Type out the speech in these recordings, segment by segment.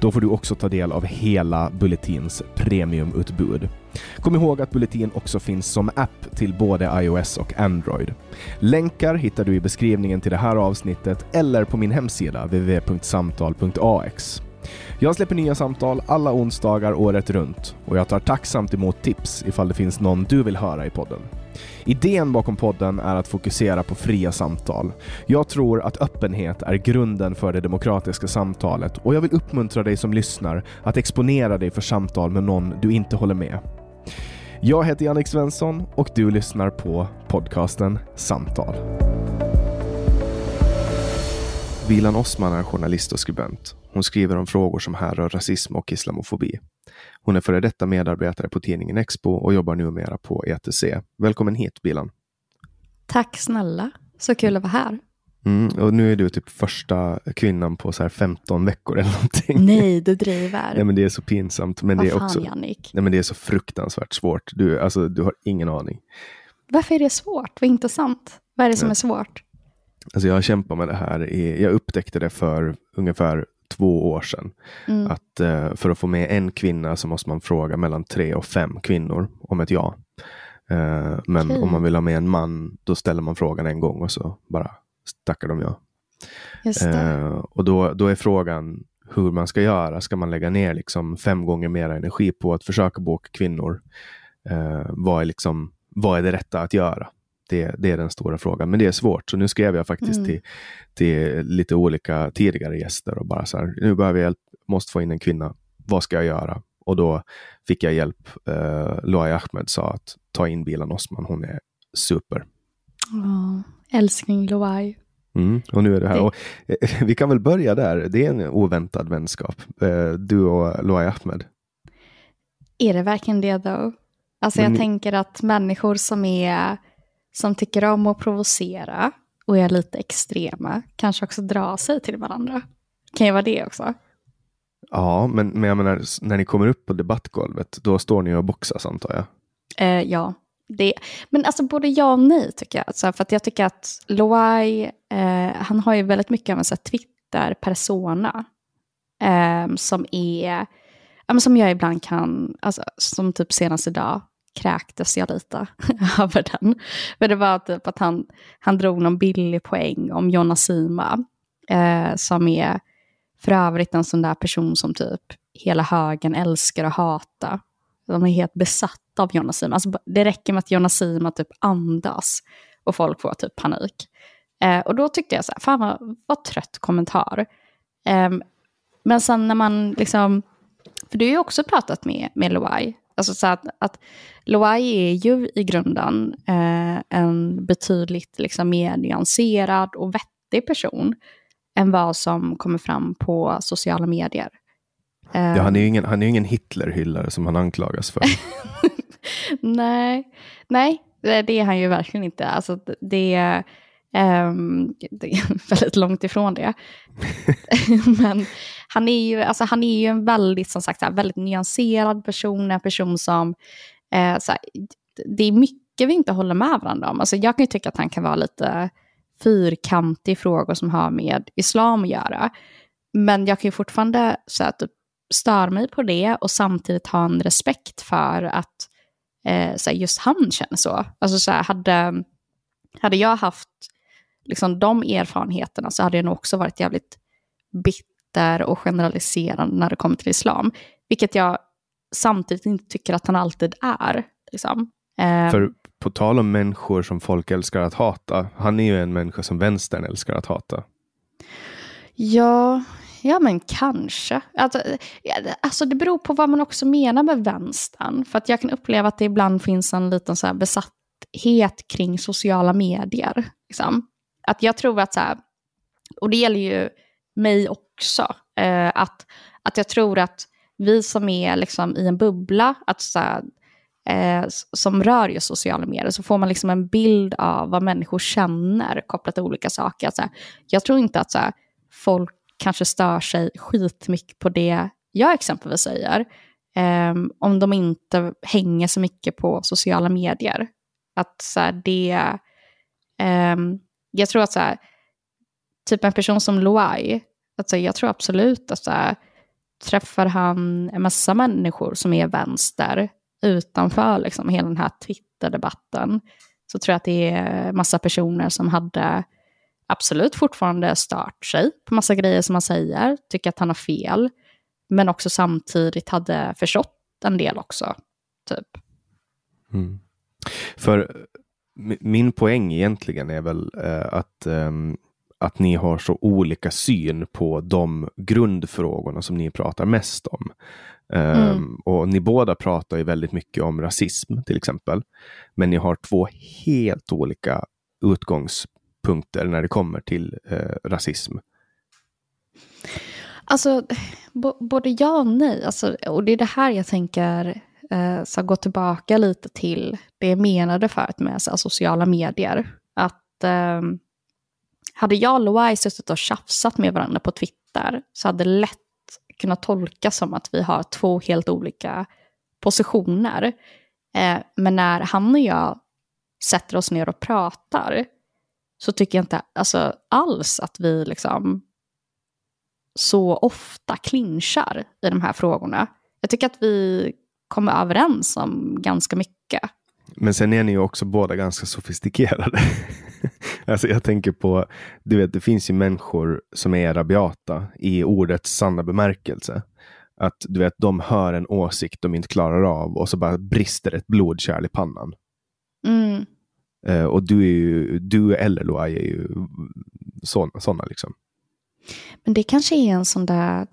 Då får du också ta del av hela Bulletins premiumutbud. Kom ihåg att Bulletin också finns som app till både iOS och Android. Länkar hittar du i beskrivningen till det här avsnittet eller på min hemsida www.samtal.ax. Jag släpper nya samtal alla onsdagar året runt och jag tar tacksamt emot tips ifall det finns någon du vill höra i podden. Idén bakom podden är att fokusera på fria samtal. Jag tror att öppenhet är grunden för det demokratiska samtalet och jag vill uppmuntra dig som lyssnar att exponera dig för samtal med någon du inte håller med. Jag heter Jannik Svensson och du lyssnar på podcasten Samtal. Vilan Osman är journalist och skribent. Hon skriver om frågor som härrör rasism och islamofobi. Hon är före detta medarbetare på tidningen Expo och jobbar numera på ETC. Välkommen hit Bilan. Tack snälla, så kul att vara här. Mm, och nu är du typ första kvinnan på så här 15 veckor eller någonting. Nej, du driver. Nej, men det är så pinsamt. Men Vad det är fan, också, Jannik? nej, men det är så fruktansvärt svårt. Du, alltså, du har ingen aning. Varför är det svårt? Vad intressant. Vad är det som Nej. är svårt? Alltså jag har kämpat med det här. I, jag upptäckte det för ungefär två år sedan. Mm. Att eh, för att få med en kvinna så måste man fråga mellan tre och fem kvinnor om ett ja. Eh, men Okej. om man vill ha med en man, då ställer man frågan en gång och så bara tackar de ja. Eh, och då, då är frågan hur man ska göra. Ska man lägga ner liksom fem gånger mer energi på att försöka boka kvinnor? Eh, vad, är liksom, vad är det rätta att göra? Det, det är den stora frågan. Men det är svårt. Så nu skrev jag faktiskt Mm. till, till lite olika tidigare gäster och bara så här, nu behöver jag hjälp, måste få in en kvinna. Vad ska jag göra? Och då fick jag hjälp. Uh, Loai Ahmed sa att ta in Bilan Osman, hon är super. Åh, älskling Loai. Mm, och nu är du här. Det- Och, eh, vi kan väl börja där. Det är en oväntad vänskap. Eh, du och Loai Ahmed. Är det verkligen det då? Alltså Men- jag tänker att människor som är som tycker om att provocera och är lite extrema kanske också drar sig till varandra. Kan ju vara det också. Ja, men, men jag menar, när ni kommer upp på debattgolvet, då står ni och boxas antar jag. Eh, ja, det, men alltså både ja och nej tycker jag. Alltså, för att jag tycker att Loai, eh, han har ju väldigt mycket av en så Twitter-persona. Eh, som är, ja, men som jag ibland kan, alltså, som typ senast idag, kräktes jag lite över den. För det var typ att han, han drog någon billig poäng om Jonna Sima. Eh, som är för övrigt en sån där person som typ hela högen älskar och hata. De är helt besatta av Jonna Sima. Alltså, det räcker med att Jonna Sima typ andas och folk får typ panik. Eh, och då tyckte jag så här, fan vad, vad trött kommentar. Eh, men sen när man liksom, för du har ju också pratat med, med Loai. Alltså så att, att Loai är ju i grunden eh, en betydligt liksom mer nyanserad och vettig person än vad som kommer fram på sociala medier. Ja, han är ju ingen, han är ingen Hitlerhyllare som han anklagas för. nej, nej, det det är han ju verkligen inte. Alltså, det, är, det är väldigt långt ifrån det. Men han är ju, alltså, han är ju en väldigt, som sagt, så här, väldigt nyanserad person, en person som, eh, så här, det är mycket vi inte håller med varandra om. Alltså, jag kan ju tycka att han kan vara lite fyrkantig i frågor som har med islam att göra. Men jag kan ju fortfarande så här, typ, störa mig på det och samtidigt ha en respekt för att eh, så här, just han känner så. Alltså så här, hade, hade jag haft liksom, de erfarenheterna så hade jag nog också varit jävligt bitter och generaliserande när det kommer till islam. Vilket jag samtidigt inte tycker att han alltid är. Liksom. Eh, För på tal om människor som folk älskar att hata, han är ju en människa som vänstern älskar att hata. Ja, ja men kanske. Alltså, alltså det beror på vad man också menar med vänstern. För att jag kan uppleva att det ibland finns en liten så besatthet kring sociala medier. Liksom. Att jag tror att så här, och det gäller ju mig också, eh, att, att jag tror att vi som är liksom i en bubbla, att så här, eh, som rör just sociala medier, så får man liksom en bild av vad människor känner kopplat till olika saker. Alltså, jag tror inte att så här, folk kanske stör sig skitmycket på det jag exempelvis säger, eh, om de inte hänger så mycket på sociala medier. Att så här, det... Um, jag tror att så här, typ en person som Loai, alltså jag tror absolut att så här, träffar han en massa människor som är vänster utanför liksom, hela den här Twitter-debatten så tror jag att det är massa personer som hade absolut fortfarande stört sig på massa grejer som han säger, tycker att han har fel, men också samtidigt hade förstått en del också. Typ. Mm. För min poäng egentligen är väl eh, att um, att ni har så olika syn på de grundfrågorna som ni pratar mest om. Mm. Um, och ni båda pratar ju väldigt mycket om rasism till exempel. Men ni har två helt olika utgångspunkter när det kommer till uh, rasism. Alltså, både ja och nej. Alltså, och det är det här jag tänker Eh, så gå tillbaka lite till det jag menade förut med så, sociala medier. Att eh, hade jag och Loai suttit och tjafsat med varandra på Twitter så hade det lätt kunnat tolkas som att vi har två helt olika positioner. Eh, men när han och jag sätter oss ner och pratar så tycker jag inte alltså, alls att vi liksom så ofta clinchar i de här frågorna. Jag tycker att vi kommer överens om ganska mycket. Men sen är ni ju också båda ganska sofistikerade. alltså jag tänker på, du vet, det finns ju människor som är rabiata i ordets sanna bemärkelse. Att du vet, de hör en åsikt de inte klarar av och så bara brister ett blodkärl i pannan. Mm. Uh, och du, är ju, du eller Loai är ju sådana liksom. Men det kanske är en sån där,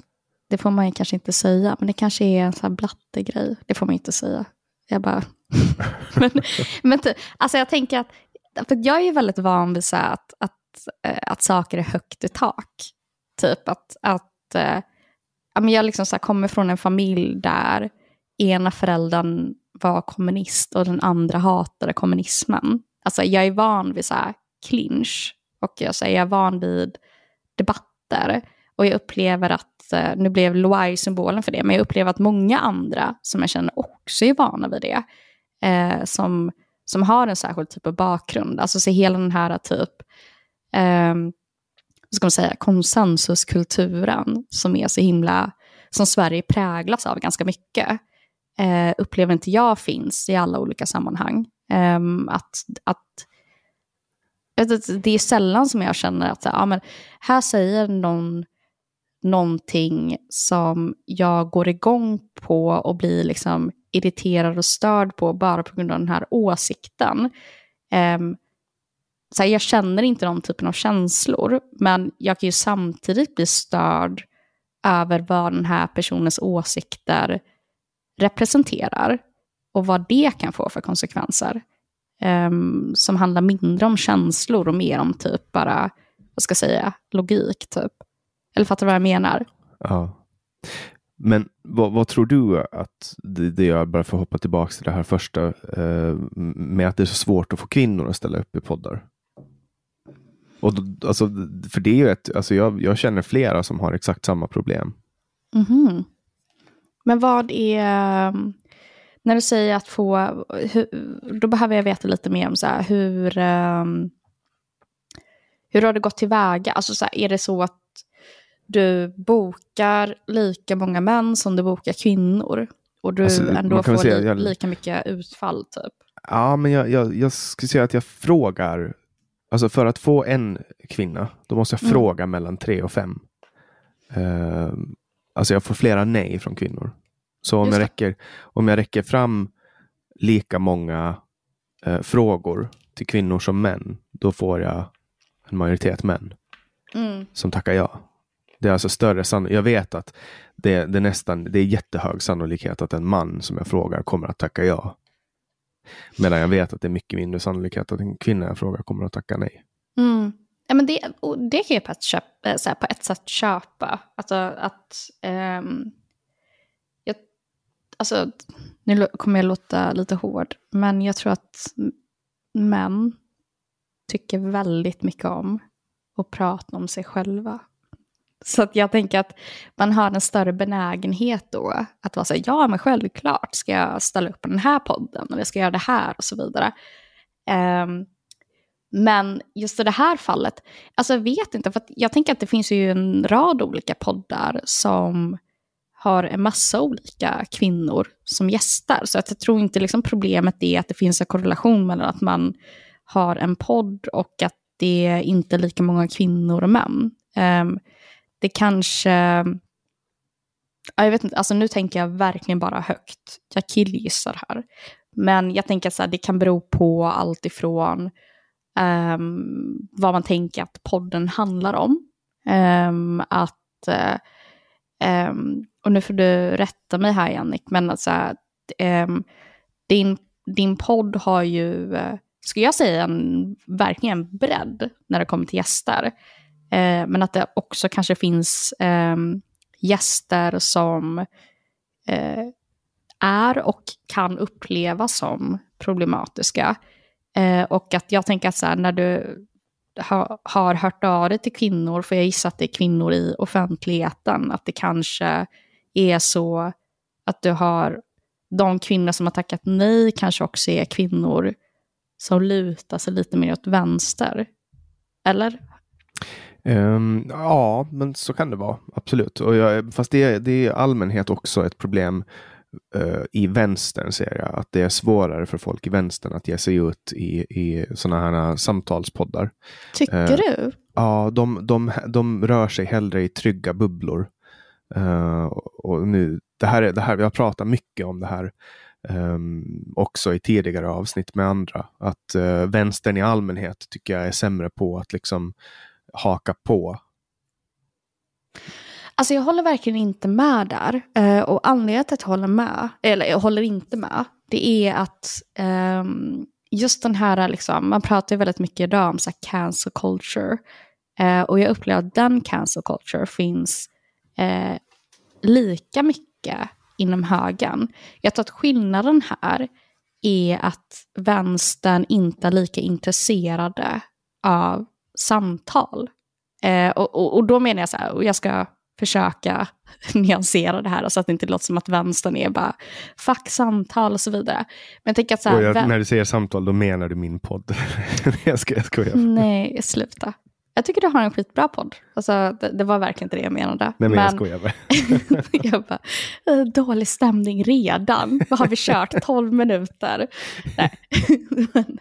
det får man ju kanske inte säga, men det kanske är en sån här blattegrej. Det får man inte säga. Jag bara... men, men alltså jag tänker att, för jag är ju väldigt van vid så att, att, eh, att saker är högt i tak. Typ att, att äh, jag liksom så kommer från en familj där ena föräldern var kommunist och den andra hatade kommunismen. Alltså jag är van vid så här clinch och jag, så jag är van vid debatter. Och jag upplever att, eh, nu blev Loire symbolen för det, men jag upplever att många andra som jag känner också är vana vid det. Eh, som, som har en särskild typ av bakgrund. Alltså så hela den här typ, eh, ska man säga, konsensuskulturen som är så himla, som Sverige präglas av ganska mycket. Eh, upplever inte jag finns i alla olika sammanhang. Eh, att, att det är sällan som jag känner att ja, men här säger någon någonting som jag går igång på och blir liksom irriterad och störd på bara på grund av den här åsikten. Um, så här, jag känner inte de typen av känslor, men jag kan ju samtidigt bli störd över vad den här personens åsikter representerar och vad det kan få för konsekvenser. Um, som handlar mindre om känslor och mer om typ bara, vad ska jag säga, logik typ. Eller fattar du vad jag menar? Ja. Men vad, vad, tror du att det, det gör, bara för att hoppa tillbaka till det här första, eh, med att det är så svårt att få kvinnor att ställa upp i poddar? Och då, alltså, för det är ju ett, alltså jag, jag känner flera som har exakt samma problem. Mm -hmm. Men vad är, när du säger att få, hur, då behöver jag veta lite mer om så här, hur, um, hur har du gått tillväga? Alltså så här, är det så att du bokar lika många män som du bokar kvinnor? Och du Alltså, ändå får säga, li jag- lika mycket utfall typ? Ja, men jag, jag, jag skulle säga att jag frågar. Alltså för att få en kvinna, då måste jag Mm. fråga mellan tre och fem. Eh, alltså jag får flera nej från kvinnor. Så om Just jag, det. räcker, om jag räcker fram lika många eh, frågor till kvinnor som män, då får jag en majoritet män Mm. som tackar ja. Det är alltså större sannolikhet. Jag vet att det, det, är nästan, det är jättehög sannolikhet att en man som jag frågar kommer att tacka ja. Medan jag vet att det är mycket mindre sannolikhet att en kvinna jag frågar kommer att tacka nej. Mm. Ja, men det, och det kan jag på ett, köp, eh, så här, på ett sätt köpa. Alltså att... um, jag, alltså, nu kommer jag låta lite hård, men jag tror att män tycker väldigt mycket om att prata om sig själva. Så att jag tänker att man har en större benägenhet då att vara så här, ja men självklart ska jag ställa upp på den här podden eller ska göra det här och så vidare. Um, men just i det här fallet, alltså jag vet inte, för att jag tänker att det finns ju en rad olika poddar som har en massa olika kvinnor som gästar. Så att jag tror inte liksom problemet är att det finns en korrelation mellan att man har en podd och att det är inte är lika många kvinnor och män. Um, det kanske... Ja, jag vet inte, alltså nu tänker jag verkligen bara högt. Jag killgissar här. Men jag tänker att det kan bero på allt ifrån um, vad man tänker att podden handlar om. Um, att, eh, ehm, och nu får du rätta mig här Jannik, men alltså, din, din podd har ju, eh, skulle jag säga, en, verkligen bredd när det kommer till gäster. Eh, men att det också kanske finns eh, gäster som eh, är och kan upplevas som problematiska. Eh, och att jag tänker att så här, när du ha, har hört av dig till kvinnor, för jag gissar att det är kvinnor i offentligheten, att det kanske är så att du har de kvinnor som har tackat nej kanske också är kvinnor som lutar sig lite mer åt vänster. Eller? Ehm, ja, men så kan det vara. Absolut. Och jag, fast det, är- det är i allmänhet också ett problem eh, i vänstern ser jag. Att det är svårare för folk i vänstern att ge sig ut i, i sådana här samtalspoddar. Tycker Eh, du? Ja, de, de, de rör sig hellre i trygga bubblor. Eh, och nu, det här, är- det här, vi har pratat mycket om det här ehm, också i tidigare avsnitt med andra. Att uh, vänstern i allmänhet tycker jag är sämre på att liksom haka på. Alltså jag håller verkligen inte med där. Eh, och anledningen till att jag håller med, eller jag håller inte med, det är att um, just den här, liksom, man pratar ju väldigt mycket idag om så här, cancel culture. Uh, och jag upplever att den cancel culture finns uh, lika mycket inom högern. Jag tror att skillnaden här är att vänstern inte är lika intresserade av samtal. Eh, och, och, och då menar jag så här, och jag ska försöka nyansera det här så att det inte låter som att vänstern är bara fuck samtal och så vidare. Men jag tänker att så här, jag, när du säger samtal, då menar du min podd. jag, ska, jag skojar. Nej, sluta. Jag tycker du har en skitbra podd. Alltså, det, det var verkligen inte det jag menade. Nej, men jag skojar bara. jag bara, "Eh, dålig stämning redan. Vad har vi kört? 12 minuter? Men,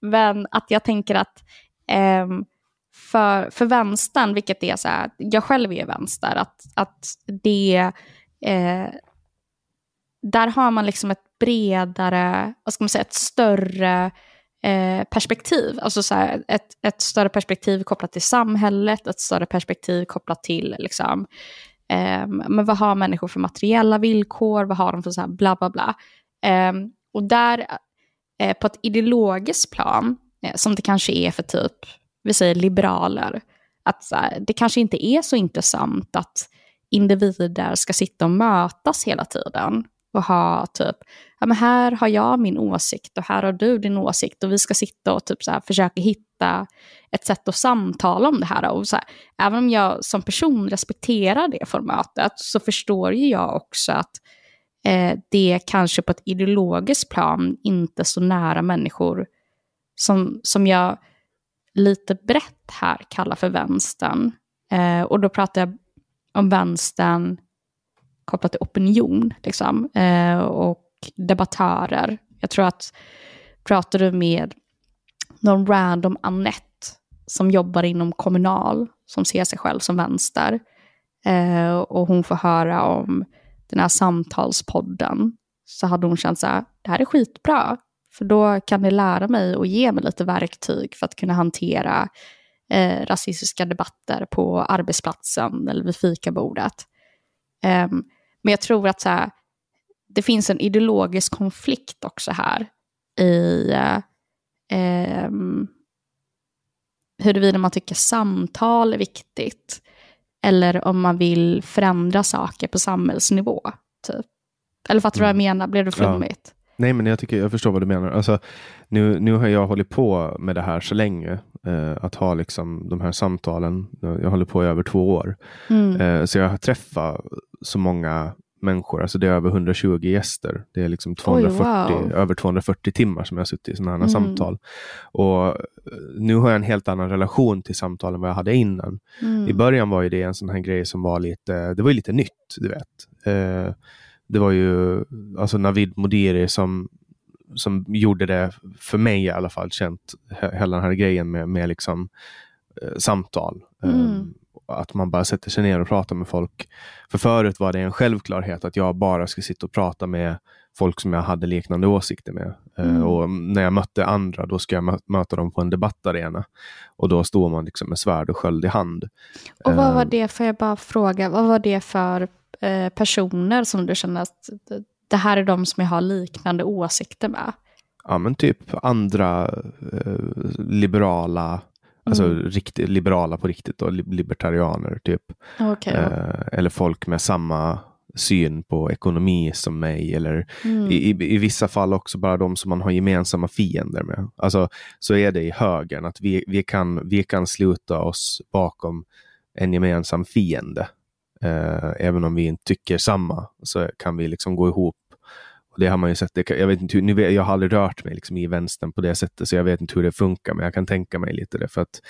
men att jag tänker att Ehm, för, för vänstern, vilket är så här, jag själv är vänster, att, att det, eh, där har man liksom ett bredare, vad ska man säga, ett större eh, perspektiv. Alltså så här, ett, ett större perspektiv kopplat till samhället, ett större perspektiv kopplat till liksom, eh, men vad har människor för materiella villkor, vad har de för så här bla bla bla. Eh, och där, eh, på ett ideologiskt plan, Eh, som det kanske är för typ, vi säger liberaler, att här, det kanske inte är så intressant att individer ska sitta och mötas hela tiden och ha typ, ja men här har jag min åsikt och här har du din åsikt och vi ska sitta och typ så här försöka hitta ett sätt att samtala om det här. Och så här, även om jag som person respekterar det formatet så förstår ju jag också att eh, det kanske på ett ideologiskt plan inte så nära människor som, som jag lite brett här kallar för vänstern. Eh, och då pratar jag om vänstern kopplat till opinion liksom, eh, och debattörer. Jag tror att pratar du med någon random Annette som jobbar inom kommunal, som ser sig själv som vänster, eh, och hon får höra om den här samtalspodden, så hade hon känt så här, det här är skitbra, för då kan det lära mig och ge mig lite verktyg för att kunna hantera eh, rasistiska debatter på arbetsplatsen eller vid fikabordet. Um, men jag tror att så här, det finns en ideologisk konflikt också här i uh, um, huruvida man tycker samtal är viktigt eller om man vill förändra saker på samhällsnivå. Typ. Eller fattar du vad jag mm. menar? Blev det flummigt? Ja. Nej, men jag, tycker, jag förstår vad du menar. Alltså, nu, nu har jag hållit på med det här så länge. Eh, att ha liksom de här samtalen. Jag håller på i över två år. Mm. Eh, så jag har träffat så många människor. Alltså det är över 120 gäster. Det är liksom 240, Oj, wow. över 240 timmar som jag har suttit i sådana här mm. samtal. Och eh, nu har jag en helt annan relation till samtalen än vad jag hade innan. Mm. I början var det en sån här grej som var lite, det var lite nytt, du vet. Eh, det var ju alltså Navid Modiri som, som gjorde det, för mig i alla fall, känt hela den här grejen med, med liksom, eh, samtal. Mm. Um, att man bara sätter sig ner och pratar med folk. För förut var det en självklarhet att jag bara ska sitta och prata med folk som jag hade liknande åsikter med. Eh, mm. och när jag mötte andra, då ska jag möta dem på en debattarena. Och då står man liksom med svärd och sköld i hand. Och vad var ehm. det, får jag bara fråga, vad var det för eh, personer som du känner att det här är de som jag har liknande åsikter med? Ja, men typ andra eh, liberala Alltså mm. riktigt, liberala på riktigt, då, libertarianer typ. Okay, ja. eh, eller folk med samma syn på ekonomi som mig. Eller mm. i, i, i, vissa fall också bara de som man har gemensamma fiender med. Alltså, så är det i högern, att vi, vi, kan, vi kan sluta oss bakom en gemensam fiende. Eh, även om vi inte tycker samma så kan vi liksom gå ihop. Och det har man ju sett. Det, jag, vet inte hur, nu vet, jag har aldrig rört mig liksom i vänstern på det sättet så jag vet inte hur det funkar men jag kan tänka mig lite det. För att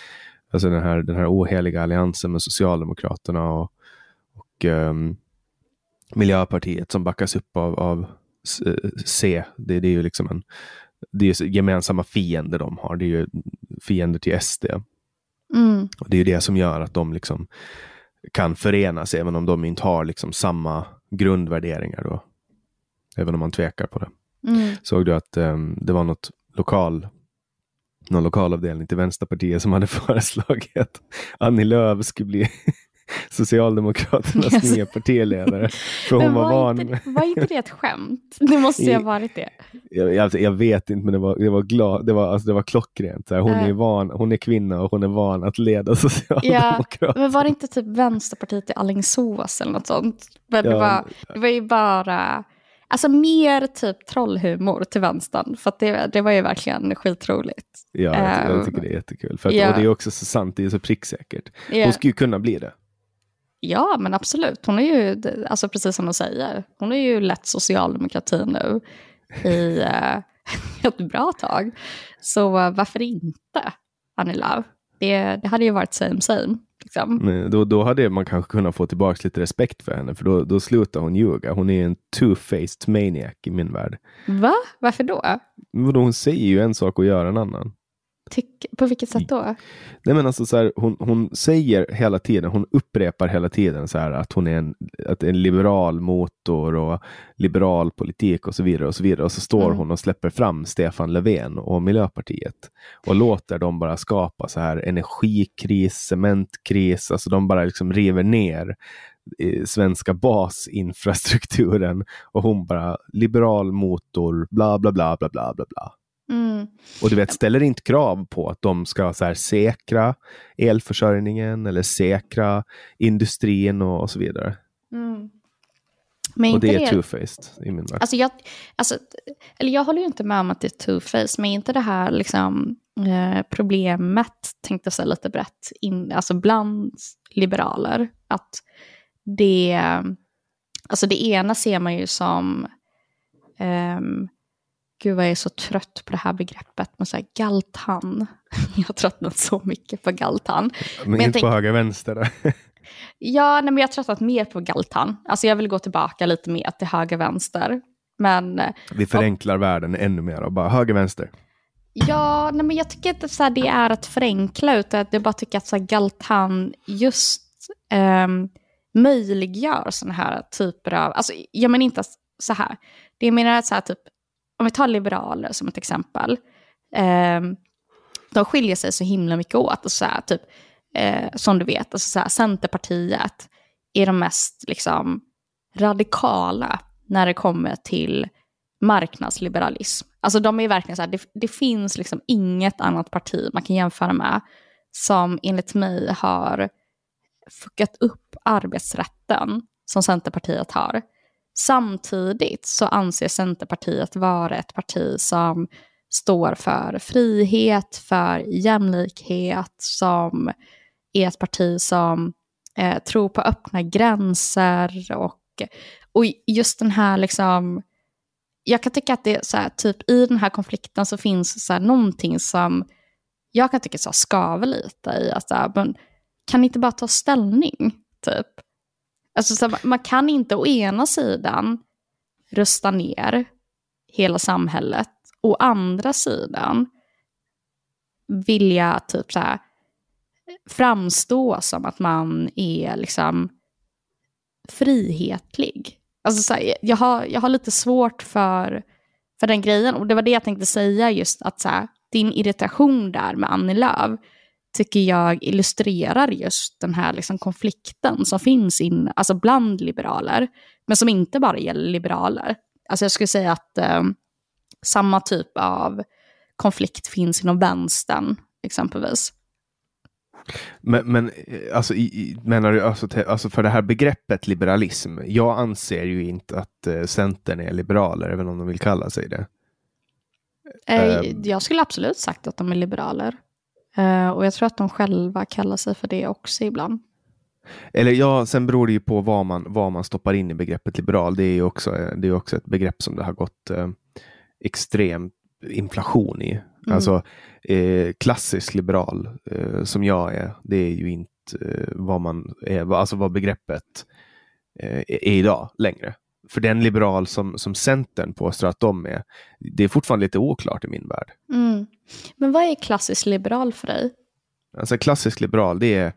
alltså den, här, den här oheliga alliansen med Socialdemokraterna och, och um, Miljöpartiet som backas upp av, av C. Det, det är ju liksom en det är gemensamma fiender de har. Det är ju fiender till SD. Mm. Och Det är det som gör att de liksom kan förenas även om de inte har liksom samma grundvärderingar. Då. Även om man tvekar på det. Mm. Såg du att um, det var något lokal någon lokalavdelning till Vänsterpartiet som hade föreslagit att Annie Lööf skulle bli Socialdemokraternas yes. nya partiledare. För hon var, var, van... inte, var inte det ett skämt? Det måste ju ha varit det. Jag, jag, jag, vet inte, men det var, det var, glad, det var, alltså det var klockrent. hon, uh. är van, hon är kvinna och hon är van att leda Socialdemokraterna. Ja, men var det inte typ Vänsterpartiet i Alingsås eller något sånt? Men ja. det, var, det var ju bara... Alltså mer typ trollhumor till vänstern, för det, det var ju verkligen skitroligt. Ja, jag, jag tycker det är jättekul. För att, ja. Och det är också så sant, det är så pricksäkert. Yeah. Hon skulle ju kunna bli det. Ja, men absolut. Hon är ju, alltså precis som hon säger, hon är ju lätt socialdemokrati nu i uh, ett bra tag. Så uh, varför inte, Annie Lööf? Det, det hade ju varit same same. Liksom. Men då, då hade man kanske kunnat få tillbaka lite respekt för henne, för då, då slutar hon ljuga. Hon är en two-faced maniac i min värld. Va? Varför då? Hon säger ju en sak och gör en annan. Tyck, på vilket sätt då? Nej, men alltså, så här, hon, hon säger hela tiden, hon upprepar hela tiden så här, att hon är en, att en liberal motor och liberal politik och så vidare. Och så vidare. Och så står mm. hon och släpper fram Stefan Löfven och Miljöpartiet och låter dem bara skapa så här energikris, cementkris, alltså de bara liksom river ner eh, svenska basinfrastrukturen och hon bara liberal motor, bla bla bla bla bla bla bla. Mm. Och du vet, ställer inte krav på att de ska så här, säkra elförsörjningen eller säkra industrin och, och så vidare. Mm. Men och det är two-faced i min värld. Alltså jag, alltså, eller jag håller ju inte med om att det är two-faced, men inte det här liksom, eh, problemet, tänkte jag säga lite brett, in, alltså bland liberaler. Att det, alltså det ena ser man ju som um, gud vad jag är så trött på det här begreppet med så här galtan. Jag har tröttnat så mycket på galtan. Men, men inte på höger vänster ja, nej, men jag har tröttnat mer på galtan. Alltså jag vill gå tillbaka lite mer till höger vänster. Men, Vi förenklar och, världen ännu mer och bara höger vänster. Ja, nej, men jag tycker inte så här, det är att förenkla, utan jag bara tycker att så här, Galtan just um, möjliggör sådana här typer av, alltså jag menar inte så här, det jag menar att så här, typ, om vi tar liberaler som ett exempel, eh, de skiljer sig så himla mycket åt. Alltså så här, typ, eh, som du vet, alltså så här, Centerpartiet är de mest liksom, radikala när det kommer till marknadsliberalism. Alltså de är verkligen så här, det, det, finns liksom inget annat parti man kan jämföra med som enligt mig har fuckat upp arbetsrätten som Centerpartiet har. Samtidigt så anser Centerpartiet vara ett parti som står för frihet, för jämlikhet, som är ett parti som eh, tror på öppna gränser och, och just den här liksom jag kan tycka att det är så här, typ i den här konflikten så finns så här någonting som jag kan tycka så skaver lite i att så här, men kan ni inte bara ta ställning, typ? Alltså så här, man kan inte å ena sidan rösta ner hela samhället, å andra sidan vilja typ så här framstå som att man är liksom frihetlig. Alltså så här, jag, har, jag har lite svårt för, för den grejen. Och det var det jag tänkte säga just att så här, din irritation där med Annie Lööf tycker jag illustrerar just den här liksom konflikten som finns in, alltså bland liberaler. Men som inte bara gäller liberaler. Alltså jag skulle säga att eh, samma typ av konflikt finns inom vänstern exempelvis. Men, men alltså, i, menar du alltså, alltså, för det här begreppet liberalism? Jag anser ju inte att uh, Centern är liberaler, även om de vill kalla sig det. Eh, um, jag skulle absolut sagt att de är liberaler. Uh, och jag tror att de själva kallar sig för det också ibland. Eller ja, sen beror det ju på vad man, vad man stoppar in i begreppet liberal. Det är ju också, det är också ett begrepp som det har gått uh, extremt inflation i. Mm. Alltså eh, klassisk liberal eh, som jag är, det är ju inte eh, vad man är, alltså vad begreppet eh, är idag längre. För den liberal som, som Centern påstår att de är, det är fortfarande lite oklart i min värld. Mm. Men vad är klassisk liberal för dig? Alltså klassisk liberal, det är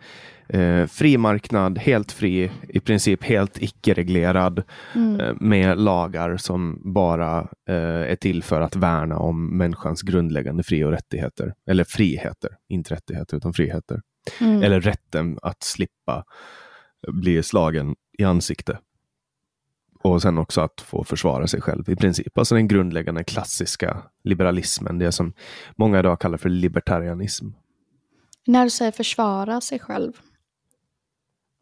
Eh, fri marknad, helt fri, i princip helt icke-reglerad mm. eh, med lagar som bara eh, är till för att värna om människans grundläggande fri och rättigheter. Eller friheter, inte rättigheter utan friheter. Mm. Eller rätten att slippa bli slagen i ansikte. Och sen också att få försvara sig själv i princip. Alltså den grundläggande klassiska liberalismen, det som många idag kallar för libertarianism. När du säger försvara sig själv,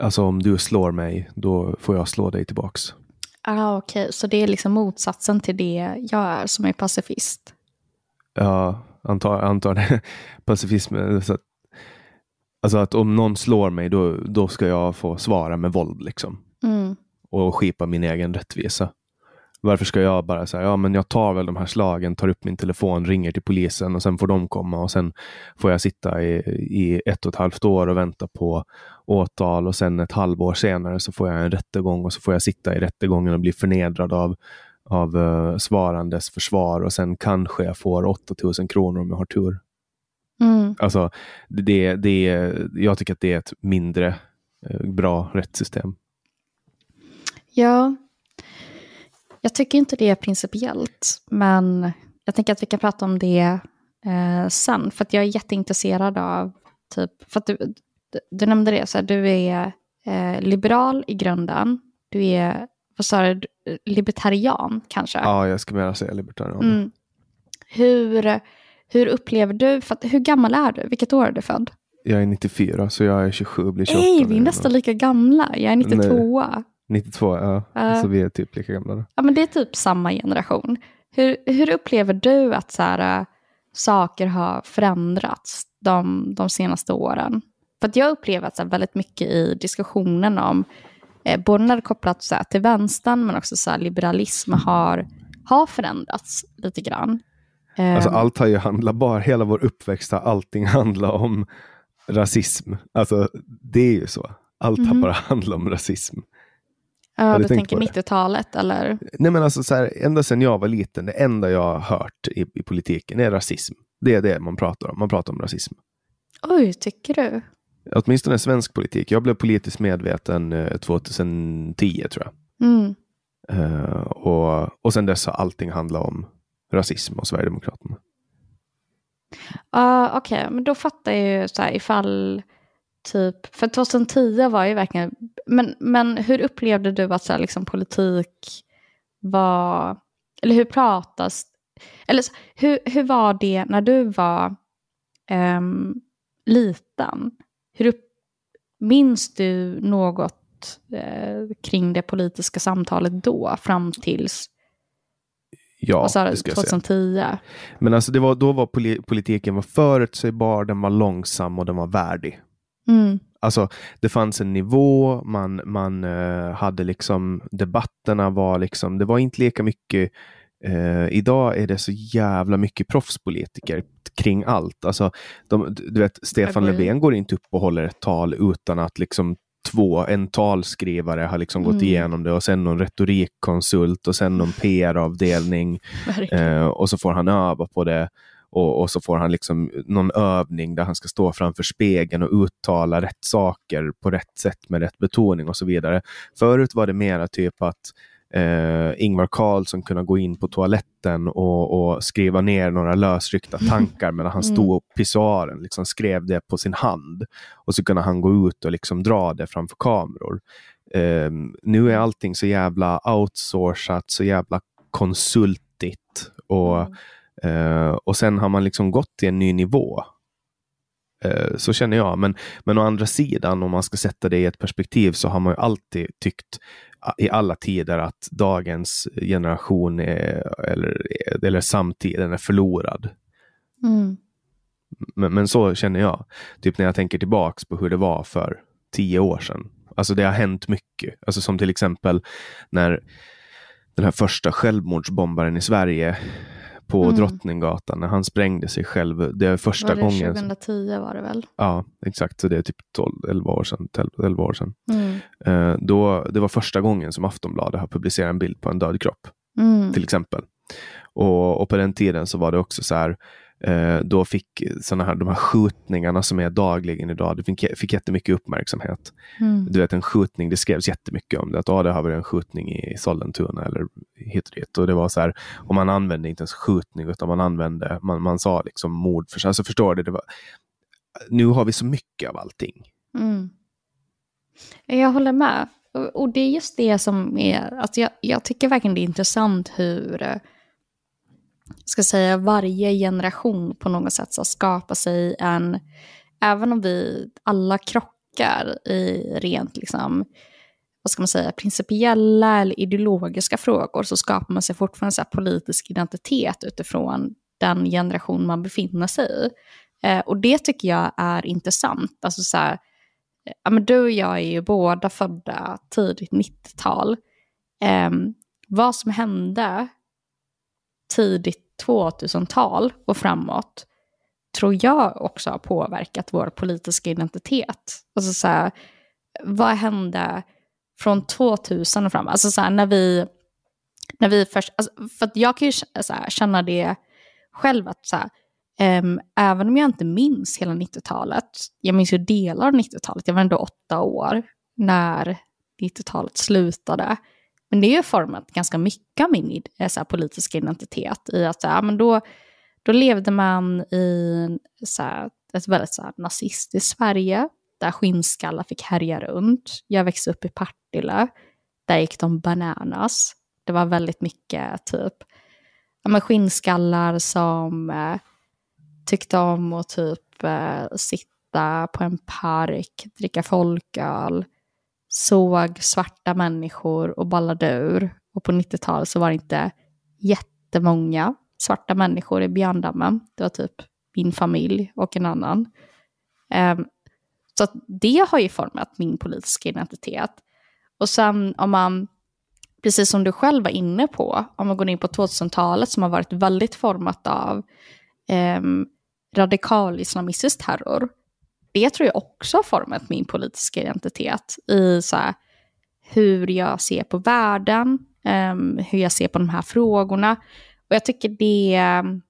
Alltså om du slår mig, då får jag slå dig tillbaks. Ah, Okej, okay. så det är liksom motsatsen till det jag är som är pacifist? Ja, antar, antar det. Pacifism, så att, alltså att om någon slår mig, då, då ska jag få svara med våld liksom. Mm. Och skipa min egen rättvisa. Varför ska jag bara säga, ja men jag tar väl de här slagen, tar upp min telefon, ringer till polisen och sen får de komma och sen får jag sitta i, i ett och ett halvt år och vänta på åtal och sen ett halvår senare så får jag en rättegång och så får jag sitta i rättegången och bli förnedrad av, av uh, svarandes försvar och sen kanske jag får 8000 kronor om jag har tur. Mm. Alltså, det, det, jag tycker att det är ett mindre uh, bra rättssystem. Ja, jag tycker inte det är principiellt, men jag tänker att vi kan prata om det eh, sen. För att jag är jätteintresserad av, typ, för att du, du, nämnde det, så här, du är eh, liberal i grunden. Du är, vad sa du, libertarian kanske? Ja, jag skulle vilja säga libertarian. Mm. Hur, hur upplever du, för att, hur gammal är du? Vilket år är du född? Jag är 94, så jag är 27 och blir 28. Nej, vi är nästan lika gamla. Jag är 92. Nej. 92, ja. Uh, så vi är typ lika gamla. Då. Ja, men det är typ samma generation. Hur, hur upplever du att så här, äh, saker har förändrats de, de senaste åren? För att jag upplever att så här, väldigt mycket i diskussionen om, eh, både när det kopplat så här, till vänstern men också så här, liberalism har, har förändrats lite grann. Alltså Ehm, allt har ju handlat, bara hela vår uppväxt har allting handlat om rasism. Alltså det är ju så. Allt har Mhm. bara handlat om rasism. Ja, du tänker på det? 90-talet eller? Nej men alltså så här, ända sedan jag var liten, det enda jag har hört i, i politiken är rasism. Det är det man pratar om, man pratar om rasism. Oj, tycker du? Åtminstone svensk politik. Jag blev politiskt medveten eh, 2010 tror jag. Mm. Eh, och, och sen dess har allting handlat om rasism och Sverigedemokraterna. Ja, Okej, men då fattar jag ju så här ifall typ, för 2010 var ju verkligen, men, men hur upplevde du att så här, liksom, politik var, eller hur pratas, eller så, hur, hur var det när du var ehm, liten? Hur upp, minns du något eh, kring det politiska samtalet då, fram tills, Ja, vad sa du, det ska jag säga. 2010? Men alltså det var, då var poli- politiken var förutsägbar, den var långsam och den var värdig. Mm. Alltså det fanns en nivå, man, man eh, hade liksom debatterna var liksom, det var inte lika mycket eh, idag är det så jävla mycket proffspolitiker kring allt. Alltså, de, du vet, Stefan Agree. Löfven går inte upp och håller ett tal utan att liksom två, en talskrivare har liksom gått Mm. igenom det och sen någon retorikkonsult och sen någon PR-avdelning Verkligen. Eh, och så får han öva på det. Och, och så får han liksom någon övning där han ska stå framför spegeln och uttala rätt saker på rätt sätt med rätt betoning och så vidare. Förut var det mera typ att eh, Ingvar Carlsson kunde gå in på toaletten och, och skriva ner några lösryckta tankar medan han Mm. stod på pissoaren, liksom skrev det på sin hand. Och så kunde han gå ut och liksom dra det framför kameror. Eh, nu är allting så jävla outsourcat, så jävla konsultigt. Och, eh, och sen har man liksom gått till en ny nivå. Eh, så känner jag. Men, men å andra sidan, om man ska sätta det i ett perspektiv, så har man ju alltid tyckt i alla tider att dagens generation är, eller, eller samtiden är förlorad. Mm. Men, men så känner jag. Typ när jag tänker tillbaks på hur det var för tio år sedan. Alltså det har hänt mycket. Alltså som till exempel när den här första självmordsbombaren i Sverige på Mm. Drottninggatan, när han sprängde sig själv. Det är första Var det gången. 2010 var det väl? Ja, exakt. Så det är typ 12, 11 år sedan. 11 år sedan. Mm. Eh, då, det var första gången som Aftonbladet har publicerat en bild på en död kropp Mm. till exempel. Och, och på den tiden så var det också så här, då fick såna här, de här skjutningarna som är dagligen idag, det fick, fick jättemycket uppmärksamhet. Mm. Du vet en skjutning, det skrevs jättemycket om det, att ah, det har varit en skjutning i Sollentuna eller hit och dit. Och det var så här, och man använde inte ens skjutning utan man använde, man, man sa liksom mord, för, alltså förstår du, det var, nu har vi så mycket av allting. Mm. Jag håller med. Och, och det är just det som är, alltså jag, jag tycker verkligen det är intressant hur, eh, ska säga, varje generation på något sätt så skapar sig en, även om vi alla krockar i rent liksom, vad ska man säga, principiella eller ideologiska frågor så skapar man sig fortfarande så här politisk identitet utifrån den generation man befinner sig i. Eh, och det tycker jag är intressant. Alltså så här, eh, ja, men du och jag är ju båda födda tidigt 90-tal. Eh, vad som hände tidigt 2000-tal och framåt tror jag också har påverkat vår politiska identitet. Alltså så här, vad hände från 2000 och framåt? Alltså så här, när vi, när vi först, alltså, för att jag kan ju så här, känna det själv att så här, även om jag inte minns hela 90-talet, jag minns ju delar av 90-talet, jag var ändå åtta år när 90-talet slutade. Men det är ju format ganska mycket av min eh, så här, politiska identitet i att så här, men då, då levde man i så här, ett väldigt så här, nazistiskt Sverige, där skinnskallar fick härja runt. Jag växte upp i Partille, där gick de bananas. Det var väldigt mycket typ ja, men skinnskallar som eh, tyckte om att typ eh, sitta på en park, dricka folköl, såg svarta människor och ballade ur. Och på 90-talet så var det inte jättemånga svarta människor i Björndammen. Det var typ min familj och en annan. Um, så att det har ju format min politiska identitet. Och sen om man precis som du själv var inne på, om man går in på 2000-talet som har varit väldigt format av um, radikal islamistisk terror. Det tror jag också har format min politiska identitet i så här, hur jag ser på världen, um, hur jag ser på de här frågorna. Och jag tycker det, ehm,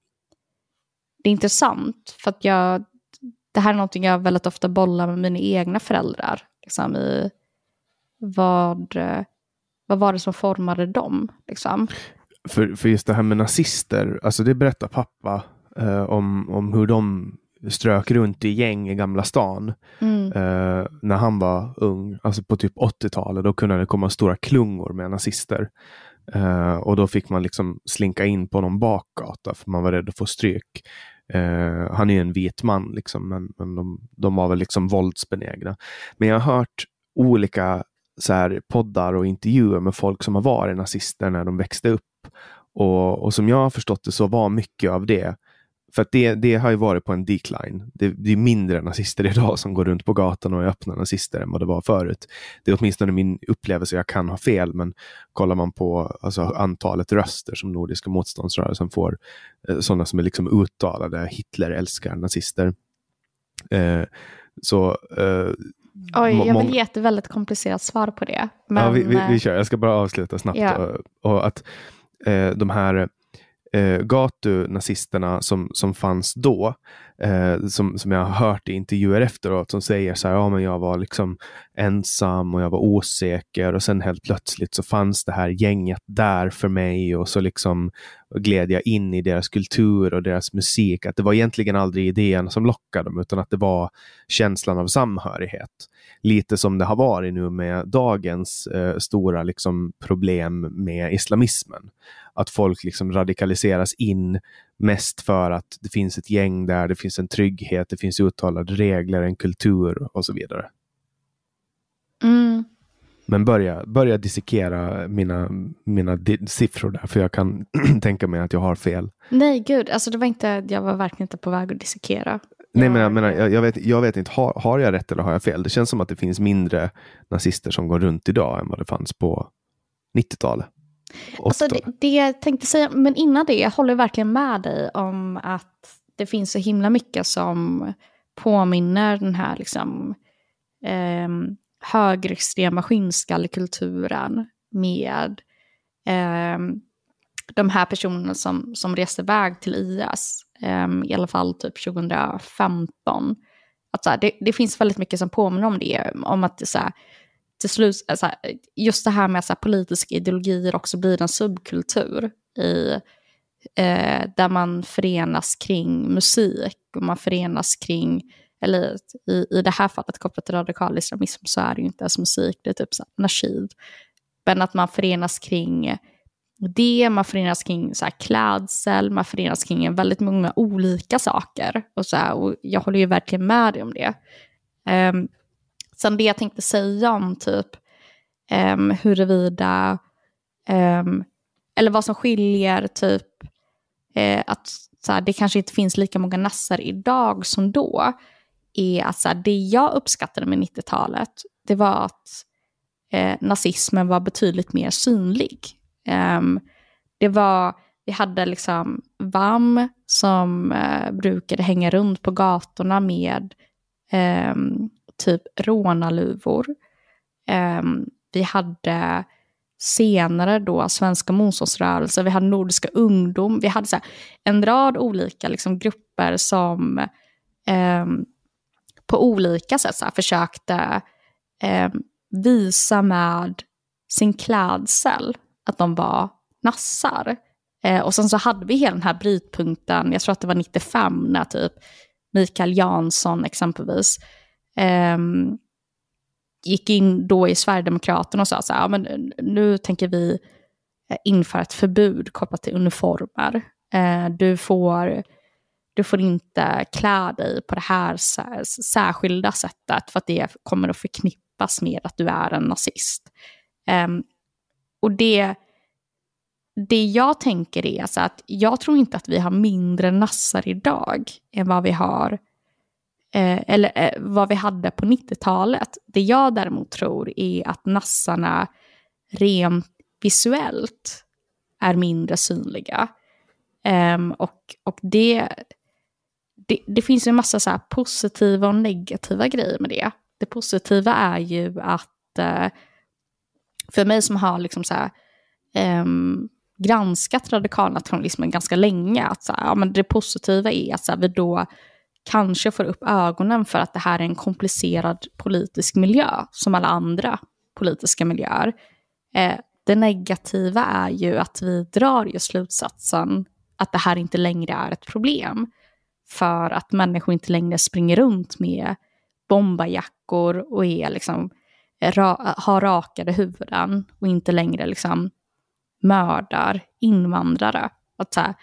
det är intressant för att jag, det här är någonting jag väldigt ofta bollar med mina egna föräldrar. Liksom i vad, vad var det som formade dem? Liksom. För, för just det här med nazister, alltså det berättar pappa eh, om, om hur de strök runt i gäng i Gamla stan mm. eh, när han var ung, alltså på typ 80-talet. Då kunde det komma stora klungor med nazister. Eh, och då fick man liksom slinka in på någon bakgata för man var rädd att få stryk. Eh, han är en vit man, liksom, men, men de, de var väl liksom våldsbenägna. Men jag har hört olika så här, poddar och intervjuer med folk som har varit nazister när de växte upp. Och, och som jag har förstått det så var mycket av det för att det, det har ju varit på en decline. Det, det, är mindre nazister idag som går runt på gatan och är öppna nazister än vad det var förut. Det är åtminstone min upplevelse, jag kan ha fel, men kollar man på alltså, antalet röster som Nordiska motståndsrörelsen får, eh, sådana som är liksom uttalade Hitler älskar nazister. Eh, så eh, Oj, jag vill ge ett väldigt komplicerat svar på det. Men... Ja, vi, vi, vi kör, jag ska bara avsluta snabbt. Ja. Och, och, att eh, de här eh, gatu-nazisterna som, som fanns då, eh, som, som jag har hört i intervjuer efteråt, som säger så här, ja men jag var liksom ensam och jag var osäker och sen helt plötsligt så fanns det här gänget där för mig och så liksom gled jag in i deras kultur och deras musik. Att det var egentligen aldrig idén som lockade dem utan att det var känslan av samhörighet. Lite som det har varit nu med dagens eh, stora liksom, problem med islamismen att folk liksom radikaliseras in mest för att det finns ett gäng där, det finns en trygghet, det finns uttalade regler, en kultur och så vidare. Mm. Men börja, börja dissekera mina, mina siffror där, för jag kan tänka mig att jag har fel. Nej, gud, alltså det var inte, jag var verkligen inte på väg att dissekera. Nej, men jag, menar, jag, jag, vet, jag vet inte, har, har jag rätt eller har jag fel? Det känns som att det finns mindre nazister som går runt idag än vad det fanns på 90-talet. Alltså det, det jag tänkte säga, men innan det, jag håller verkligen med dig om att det finns så himla mycket som påminner den här liksom, eh, högerextrema skinnskallekulturen med eh, de här personerna som, som reste iväg till IS, eh, i alla fall typ 2015. Att så här, det, det, finns väldigt mycket som påminner om det, om att det, så här, till slut, alltså, just det här med så här, politiska ideologier också blir en subkultur i, eh, där man förenas kring musik och man förenas kring, eller i, i det här fallet kopplat till radikal islamism så är det ju inte ens musik, det är typ så nashid. Men att man förenas kring det, man förenas kring så här klädsel, man förenas kring väldigt många olika saker. Och, så här, och jag håller ju verkligen med dig om det. Um, Sen det jag tänkte säga om typ um, huruvida, um, eller vad som skiljer typ uh, att så här, det kanske inte finns lika många nassar idag som då, är att så här, det jag uppskattade med 90-talet, det var att uh, nazismen var betydligt mer synlig. Um, det var, vi hade liksom VAM som uh, brukade hänga runt på gatorna med um, typ rånarluvor. Um, vi hade senare då Svenska motståndsrörelser, vi hade Nordiska ungdom, vi hade så en rad olika liksom, grupper som um, på olika sätt så här, försökte um, visa med sin klädsel att de var nassar. Eh, och sen så hade vi hela den här brytpunkten, jag tror att det var 95, när typ Mikael Jansson exempelvis um, gick in då i Sverigedemokraterna och sa så här, ja, men nu tänker vi eh, införa ett förbud kopplat till uniformer. Uh, du, får, du får inte klä dig på det här särskilda sättet för att det kommer att förknippas med att du är en nazist. Um, och det, det jag tänker är så att jag tror inte att vi har mindre nassar idag än vad vi har eh, eller eh, vad vi hade på 90-talet. Det jag däremot tror är att nassarna rent visuellt är mindre synliga. Um, och, och det, det, det, finns en massa så positiva och negativa grejer med det. Det positiva är ju att uh, för mig som har liksom så här, um, granskat radikalnationalismen ganska länge, att så här, ja, men det positiva är att så här, vi då kanske får upp ögonen för att det här är en komplicerad politisk miljö, som alla andra politiska miljöer. Eh, det negativa är ju att vi drar ju slutsatsen att det här inte längre är ett problem. För att människor inte längre springer runt med bombajackor och är liksom, eh, ra, har rakade huvuden och inte längre liksom mördar invandrare. Att så här,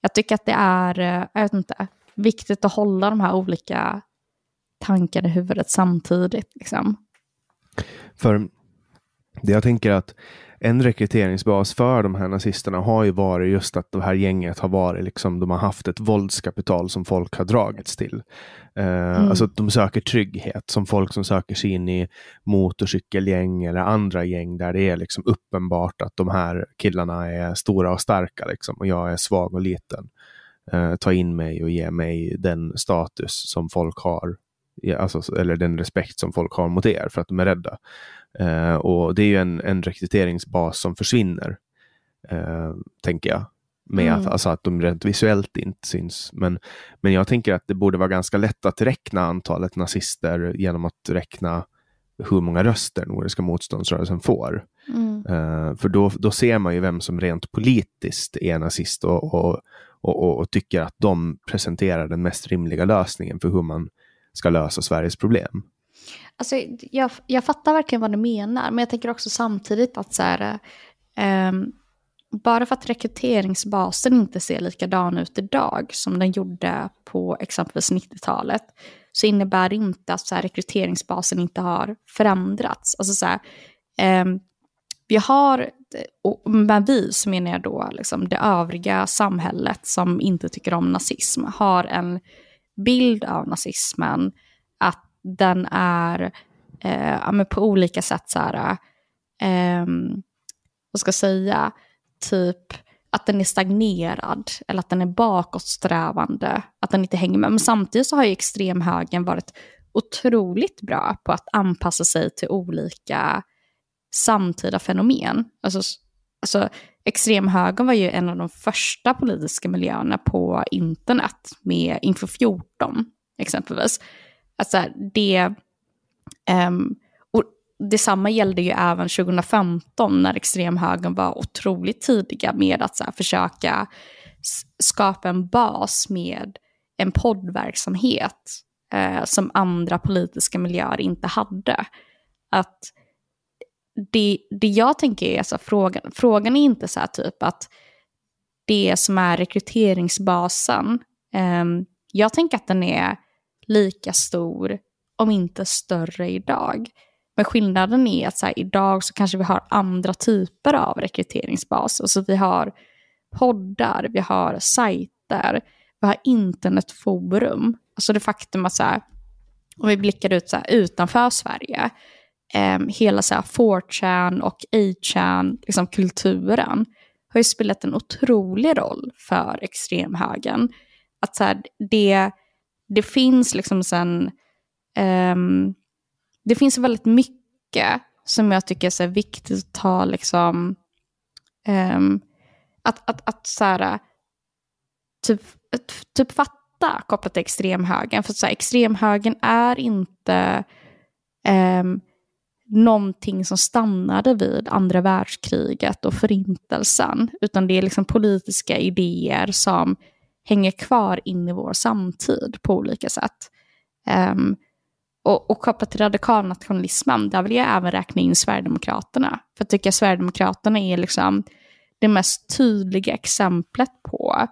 jag tycker att det är, eh, jag vet inte, viktigt att hålla de här olika tankarna i huvudet samtidigt. Liksom. För det jag tänker att en rekryteringsbas för de här nazisterna har ju varit just att det här gänget har varit liksom, de har haft ett våldskapital som folk har dragits till. Uh, mm. Alltså att de söker trygghet, som folk som söker sig in i motorcykelgäng eller andra gäng där det är liksom uppenbart att de här killarna är stora och starka liksom, och jag är svag och liten. Uh, ta in mig och ge mig den status som folk har, alltså, eller den respekt som folk har mot er för att de är rädda. Uh, och det är ju en, en rekryteringsbas som försvinner, uh, tänker jag. Med mm. att, alltså att de rent visuellt inte syns. Men, men jag tänker att det borde vara ganska lätt att räkna antalet nazister genom att räkna hur många röster Nordiska motståndsrörelsen får. Mm. Uh, för då, då ser man ju vem som rent politiskt är nazist och, och, och, och, och tycker att de presenterar den mest rimliga lösningen för hur man ska lösa Sveriges problem. Alltså, jag, jag fattar verkligen vad du menar, men jag tänker också samtidigt att så här, um, bara för att rekryteringsbasen inte ser likadan ut idag som den gjorde på exempelvis 90-talet, så innebär det inte att så här, rekryteringsbasen inte har förändrats. Alltså så här, um, vi har, och med vi så menar jag då liksom det övriga samhället som inte tycker om nazism, har en bild av nazismen att den är eh, på olika sätt så här, eh, vad ska jag säga, typ att den är stagnerad eller att den är bakåtsträvande, att den inte hänger med. Men samtidigt så har ju extremhögern varit otroligt bra på att anpassa sig till olika samtida fenomen. Alltså, alltså extremhögern var ju en av de första politiska miljöerna på internet med Info 14 exempelvis. Alltså det, um, och detsamma gällde ju även 2015 när extremhögern var otroligt tidiga med att så här, försöka skapa en bas med en poddverksamhet eh, som andra politiska miljöer inte hade. Att det, det jag tänker är, alltså, frågan, frågan är inte så här typ att det som är rekryteringsbasen, eh, jag tänker att den är lika stor, om inte större idag. Men skillnaden är att så här, idag så kanske vi har andra typer av rekryteringsbas. Alltså vi har poddar, vi har sajter, vi har internetforum. Alltså det faktum att så här, om vi blickar ut så här, utanför Sverige, eh, hela så här 4chan och 8chan, liksom kulturen, har ju spelat en otrolig roll för extremhögern. Att så här, det det finns liksom sen, um, det finns väldigt mycket som jag tycker är så viktigt att ta liksom, um, att, att, att så här, typ, typ fatta kopplat till extremhögern. För så här, extremhögern är inte um, någonting som stannade vid andra världskriget och förintelsen, utan det är liksom politiska idéer som hänger kvar in i vår samtid på olika sätt. Um, och, och kopplat till radikalnationalismen, där vill jag även räkna in Sverigedemokraterna. För jag tycker att Sverigedemokraterna är liksom det mest tydliga exemplet på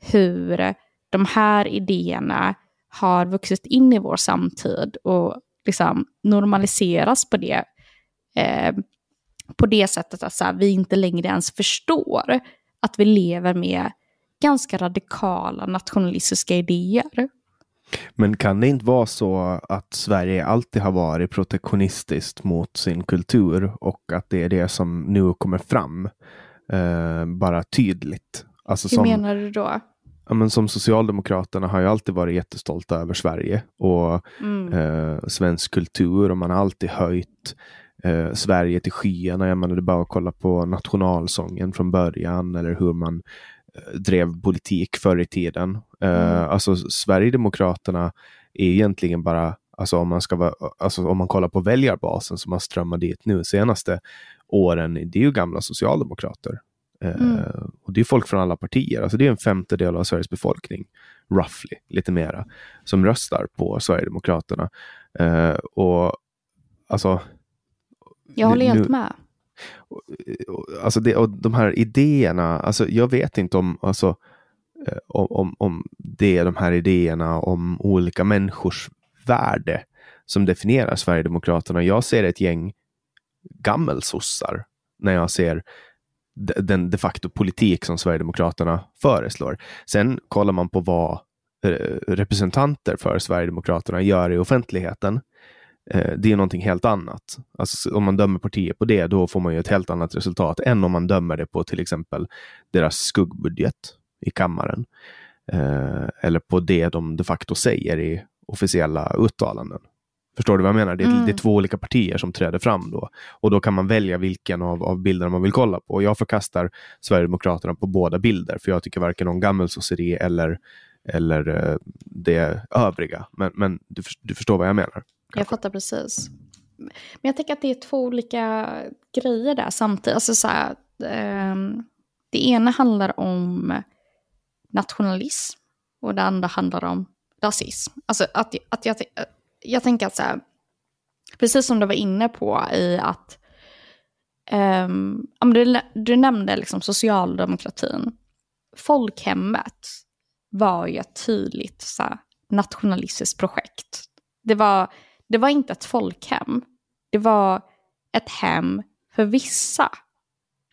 hur de här idéerna har vuxit in i vår samtid och liksom normaliseras på det, eh, på det sättet att så här, vi inte längre ens förstår att vi lever med ganska radikala nationalistiska idéer. Men kan det inte vara så att Sverige alltid har varit protektionistiskt mot sin kultur och att det är det som nu kommer fram eh, bara tydligt? Alltså Hur som, menar du då? Ja, men som Socialdemokraterna har ju alltid varit jättestolta över Sverige och mm. eh, svensk kultur och man har alltid höjt eh, Sverige till skyarna. Jag menar, det är bara att kolla på nationalsången från början eller hur man eh, drev politik förr i tiden. Eh, mm. Alltså Sverigedemokraterna är egentligen bara, alltså om man ska vara, alltså om man kollar på väljarbasen som har strömmat dit nu senaste åren, det är ju gamla socialdemokrater. Eh, mm. och det är folk från alla partier, alltså det är en femtedel av Sveriges befolkning, roughly, lite mera, som röstar på Sverigedemokraterna. Uh, och alltså... Jag håller helt med. Alltså det, och de här idéerna, alltså jag vet inte om, alltså, eh, om, om det är de här idéerna om olika människors värde som definierar Sverigedemokraterna. Jag ser ett gäng gammelsossar när jag ser den de facto politik som Sverigedemokraterna föreslår. Sen kollar man på vad eh, representanter för Sverigedemokraterna gör i offentligheten. Eh, det är någonting helt annat. Alltså, om man dömer partier på det, då får man ju ett helt annat resultat än om man dömer det på till exempel deras skuggbudget i kammaren. Eh, eller på det de de facto säger i officiella uttalanden. Förstår du vad jag menar? Det är, mm. det är, två olika partier som träder fram då. Och då kan man välja vilken av, av bilderna man vill kolla på. Och jag förkastar Sverigedemokraterna på båda bilder, för jag tycker varken om gammelsosseri eller, eller uh, det övriga. Men, men du, du förstår vad jag menar? Kanske. Jag fattar precis. Men jag tänker att det är två olika grejer där samtidigt. Alltså så här, um, det ena handlar om nationalism och det andra handlar om rasism. Alltså att, att jag, jag tänker att så här, precis som du var inne på i att, um, du, du nämnde liksom socialdemokratin. Folkhemmet var ju ett tydligt så här, nationalistiskt projekt. Det var, det var inte ett folkhem, det var ett hem för vissa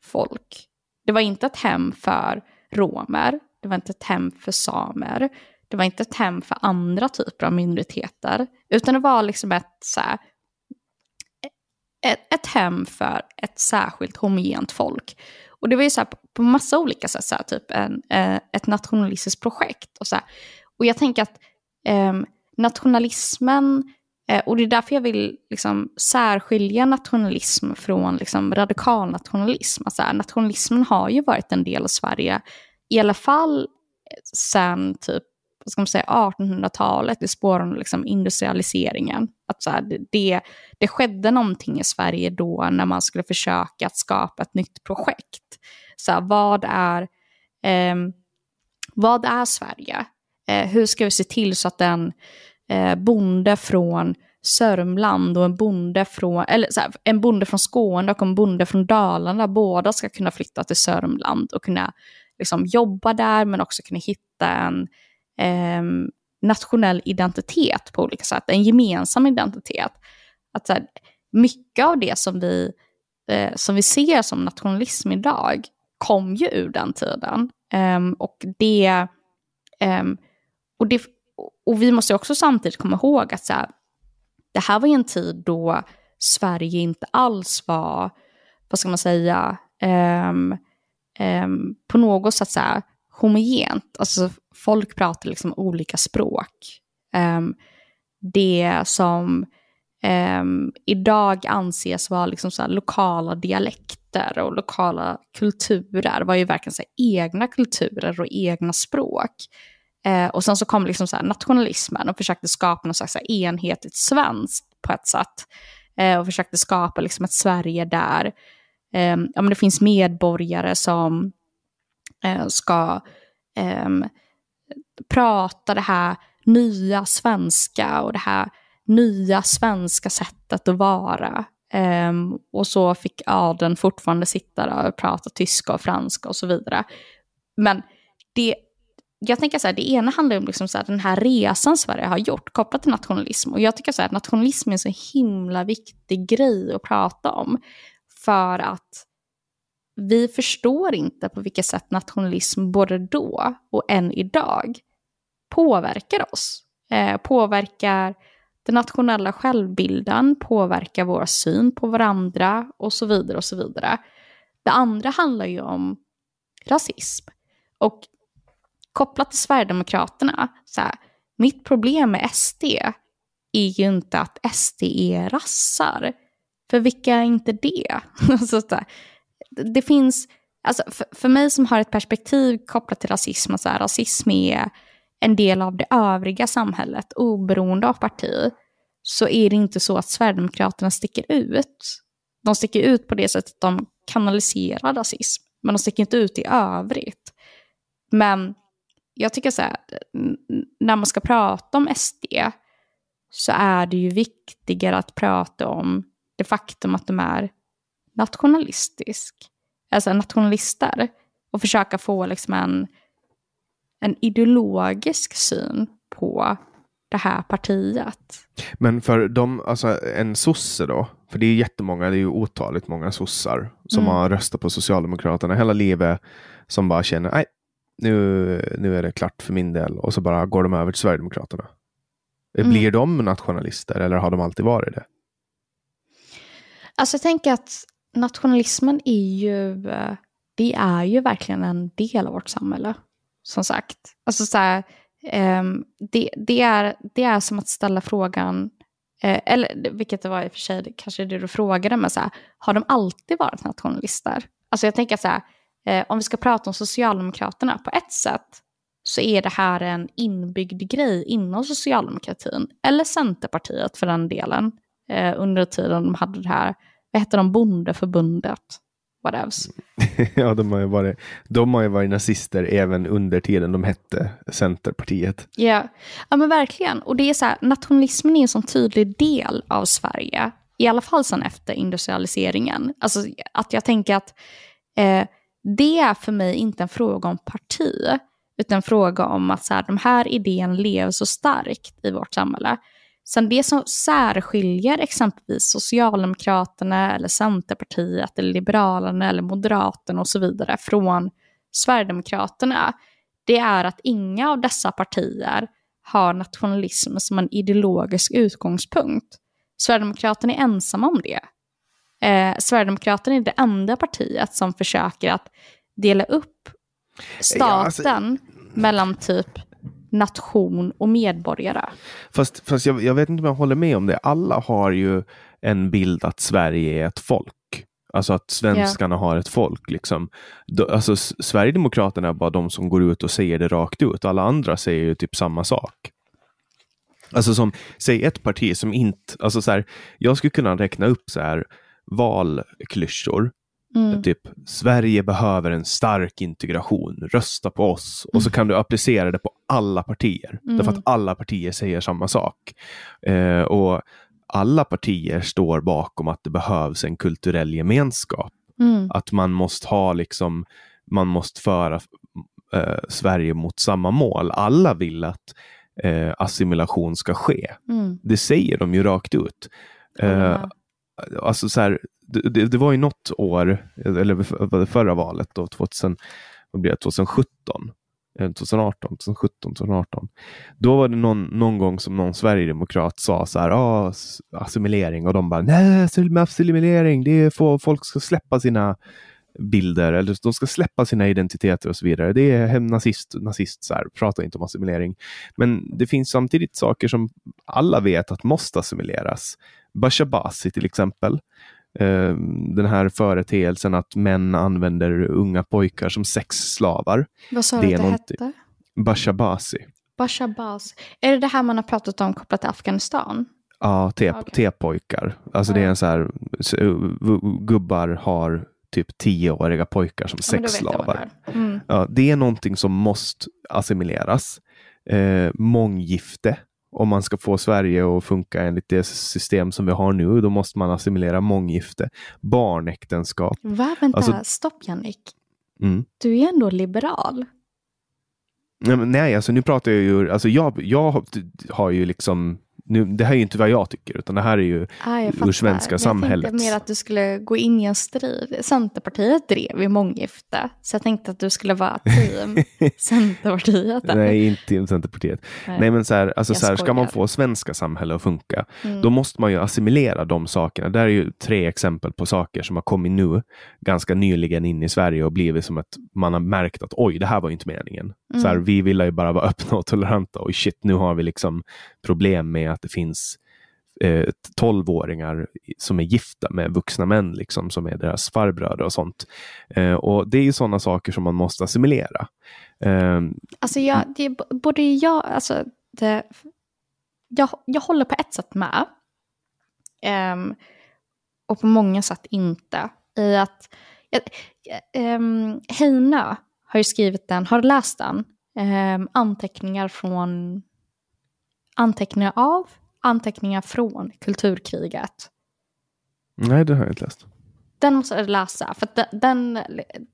folk. Det var inte ett hem för romer, det var inte ett hem för samer, det var inte ett hem för andra typer av minoriteter, utan det var liksom ett, så här, ett, ett hem för ett särskilt homogent folk. Och det var ju så här, på massa olika sätt, så här, typ en, eh, ett nationalistiskt projekt. Och, så här. och jag tänker att eh, nationalismen, eh, och det är därför jag vill liksom, särskilja nationalism från liksom, radikal nationalism. Alltså, nationalismen har ju varit en del av Sverige, i alla fall sen typ vad ska man säga, 1800-talet i spåren av liksom industrialiseringen. Att så här, det, det skedde någonting i Sverige då när man skulle försöka att skapa ett nytt projekt. Så här, vad, är, eh, vad är Sverige? Eh, hur ska vi se till så att en eh, bonde från Sörmland och en bonde från, eller så här, en bonde från Skåne och en bonde från Dalarna båda ska kunna flytta till Sörmland och kunna liksom jobba där men också kunna hitta en eh, nationell identitet på olika sätt, en gemensam identitet. Att så här, mycket av det som vi, eh, som vi ser som nationalism idag kom ju ur den tiden. Um, och, det, um, och, det, och vi måste också samtidigt komma ihåg att så här, det här var ju en tid då Sverige inte alls var, vad ska man säga, um, på något sätt så här, homogent. Alltså folk pratar liksom olika språk. Um, det som um, idag anses vara liksom så lokala dialekter och lokala kulturer var ju verkligen så egna kulturer och egna språk. Uh, och sen så kom liksom så nationalismen och försökte skapa något slags enhetligt svenskt på ett sätt. Uh, och försökte skapa liksom ett Sverige där um, ja, men det finns medborgare som Eh, ska ehm, prata det här nya svenska och det här nya svenska sättet att vara. Um, och så fick adeln fortfarande sitta där och prata tyska och franska och så vidare. Men det, jag tänker så här, det ena handlar om liksom så här, den här resan Sverige har gjort kopplat till nationalism. Och jag tycker så här, att nationalism är en så himla viktig grej att prata om. För att vi förstår inte på vilket sätt nationalism både då och än idag påverkar oss. eh, påverkar den nationella självbilden, påverkar vår syn på varandra och så vidare och så vidare. Det andra handlar ju om rasism. Och kopplat till Sverigedemokraterna, så här, mitt problem med SD är ju inte att SD är rassar. För vilka är inte det? så där, det finns, alltså för, för, mig som har ett perspektiv kopplat till rasism, så här, rasism är en del av det övriga samhället, oberoende av parti, så är det inte så att Sverigedemokraterna sticker ut. De sticker ut på det sättet att de kanaliserar rasism, men de sticker inte ut i övrigt. Men jag tycker så här, när man ska prata om SD så är det ju viktigare att prata om det faktum att de är nationalistisk, alltså nationalister, och försöka få liksom en, en ideologisk syn på det här partiet. Men för dem, alltså en sosse då, för det är jättemånga, det är ju otaligt många sossar som mm. har röstat på Socialdemokraterna hela livet, som bara känner, nej, nu, nu är det klart för min del, och så bara går de över till Sverigedemokraterna. Mm. Blir de nationalister eller har de alltid varit det? Alltså jag tänker att nationalismen är ju, eh, det är ju verkligen en del av vårt samhälle. Som sagt. Alltså så här, um, det, det, är, det är som att ställa frågan, uh, eller vilket det var i och för sig, kanske det du frågade, men så här, har de alltid varit nationalister? Alltså jag tänker så här, uh, om vi ska prata om Socialdemokraterna på ett sätt, så är det här en inbyggd grej inom socialdemokratin, eller Centerpartiet för den delen, eh, under tiden de hade det här, vad hette de, bondeförbundet? Whatevs. ja, de har, ju varit, de har ju varit nazister även under tiden de hette Centerpartiet. Ja, ja men verkligen. Och det är så här, nationalismen är en sån tydlig del av Sverige, i alla fall sen efter industrialiseringen. Alltså att jag tänker att eh, det är för mig inte en fråga om parti, utan en fråga om att så här, de här idéerna lever så starkt i vårt samhälle. Sen det som särskiljer exempelvis Socialdemokraterna eller Centerpartiet eller Liberalerna eller Moderaterna och så vidare från Sverigedemokraterna, det är att inga av dessa partier har nationalism som en ideologisk utgångspunkt. Sverigedemokraterna är ensamma om det. Eh, Sverigedemokraterna är det enda partiet som försöker att dela upp staten ja, alltså... mellan typ nation och medborgare. Fast, fast jag, jag, vet inte om jag håller med om det. Alla har ju en bild att Sverige är ett folk. Alltså att svenskarna yeah. har ett folk. Liksom. alltså, Sverigedemokraterna är bara de som går ut och säger det rakt ut. Alla andra säger ju typ samma sak. Alltså som, säg ett parti som inte, alltså så här, jag skulle kunna räkna upp så här valklyschor Mm. Typ, Sverige behöver en stark integration, rösta på oss. Och så mm. kan du applicera det på alla partier. Mm. Därför att alla partier säger samma sak. Eh, och alla partier står bakom att det behövs en kulturell gemenskap. Mm. Att man måste ha liksom, man måste föra eh, Sverige mot samma mål. Alla vill att eh, assimilation ska ske. Mm. Det säger de ju rakt ut. Eh, alltså så här, det, det, var ju något år, eller förra valet, då, 2000, vad blir det, 2017, 2018, 2017, 2018. Då var det någon, någon gång som någon sverigedemokrat sa så här, ah, assimilering och de bara, nej, assimilering, det är för, folk ska släppa sina bilder eller de ska släppa sina identiteter och så vidare. Det är nazist, nazist så här, prata inte om assimilering. Men det finns samtidigt saker som alla vet att måste assimileras. Bashabasi till exempel. Uh, den här företeelsen att män använder unga pojkar som sexslavar. Vad sa du att det hette? Bashabasi. Bashabasi. Är det det här man har pratat om kopplat till Afghanistan? Ja, T-pojkar. Okay. Alltså det är en så här, gubbar har typ tioåriga pojkar som ja, sexslavar. Mm. Ja, det är någonting som måste assimileras. Eh, månggifte om man ska få Sverige att funka enligt det system som vi har nu, då måste man assimilera månggifte. Barnäktenskap. Va? Vänta, alltså, stopp Jannik. Mm. Du är ändå liberal. Nej, alltså nu pratar jag ju, alltså jag, jag har ju liksom nu, det här är ju inte vad jag tycker, utan det här är ju Ah, ur svenska samhället. Jag tänkte mer att du skulle gå in i en strid. Centerpartiet drev ju månggifte. Så jag tänkte att du skulle vara team Centerpartiet. Nej, inte i Centerpartiet. Nej. Nej, men så här, alltså Jag så här, ska man få svenska samhälle att funka, Mm. då måste man ju assimilera de sakerna. Där är ju tre exempel på saker som har kommit nu, ganska nyligen in i Sverige och blivit som att man har märkt att oj, det här var ju inte meningen. Så Mm. här, vi vill ju bara vara öppna och toleranta och shit, nu har vi liksom problem med att det finns eh, 12-åringar som är gifta med vuxna män, liksom, som är deras farbröder och sånt. Eh, och Det är ju sådana saker som man måste assimilera. Eh, Alltså jag, det, är b- både jag, alltså det, jag, jag håller på ett sätt med. Ehm, och på många sätt inte. I att, um, Heina har ju skrivit den, har du läst den? Ehm, anteckningar från, anteckningar av, anteckningar från kulturkriget. nej, det har jag inte läst. Den måste du läsa, för den,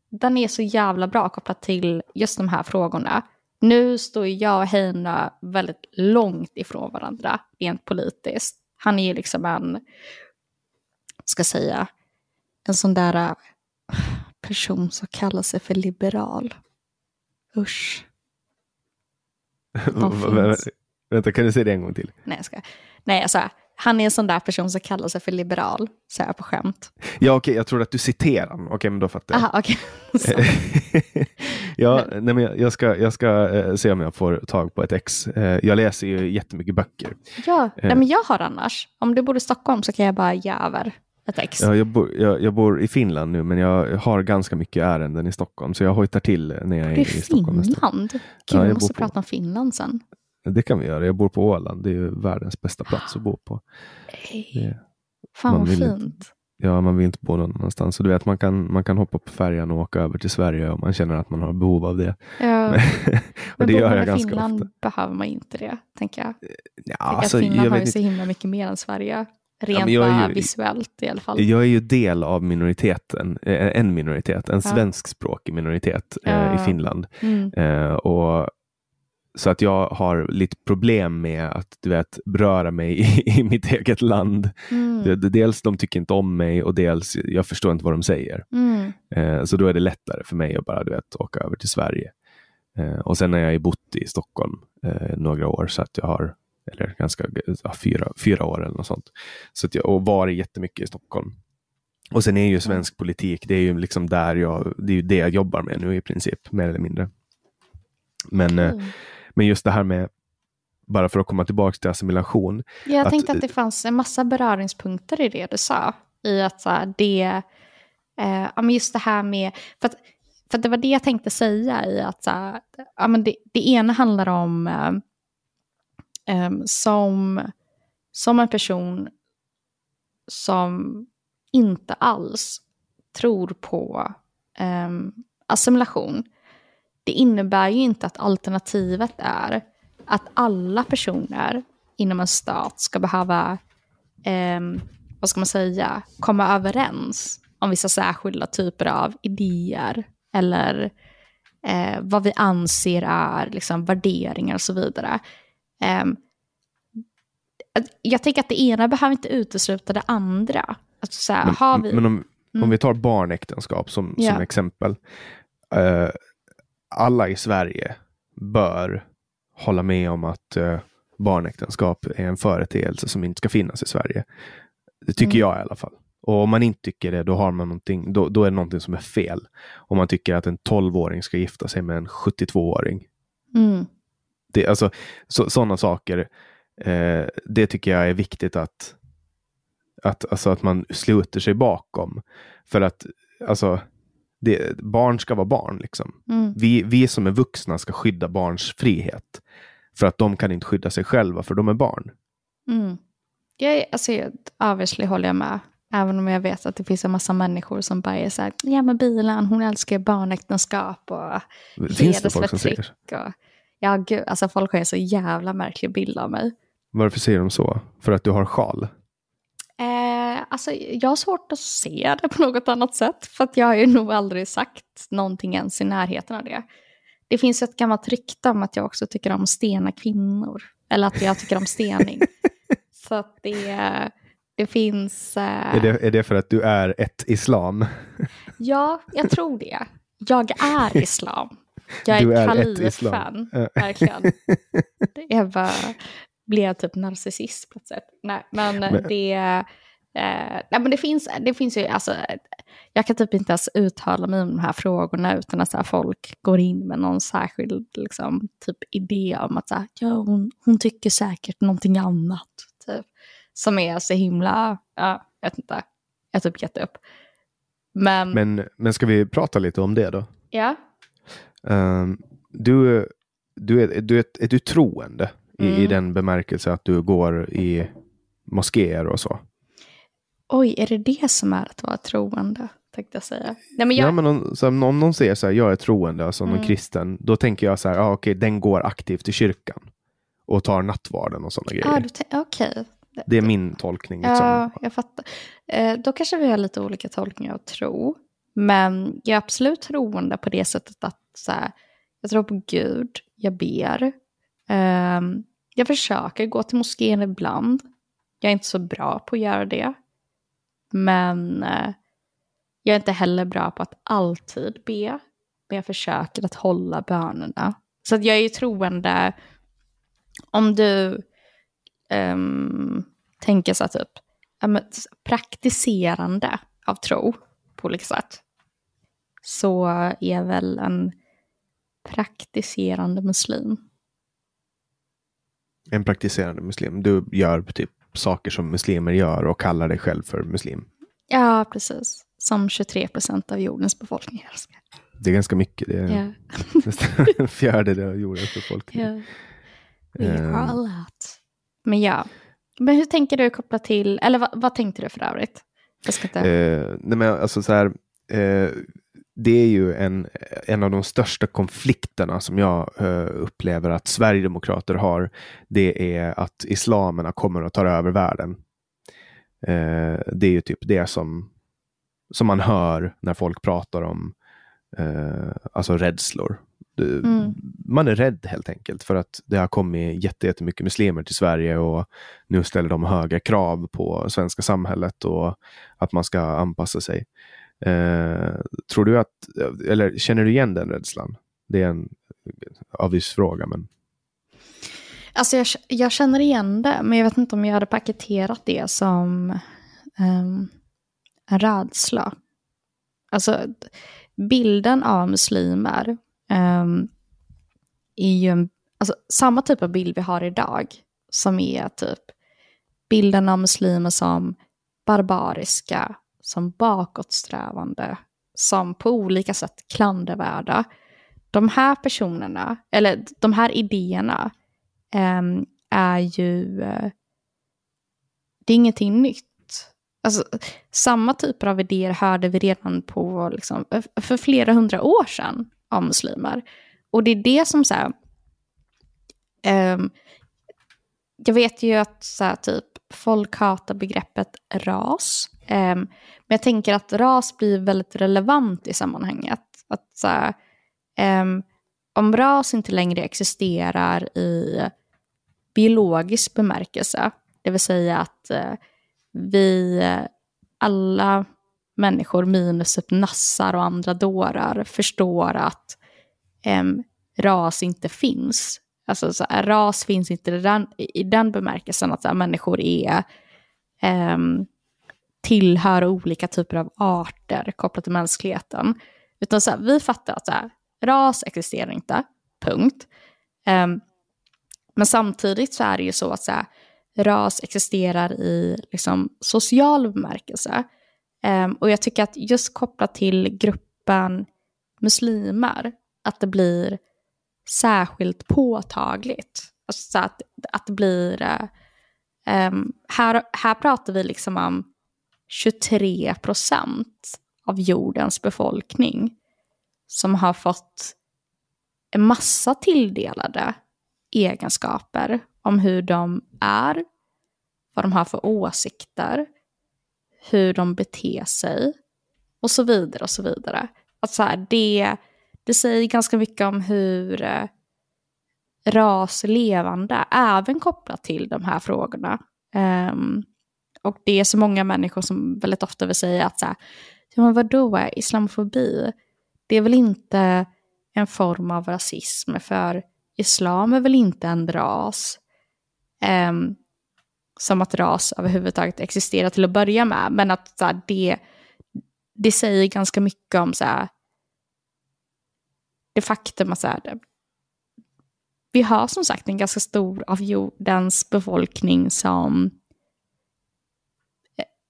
den är så jävla bra kopplat till just de här frågorna. Nu står jag och Heina väldigt långt ifrån varandra rent politiskt. Han är ju liksom en, ska säga, en sån där äh, person som kallar sig för liberal. Usch. De finns. Vänta, kan du säga det en gång till? Nej, jag ska. Nej, alltså, han är en sån där person som kallar sig för liberal, så här på skämt. Ja, okej, jag tror att du citerar honom. Okej, men då fattar jag. Aha. Så. ja, nej, men jag- jag ska, jag ska eh, se om jag får tag på ett ex. Eh, jag läser ju jättemycket böcker. Ja, Eh. nej, men jag har annars. Om du bor i Stockholm så kan jag bara ge över ett ex. Ja, jag, bor, jag, jag bor i Finland nu, men jag har ganska mycket ärenden i Stockholm, så jag hojtar till när jag är i är Stockholm. nästa- Finland. Gud, Ja, jag vi måste på- prata om Finland sen. Det kan vi göra. Jag bor på Åland. Det är ju världens bästa plats att bo på. Det, Fan vad vill inte- fint. ja, man vill inte bo någon annanstans. Så du vet, man kan, man kan hoppa på färjan och åka över till Sverige om man känner att man har behov av det. Ja, och men det bor gör jag ganska Finland ofta. behöver man inte det, tänker jag. Ja, Tänker alltså, Finland jag, har ju så himla mycket mer än Sverige. Rent bara ju- visuellt i alla fall. jag är ju del av minoriteten, eh, en minoritet, en Ja. svenskspråkig minoritet eh, Ja. i Finland. Mm. Eh, och så att jag har lite problem med att du vet, röra mig i, i mitt eget land. Mm. Dels de tycker inte om mig och dels jag förstår inte vad de säger. Mm. Eh, så då är det lättare för mig att bara du vet, åka över till Sverige. Eh, och sen har jag bott i Stockholm eh, några år så att jag har, eller ganska, ja, fyra, fyra år eller något sånt. Så att jag, och varit jättemycket i Stockholm. Och sen är ju svensk politik, det är ju liksom där jag, det är det jag jobbar med nu i princip, mer eller mindre. Men, eh, Mm. Men just det här med, bara för att komma tillbaka till assimilation. Ja, Jag att- tänkte att det fanns en massa beröringspunkter i det du sa. I att så här, det, eh, ja, men just det här med, för att, för att det var det jag tänkte säga i att så här, ja, men det, det ena handlar om eh, em, som, som en person som inte alls tror på em, assimilation. Det innebär ju inte att alternativet är att alla personer inom en stat ska behöva, ehm, vad ska man säga, komma överens om vissa särskilda typer av idéer eller eh, vad vi anser är liksom, värderingar och så vidare. Att- jag tänker att det ena behöver inte utesluta det andra. Alltså, så här, Men, vi, men om, Mm. om vi tar barnäktenskap som, som exempel. Eh, alla i Sverige bör hålla med om att eh, barnäktenskap är en företeelse som inte ska finnas i Sverige. Det tycker Mm. jag i alla fall. Och om man inte tycker det, då, har man någonting, då, då är det någonting som är fel. Om man tycker att en 12-åring ska gifta sig med en 72-åring. mm, Det, alltså, så, sådana saker, eh, det tycker jag är viktigt att, att, alltså att man sluter sig bakom. För att alltså, det, barn ska vara barn. Liksom. mm, Vi, vi som är vuxna ska skydda barns frihet. För att de kan inte skydda sig själva, för de är barn. mm. Jag, alltså, jag- obviously håller jag med. Även om jag vet att det finns en massa människor som bara är så här, ja men bilen, hon älskar barnäktenskap och Finns det folk som säger. Och, ja gud, alltså folk har en så jävla märklig bild av mig. Varför säger de så? För att du har sjal? Eh, alltså, jag har svårt att se det på något annat sätt. För att jag har ju nog aldrig sagt någonting ens i närheten av det. Det finns ett gammalt rykte om att jag också tycker om stena kvinnor. Eller att jag tycker om stening. Så att det, det finns... Uh... Är, det, är det för att du är ett islam? Ja, jag tror det. Jag är islam. Jag är, är kalifen. Verkligen. Det är bara, blev typ narcissist plötsligt. Nej, men, men. det... Eh, nej, men det finns, det finns ju, alltså, jag kan typ inte ens uttala mig om de här frågorna utan att så här, folk går in med någon särskild liksom, typ, idé om att så här, ja, hon, hon tycker säkert någonting annat. Typ, som är så himla, ja, jag vet inte, jag typ gett upp. Men, men, men ska vi prata lite om det då? Ja. Um, du, du, är, du är, är du troende mm. i, i den bemärkelse att du går i moskéer och så? Oj, är det det som är att vara troende? Tänkte jag säga. Nej, men jag... Ja, men om, så, om någon säger så här, jag är troende, alltså någon mm. kristen, då tänker jag så här, ah, okej, okay, den går aktivt i kyrkan och tar nattvarden och sådana grejer. Ah, okej. Okay. Det är min tolkning. Liksom. Ja, jag fattar. Eh, då kanske vi har lite olika tolkningar av tro. Men jag är absolut troende på det sättet att så här, jag tror på Gud, jag ber. Eh, jag försöker gå till moskén ibland. Jag är inte så bra på att göra det. Men eh, jag är inte heller bra på att alltid be. Men jag försöker att hålla bönerna. Så att jag är ju troende. Om du um, tänker så typ, praktiserande av tro på olika sätt. Så är väl en praktiserande muslim. En praktiserande muslim. Du gör typ saker som muslimer gör och kallar dig själv för muslim. Ja, precis. Som 23 procent av jordens befolkning älskar. Det är ganska mycket. Det är ja. nästan en fjärdedel av jordens befolkning. Ja. We are a lot. Men ja. Men hur tänker du koppla till, eller vad, vad tänkte du för övrigt? Jag ska inte... Eh, nej men alltså så här, eh, det är ju en, en av de största konflikterna som jag uh, upplever att Sverigedemokrater har. Det är att islamerna kommer och tar över världen. Uh, det är ju typ det som, som man hör när folk pratar om uh, alltså rädslor. Mm. Man är rädd helt enkelt för att det har kommit jättemycket muslimer till Sverige och nu ställer de höga krav på svenska samhället och att man ska anpassa sig. Eh, tror du att, eller känner du igen den rädslan? Det är en avgiftsfråga. Men... Alltså jag, jag, känner igen det, men jag vet inte om jag hade paketerat det som um, en rädsla. Alltså bilden av muslimer um, är ju en, alltså, samma typ av bild vi har idag, som är typ bilden av muslimer som barbariska, som bakåtsträvande, som på olika sätt klandervärda. De här personerna, eller de här idéerna, eh, är ju... Eh, det är ingenting nytt. Alltså, samma typer av idéer hörde vi redan på, liksom, för flera hundra år sedan av muslimer. Och det är det som så här, eh, jag vet ju att så här, typ, folk hatar begreppet ras. Ehm, men jag tänker att ras blir väldigt relevant i sammanhanget. Att, så här, ehm, om ras inte längre existerar i biologisk bemärkelse, det vill säga att eh, vi eh, alla människor minus ett nassar och andra dårar förstår att um, ras inte finns. Alltså så här, ras finns inte i den, i den bemärkelsen att så här, människor är um, tillhör olika typer av arter kopplat till mänskligheten. Utan så här, vi fattar att så här, ras existerar inte, punkt. Um, men samtidigt så är det ju så att så här, ras existerar i liksom, social bemärkelse. Um, och jag tycker att just kopplat till gruppen muslimer, att det blir särskilt påtagligt. Alltså så att, att det blir... Um, här, här pratar vi liksom om 23 procent av jordens befolkning som har fått en massa tilldelade egenskaper om hur de är, vad de har för åsikter, hur de beter sig och så vidare och så vidare. Att så här, det, det säger ganska mycket om hur eh, ras levande, även kopplat till de här frågorna. Um, och det är så många människor som väldigt ofta vill säga att så här, ja men vadå, islamofobi? Det är väl inte en form av rasism, för islam är väl inte en ras? Um, som att ras överhuvudtaget existerar till att börja med, men att så här, det, det säger ganska mycket om så här, det faktum att så här, vi har som sagt en ganska stor av jordens befolkning som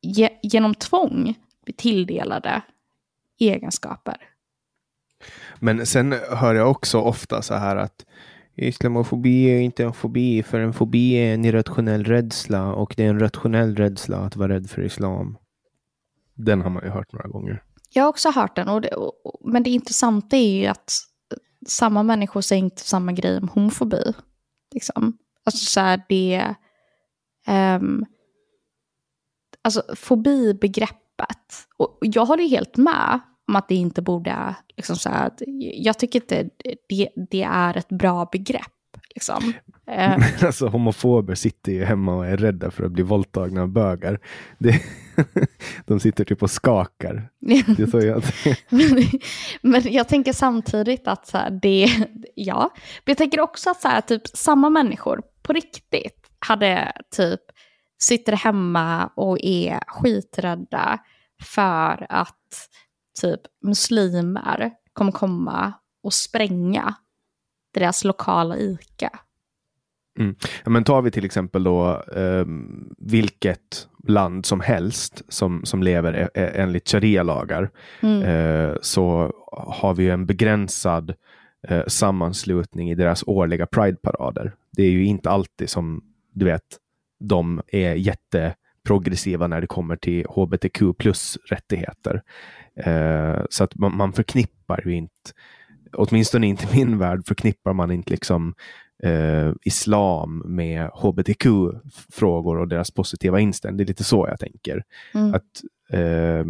ge, genom tvång blir tilldelade egenskaper. Men sen hör jag också ofta så här att islamofobi är inte en fobi, för en fobi är en irrationell rädsla och det är en rationell rädsla att vara rädd för islam. Den har man ju hört några gånger. Jag har också hört den, och det, och, men det intressanta är ju att samma människor säger inte samma grej om homofobi. Liksom. Alltså så här, det... Um, alltså fobibegreppet. Och jag håller helt med om att det inte borde, liksom så här, jag tycker inte det, det är ett bra begrepp. Liksom. Men alltså homofober sitter ju hemma och är rädda för att bli våldtagna av bögar. Det, de sitter typ och skakar. Det är så jag... men, men jag tänker samtidigt att så här, det, ja. Men jag tänker också att så här, typ, samma människor på riktigt hade typ sitter hemma och är skiträdda för att typ muslimer kommer komma och spränga deras lokala ICA. Mm. Men tar vi till exempel då eh, vilket land som helst som, som lever e, e, enligt sharia-lagar mm. eh, så har vi en begränsad eh, sammanslutning i deras årliga Pride-parader. Det är ju inte alltid som du vet, de är jätteprogressiva när det kommer till hbtq plus rättigheter. Eh, så att man, man förknippar ju inte åtminstone inte i min värld, förknippar man inte liksom eh, islam med hbtq-frågor och deras positiva inställning. Det är lite så jag tänker. Mm. Att, eh,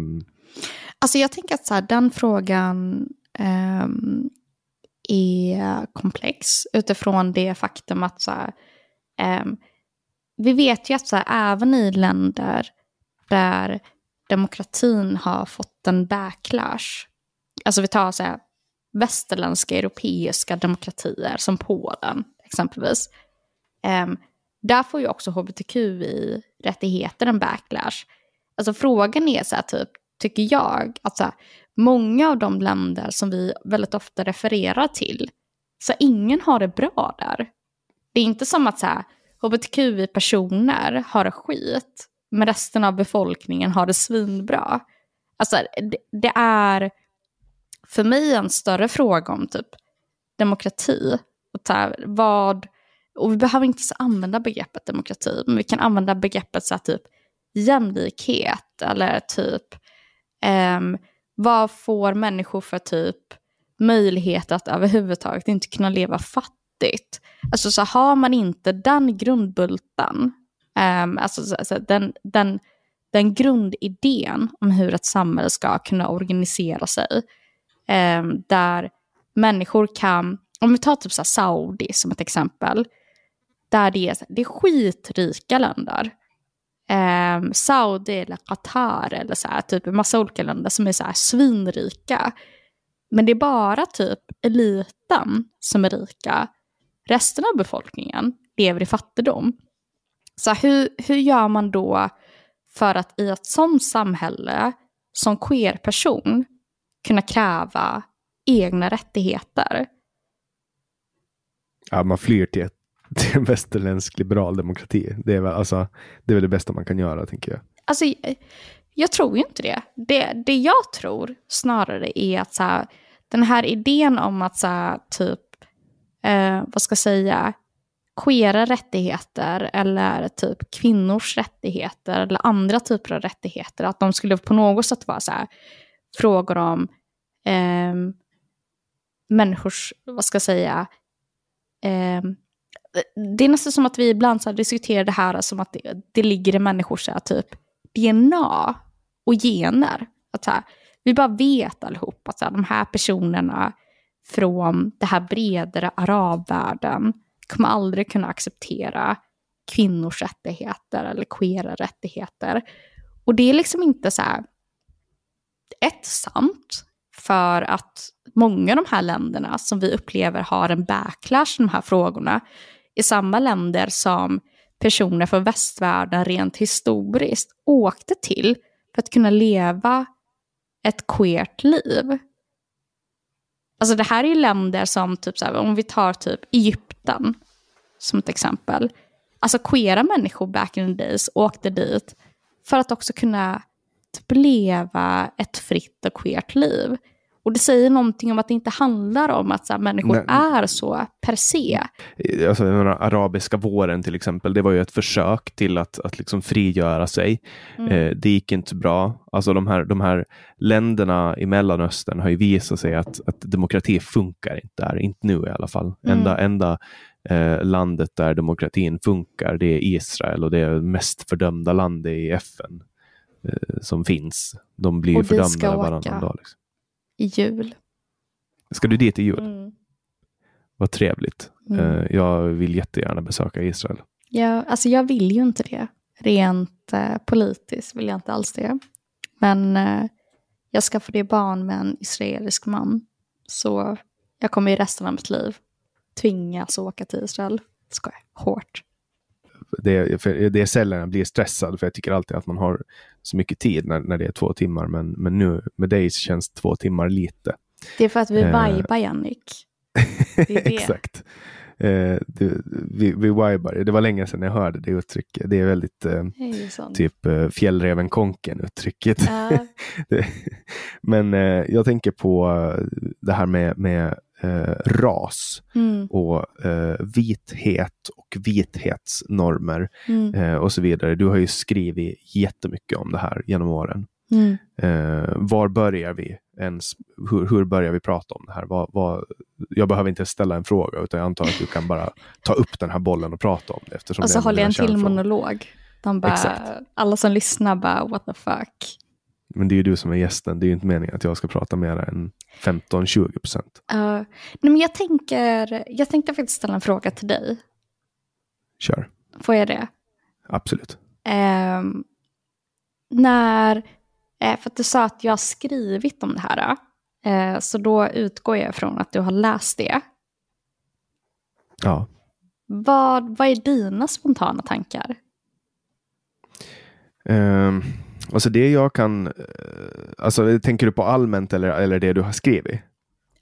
alltså jag tänker att så här, den frågan eh, är komplex utifrån det faktum att så här, ehm, vi vet ju att så här, även i länder där demokratin har fått en backlash, alltså vi tar så här, västerländska europeiska demokratier som Polen exempelvis. Um, där får ju också hbtqi-rättigheter en backlash. Alltså frågan är så här typ, tycker jag, att så här, många av de länder som vi väldigt ofta refererar till, så ingen har det bra där. Det är inte som att så här, hbtqi-personer har det skit, men resten av befolkningen har det svinbra. Alltså det, det är för mig en större fråga om typ demokrati. Och här, vad, och vi behöver inte så använda begreppet demokrati, men vi kan använda begreppet så här, typ jämlikhet eller typ um, vad får människor för typ möjlighet att överhuvudtaget inte kunna leva fattigt. Alltså så har man inte den grundbulten, um, alltså, så, så, den, den, den grundidén om hur ett samhälle ska kunna organisera sig, um, där människor kan, om vi tar typ så Saudi som ett exempel, där det är, det är skitrika länder. Um, Saudi eller Qatar eller så här, typ en massa olika länder som är så här svinrika. Men det är bara typ eliten som är rika. Resten av befolkningen lever i fattigdom. Så hur, hur gör man då för att i ett sånt samhälle som queer-person kunna kräva egna rättigheter. Ja, man flyr till, ett, till en västerländsk liberal demokrati. Det är, väl, alltså, det är väl det bästa man kan göra, tänker jag. Alltså, jag tror ju inte det. Det, det jag tror snarare är att så här, den här idén om att så här, typ, eh, vad ska jag säga, queera rättigheter eller typ kvinnors rättigheter eller andra typer av rättigheter, att de skulle på något sätt vara så här, frågor om eh, människors, vad ska jag säga, eh, det är nästan som att vi ibland så diskuterar det här som att det, det ligger i människors så här, typ DNA och gener. Att så här, vi bara vet allihop att så här, de här personerna från det här bredare arabvärlden kommer aldrig kunna acceptera kvinnors rättigheter eller queera rättigheter. Och det är liksom inte så här, ett sant, för att många av de här länderna som vi upplever har en backlash i de här frågorna är samma länder som personer från västvärlden rent historiskt åkte till för att kunna leva ett queert liv. Alltså det här är ju länder som, typ så här, om vi tar typ Egypten som ett exempel. Alltså queera människor back in the days åkte dit för att också kunna typ leva ett fritt och queert liv. Och det säger någonting om att det inte handlar om att så här, människor Nej. är så per se. Alltså, den arabiska våren till exempel, det var ju ett försök till att, att liksom frigöra sig. Mm. Eh, det gick inte bra. Alltså de här, de här länderna i Mellanöstern har ju visat sig att, att demokrati funkar inte där, inte nu i alla fall. Mm. Enda, enda eh, landet där demokratin funkar, det är Israel och det är mest fördömda landet i FN eh, som finns. De blir och fördömda varannan dag. Liksom i jul. Ska du dit i jul? Mm. Vad trevligt. Mm. Uh, jag vill jättegärna besöka Israel. Ja, alltså jag vill ju inte det. Rent uh, politiskt vill jag inte alls det. Men uh, jag skaffade barn med en israelisk man. Så jag kommer i resten av mitt liv tvingas åka till Israel. Skojar, hårt. Det, för det är sällan jag blir stressad, för jag tycker alltid att man har så mycket tid när, när det är två timmar. Men, men nu med dig känns två timmar lite. Det är för att vi eh. vibar, Jannik. Det det. Exakt. Eh, det, vi, vi vibar. Det var länge sedan jag hörde det uttrycket. Det är väldigt eh, typ eh, fjällräven konken uttrycket. Uh. men eh, jag tänker på det här med, med eh, ras mm. och eh, vithet och vithetsnormer mm. eh, och så vidare. Du har ju skrivit jättemycket om det här genom åren. Mm. Eh, var börjar vi ens? Hur, hur, börjar vi prata om det här? Vad, vad, jag behöver inte ställa en fråga, utan jag antar att du kan bara ta upp den här bollen och prata om det. Eftersom och så håller jag en till monolog. De bara, alla som lyssnar bara, what the fuck. Men det är ju du som är gästen. Det är ju inte meningen att jag ska prata mer än 15-20 procent. Uh, men jag, tänker, jag tänkte faktiskt ställa en fråga till dig. Kör. Får jag det? Absolut. Uh, när, uh, för att du sa att jag har skrivit om det här. Uh, så då utgår jag från att du har läst det. Ja. Vad, vad är dina spontana tankar? Alltså det jag kan, eh, alltså tänker du på allmänt eller, eller det du har skrivit?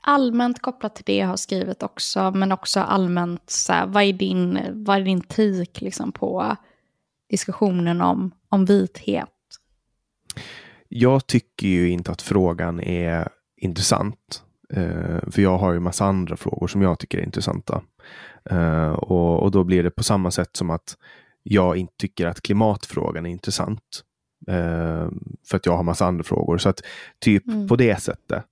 Allmänt kopplat till det jag har skrivit också, men också allmänt, så här, vad, är din, vad är din tik liksom, på diskussionen om, om vithet? Jag tycker ju inte att frågan är intressant. Uh, för jag har ju massa andra frågor som jag tycker är intressanta. Uh, och, och då blir det på samma sätt som att jag inte tycker att klimatfrågan är intressant. Eh, för att jag har massa andra frågor. Så att typ mm. på det sättet.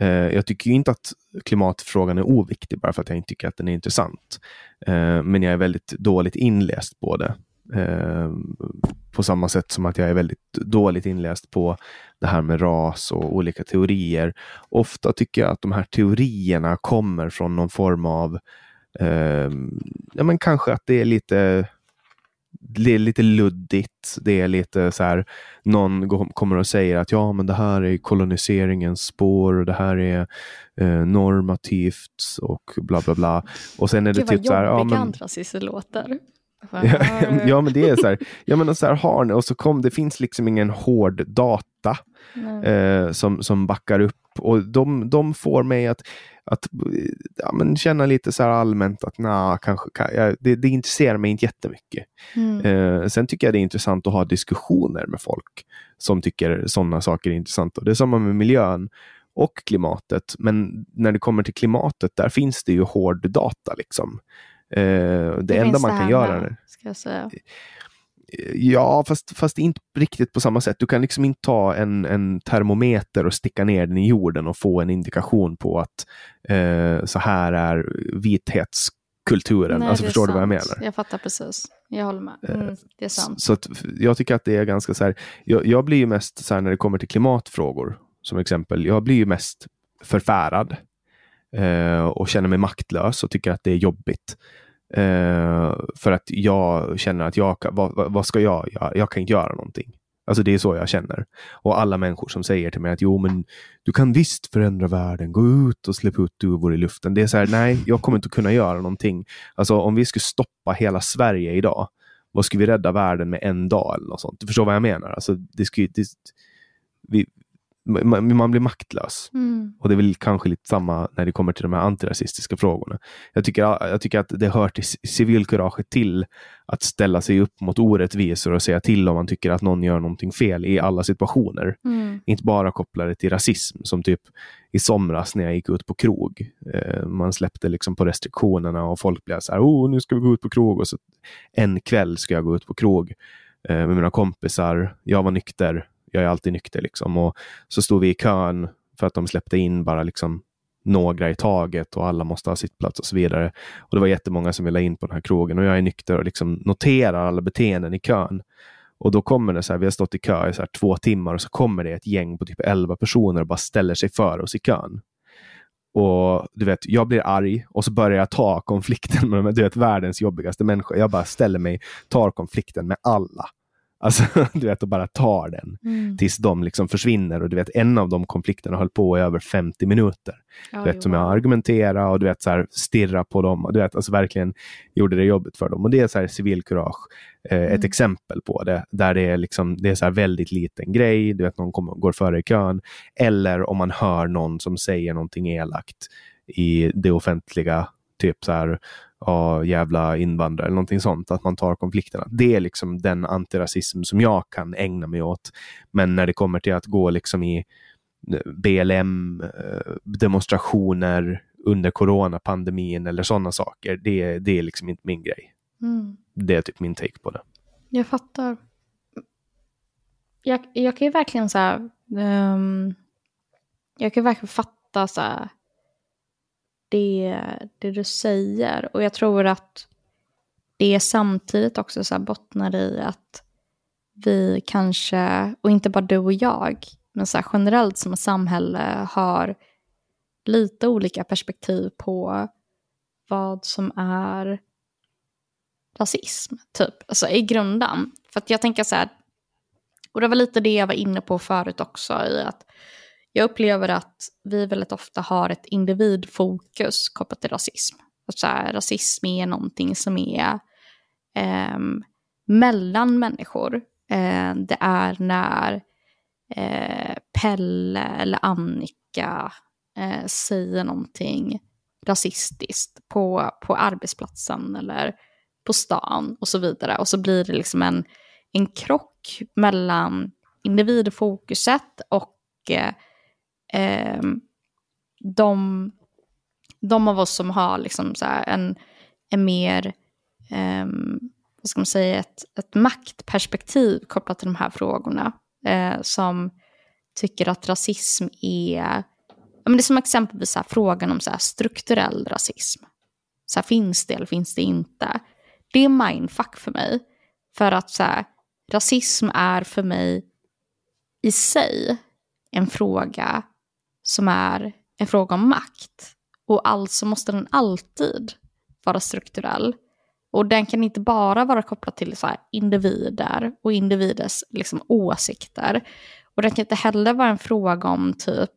Eh, jag tycker inte att klimatfrågan är oviktig bara för att jag inte tycker att den är intressant. Eh, men jag är väldigt dåligt inläst på det. Eh, på samma sätt som att jag är väldigt dåligt inläst på det här med ras och olika teorier. Ofta tycker jag att de här teorierna kommer från någon form av, eh, ja men kanske att det är lite det är lite luddigt. Det är lite så här, någon kommer och säger att ja, men det här är koloniseringens spår och det här är eh, normativt och bla bla bla. Och sen är det Gud, typ så här. Ja, men, låter. Ja, men det är så här. Ja, men så här har ni, och så kom det finns liksom ingen hård data eh, som, som backar upp och de, de får mig att att ja, men känna lite så allmänt att nah, kanske, kan, ja, det, det intresserar mig inte jättemycket. Mm. Eh, sen tycker jag det är intressant att ha diskussioner med folk som tycker sådana saker är intressanta. Det är samma med miljön och klimatet. Men när det kommer till klimatet, där finns det ju hård data. Liksom. Eh, det, det enda man kan göra... Med, ska jag säga. Ja, fast, fast inte riktigt på samma sätt. Du kan liksom inte ta en, en termometer och sticka ner den i jorden och få en indikation på att eh, så här är vithetskulturen. Nej, alltså, förstår sant. du vad jag menar? Jag fattar precis. Jag håller med. Eh, mm, det är sant. Så, så jag tycker att det är ganska så här. Jag, jag blir ju mest så här när det kommer till klimatfrågor, som exempel. Jag blir ju mest förfärad eh, och känner mig maktlös och tycker att det är jobbigt. Eh, för att jag känner att jag, vad, vad ska jag göra? Jag kan inte göra någonting. Alltså det är så jag känner. Och alla människor som säger till mig att jo, men du kan visst förändra världen. Gå ut och släpp ut duvor i luften. Det är så här, nej, jag kommer inte att kunna göra någonting. Alltså om vi skulle stoppa hela Sverige idag, vad skulle vi rädda världen med en dag eller något sånt? Du förstår vad jag menar? Alltså, det skulle, det, vi, man, man blir maktlös. Mm. Och det är väl kanske lite samma när det kommer till de här antirasistiska frågorna. Jag tycker, jag tycker att det hör till civilkuraget till att ställa sig upp mot orättvisor och säga till om man tycker att någon gör någonting fel i alla situationer. Mm. Inte bara kopplade till rasism, som typ i somras när jag gick ut på krog. Eh, man släppte liksom på restriktionerna och folk blev så här, oh, nu ska vi gå ut på krog. Och så en kväll ska jag gå ut på krog eh, med mina kompisar. Jag var nykter jag är alltid nykter liksom. Och så stod vi i kön för att de släppte in bara liksom några i taget och alla måste ha sittplats och så vidare. Och det var jättemånga som ville in på den här krogen och jag är nykter och liksom noterar alla beteenden i kön. Och då kommer det så här, vi har stått i kö i så här två timmar och så kommer det ett gäng på typ elva personer och bara ställer sig för oss i kön. Och du vet, jag blir arg och så börjar jag ta konflikten med du vet, världens jobbigaste människor. Jag bara ställer mig, tar konflikten med alla. Alltså, du vet, och bara tar den mm. tills de liksom försvinner. Och du vet, en av de konflikterna höll på i över 50 minuter. Ja, du vet, som jag argumenterade och du vet, så här, stirra på dem. Och, du vet, alltså, verkligen gjorde det jobbigt för dem. Och det är så här, civilkurage, eh, mm. ett exempel på det. Där det är, liksom, det är så här, väldigt liten grej. Du vet, någon kommer, går före i kön. Eller om man hör någon som säger någonting elakt i det offentliga typ så här, ja, jävla invandrare eller någonting sånt, att man tar konflikterna. Det är liksom den antirasism som jag kan ägna mig åt. Men när det kommer till att gå liksom i eh, BLM, eh, demonstrationer under coronapandemin eller sådana saker, det, det är liksom inte min grej. Mm. Det är typ min take på det. Jag fattar. Jag, jag kan ju verkligen så här, um, jag kan verkligen fatta så här, det, det du säger. Och jag tror att det samtidigt också så bottnar i att vi kanske, och inte bara du och jag, men så generellt som samhälle har lite olika perspektiv på vad som är rasism, typ. Alltså i grunden. För att jag tänker så här, och det var lite det jag var inne på förut också, i att jag upplever att vi väldigt ofta har ett individfokus kopplat till rasism. Alltså, rasism är någonting som är eh, mellan människor. Eh, det är när eh, Pelle eller Annika eh, säger någonting rasistiskt på, på arbetsplatsen eller på stan och så vidare. Och så blir det liksom en, en krock mellan individfokuset och eh, eh, de, de av oss som har liksom så en, en mer, eh, vad ska man säga, ett, ett maktperspektiv kopplat till de här frågorna. Eh, som tycker att rasism är, ja, men det är som exempelvis så frågan om så strukturell rasism. Så här, finns det eller finns det inte? Det är mindfuck för mig. För att så här, rasism är för mig i sig en fråga som är en fråga om makt. Och alltså måste den alltid vara strukturell. Och den kan inte bara vara kopplad till så individer och individers liksom, åsikter. Och den kan inte heller vara en fråga om typ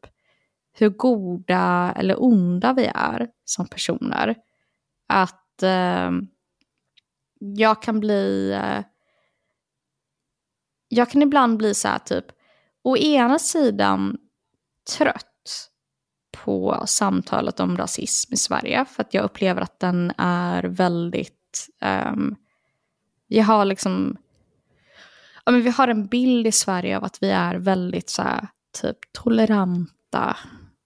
hur goda eller onda vi är som personer. Att eh, jag kan bli... Eh, jag kan ibland bli så här typ, å ena sidan trött på samtalet om rasism i Sverige. För att jag upplever att den är väldigt... Ehm, um, vi har liksom... Ja, men vi har en bild i Sverige av att vi är väldigt så här, typ toleranta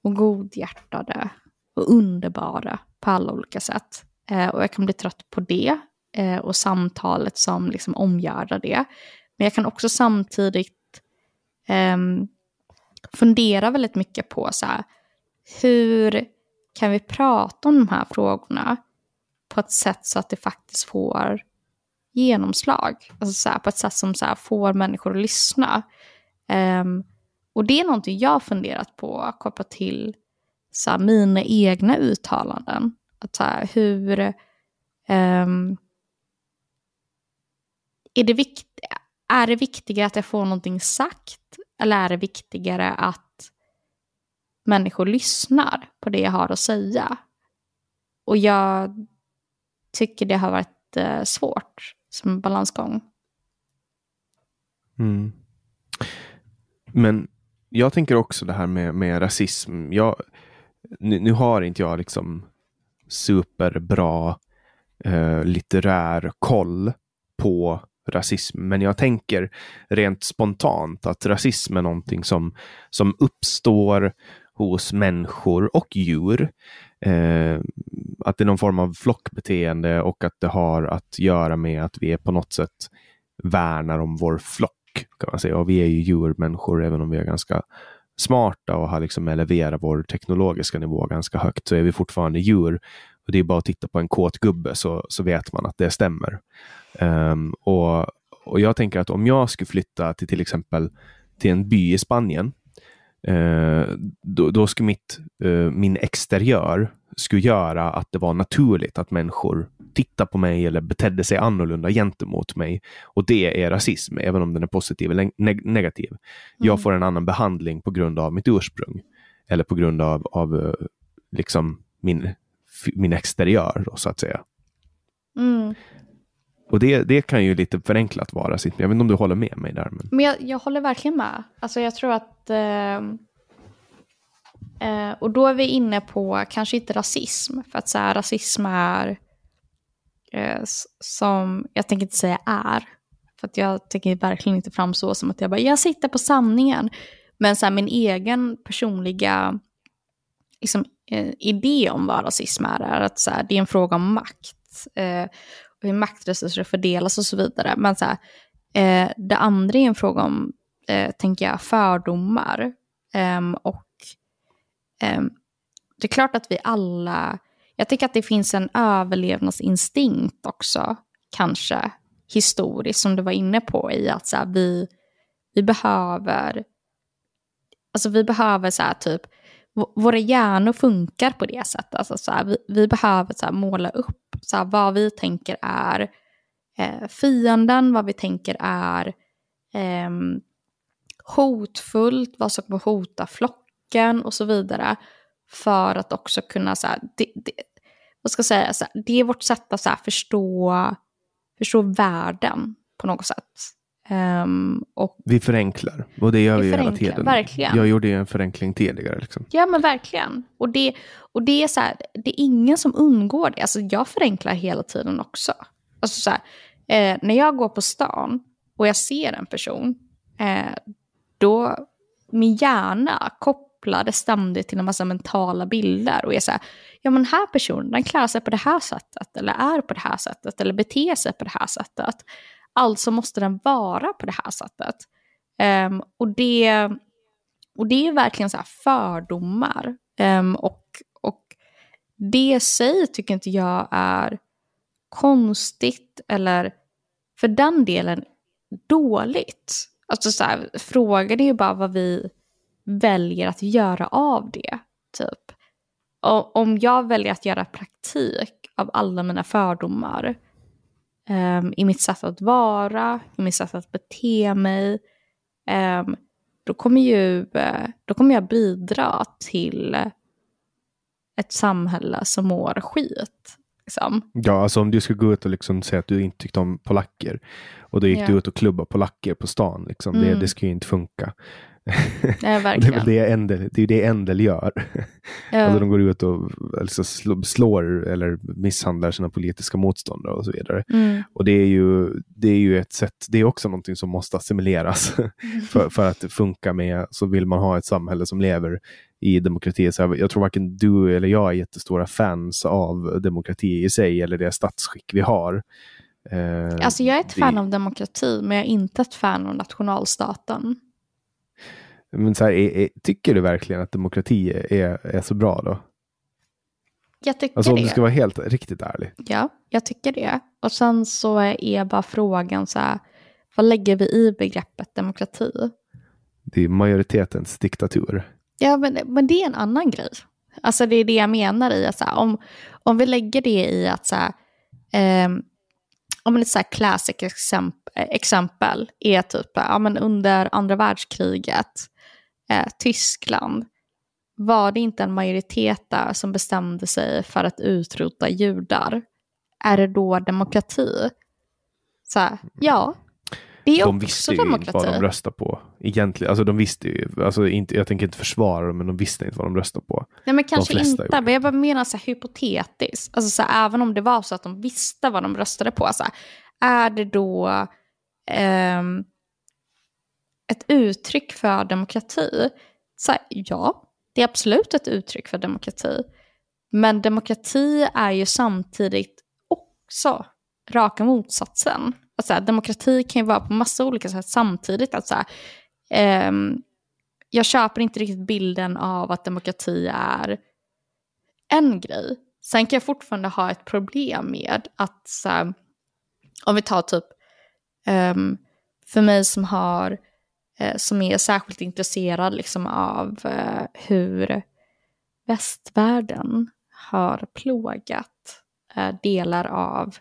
och godhjärtade och underbara på alla olika sätt. Eh, och jag kan bli trött på det eh, och samtalet som liksom omgärdar det. Men jag kan också samtidigt eh, fundera väldigt mycket på så här, hur kan vi prata om de här frågorna på ett sätt så att det faktiskt får genomslag? Alltså så här, på ett sätt som så här, får människor att lyssna. Um, och det är någonting jag har funderat på kopplat till så här, mina egna uttalanden. Att så här, hur, Um, är, det vikt, är det viktigare att jag får någonting sagt eller är det viktigare att människor lyssnar på det jag har att säga? Och jag tycker det har varit eh, svårt som balansgång. Mm. Men jag tänker också det här med, med rasism. Jag, nu, nu har inte jag liksom superbra eh, litterär koll på rasism, men jag tänker rent spontant att rasism är någonting som, som uppstår hos människor och djur. Eh, att det är någon form av flockbeteende och att det har att göra med att vi är på något sätt värnar om vår flock. kan man säga. Och vi är ju djurmänniskor, även om vi är ganska smarta och har liksom eleverat vår teknologiska nivå ganska högt, så är vi fortfarande djur. Och Det är bara att titta på en kåt gubbe så, så vet man att det stämmer. Um, och, och jag tänker att om jag skulle flytta till till exempel till en by i Spanien, uh, då, då skulle mitt, uh, min exteriör skulle göra att det var naturligt att människor tittade på mig eller betedde sig annorlunda gentemot mig. Och det är rasism, även om den är positiv eller neg negativ. Mm. Jag får en annan behandling på grund av mitt ursprung. Eller på grund av, av eh, liksom min, min exteriör, då, så att säga. Mm. Och det, det kan ju lite förenklat vara rasism. Jag vet inte om du håller med mig där. Men, men jag, jag håller verkligen med. Alltså jag tror att eh Eh, och då är vi inne på, kanske inte rasism, för att så här, rasism är, eh, som, jag tänker inte säga är, för att jag tänker verkligen inte framstå som att jag bara, jag sitter på sanningen. Men så här, min egen personliga liksom, eh, idé om vad rasism är, är att så här, det är en fråga om makt. Eh, hur maktresurser fördelas och så vidare. Men så här, eh, det andra är en fråga om, eh, tänker jag, fördomar. Ehm, och Ehm, det är klart att vi alla, jag tycker att det finns en överlevnadsinstinkt också, kanske historiskt, som du var inne på, i att så här, vi, vi behöver, alltså vi behöver så här, typ, våra hjärnor funkar på det sättet. Alltså så här, vi, vi, behöver så här, måla upp så här, vad vi tänker är eh, fienden, vad vi tänker är eh, hotfullt, vad som kommer hota flocken och så vidare. För att också kunna, så här, det, det, vad ska jag säga, så här, det är vårt sätt att så här, förstå, förstå världen på något sätt. Um, och vi förenklar och det gör vi, vi hela tiden. Verkligen. Jag gjorde en förenkling tidigare. Liksom. Ja men verkligen. Och, det, och det är så här, det är ingen som undgår det. Alltså, jag förenklar hela tiden också. Alltså, så här, eh, när jag går på stan och jag ser en person, eh, då min hjärna det ständigt till en massa mentala bilder och är så här, ja men den här personen den klär sig på det här sättet eller är på det här sättet eller beter sig på det här sättet. Alltså måste den vara på det här sättet. Um, och, det, och det är verkligen så här fördomar. Um, och, och det i sig tycker inte jag är konstigt eller för den delen dåligt. Alltså så här, frågan är ju bara vad vi väljer att göra av det. Typ. Och om jag väljer att göra praktik av alla mina fördomar um, i mitt sätt att vara, i mitt sätt att bete mig, um, då, kommer ju, uh, då kommer jag bidra till ett samhälle som mår skit. Liksom. Ja, alltså om du skulle gå ut och liksom säga att du inte tyckte om polacker och då gick yeah. du ut och klubba polacker på stan, liksom. mm. det, det skulle ju inte funka. Ja, det är väl det Endel, det är det Endel gör. Ja. Alltså de går ut och alltså, slår eller misshandlar sina politiska motståndare och så vidare. Mm. Och det är, ju, det är ju ett sätt, det är också någonting som måste assimileras för, för att funka med, så vill man ha ett samhälle som lever i demokrati. Så jag tror varken du eller jag är jättestora fans av demokrati i sig eller det statsskick vi har. Eh, alltså jag är ett fan av demokrati, men jag är inte ett fan av nationalstaten. Men så här, är, är, tycker du verkligen att demokrati är, är så bra då? Jag tycker alltså om det. du ska vara helt riktigt ärlig. Ja, jag tycker det. Och sen så är bara frågan så här, vad lägger vi i begreppet demokrati? Det är majoritetens diktatur. Ja, men, men det är en annan grej. Alltså det är det jag menar i att så här, om, om vi lägger det i att så här, eh, om ett så här classic exempel, exempel är typ ja, men under andra världskriget, eh, Tyskland, var det inte en majoritet där som bestämde sig för att utrota judar? Är det då demokrati? Så här, ja, det är de också visste ju demokrati. inte vad de röstade på. Egentligen, alltså de visste ju, alltså inte, jag tänker inte försvara dem, men de visste inte vad de röstade på. Nej men kanske inte, gjorde. men jag bara menar så här hypotetiskt. Alltså så här, även om det var så att de visste vad de röstade på, så här, är det då ehm, ett uttryck för demokrati? Så här, ja, det är absolut ett uttryck för demokrati. Men demokrati är ju samtidigt också raka motsatsen. Alltså, demokrati kan ju vara på massa olika sätt samtidigt. Alltså, ehm, jag köper inte riktigt bilden av att demokrati är en grej. Sen kan jag fortfarande ha ett problem med att, så här, om vi tar typ, um, för mig som har, som är särskilt intresserad liksom av eh, hur västvärlden har plågat eh, delar av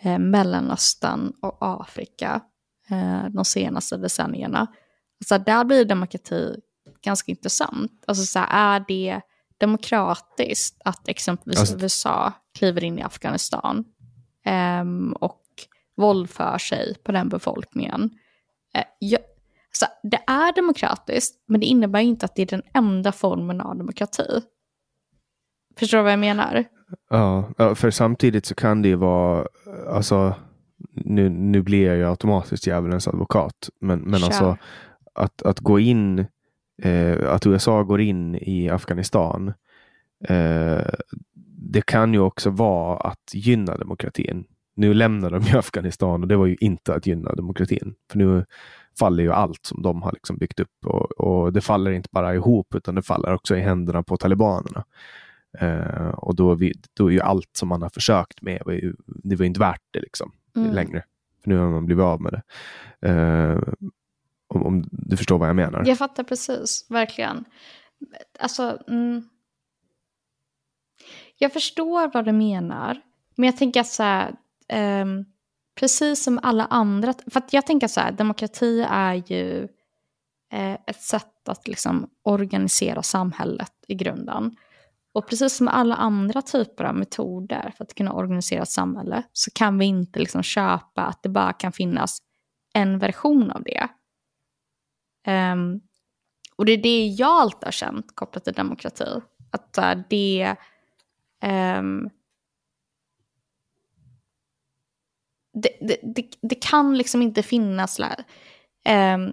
eh, Mellanöstern och Afrika eh, de senaste decennierna. Så där blir demokrati ganska intressant. Alltså så här, är det demokratiskt att exempelvis Alltså- USA kliver in i Afghanistan ehm, och våldför sig på den befolkningen? Eh, ja, så det är demokratiskt, men det innebär inte att det är den enda formen av demokrati. Förstår du vad jag menar? Ja, för samtidigt så kan det ju vara, alltså, nu, nu blir jag ju automatiskt djävulens advokat, men, men Kör. alltså att, att gå in, eh, att USA går in i Afghanistan, eh, det kan ju också vara att gynna demokratin. Nu lämnar de ju Afghanistan och det var ju inte att gynna demokratin. För nu faller ju allt som de har liksom byggt upp och, och det faller inte bara ihop utan det faller också i händerna på talibanerna. Eh, och då vi, då är ju allt som man har försökt med, var ju, det var ju inte värt det liksom Mm. längre. För nu har man blivit av med det. Eh, om, om du förstår vad jag menar. Jag fattar precis, verkligen. Alltså, mm, jag förstår vad du menar, men jag tänker så här, ehm, precis som alla andra, för att jag tänker så här, demokrati är ju eh, ett sätt att liksom organisera samhället i grunden. Och precis som alla andra typer av metoder för att kunna organisera ett samhälle så kan vi inte liksom köpa att det bara kan finnas en version av det. Um, och det är det jag alltid har känt kopplat till demokrati. Att uh, det... Um, det, det, det, det kan liksom inte finnas... ehm,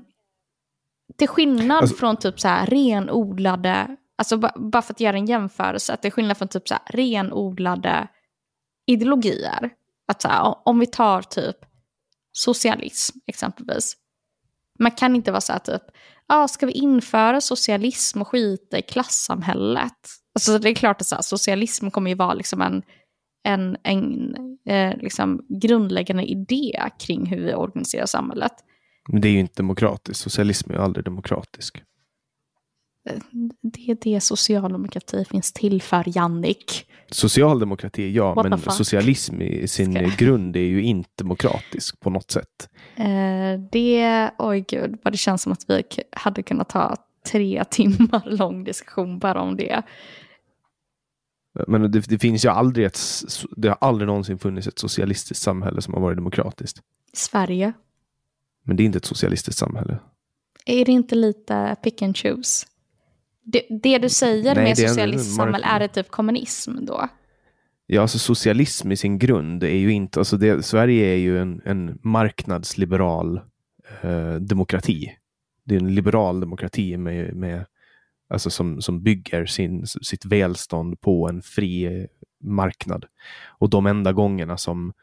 till skillnad Alltså- från typ så här renodlade... Alltså ba, bara för att göra en jämförelse. Att det är skillnad från typ så här renodlade ideologier. Att så här, om vi tar typ socialism exempelvis. Man kan inte vara så här typ, ja, ska vi införa socialism och skita i klassamhället? Alltså det är klart att så här, socialism kommer ju vara liksom en, en, en eh, liksom grundläggande idé kring hur vi organiserar samhället. Men det är ju inte demokratiskt. Socialism är ju aldrig demokratisk. Det är det socialdemokrati finns till för, Jannik. Socialdemokrati, ja, What men socialism i sin Ska grund är ju inte demokratisk på något sätt. Eh, det, oj gud, vad det känns som att vi hade kunnat ha tre timmar lång diskussion bara om det. Men det, det finns ju aldrig ett, det har aldrig någonsin funnits ett socialistiskt samhälle som har varit demokratiskt. Sverige, Men det är inte ett socialistiskt samhälle. är det inte lite pick and choose? Det, det du säger Nej, med socialistiskt samhälle, är det typ kommunism då? Ja, alltså socialism i sin grund är ju inte, alltså det, Sverige är ju en, en marknadsliberal eh, demokrati. Det är en liberal demokrati med, med, alltså som, som bygger sin, sitt välstånd på en fri marknad. Och de enda gångerna som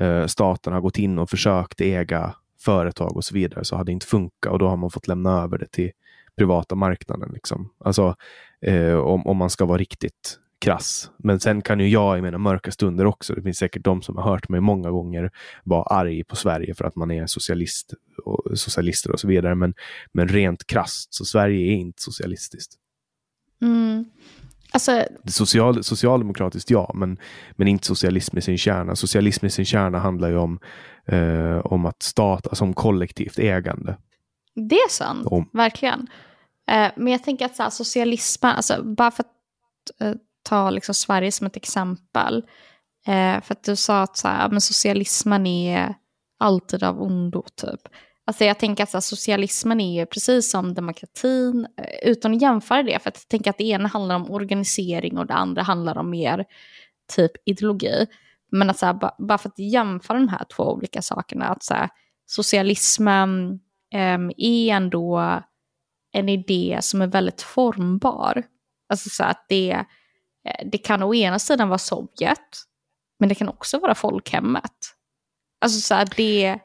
eh, staten har gått in och försökt äga företag och så vidare så har det inte funkat och då har man fått lämna över det till privata marknaden. Liksom. Alltså, eh, om, om man ska vara riktigt krass. Men sen kan ju jag i mina mörka stunder också, det finns säkert de som har hört mig många gånger vara arg på Sverige för att man är socialist och socialister och så vidare. Men, men rent krasst, så Sverige är inte socialistiskt. Mm. Alltså, Social, socialdemokratiskt ja, men, men inte socialism i sin kärna. Socialism i sin kärna handlar ju om, eh, om att stat, alltså om kollektivt ägande. det är sant, Om. verkligen. Eh, men jag tänker att så här, socialismen, alltså, bara för att eh, ta liksom, Sverige som ett exempel. Eh, för att du sa att så här, men socialismen är alltid av ondo, typ. Alltså jag tänker att så här, socialismen är ju precis som demokratin, eh, utan att jämföra det, för att jag tänker att det ena handlar om organisering och det andra handlar om mer typ ideologi. Men att så här, bara för att jämföra de här två olika sakerna, att så här, socialismen eh, är ändå en idé som är väldigt formbar. Alltså så att det, Eh, det kan å ena sidan vara Sovjet, men det kan också vara folkhemmet. Alltså så här, det,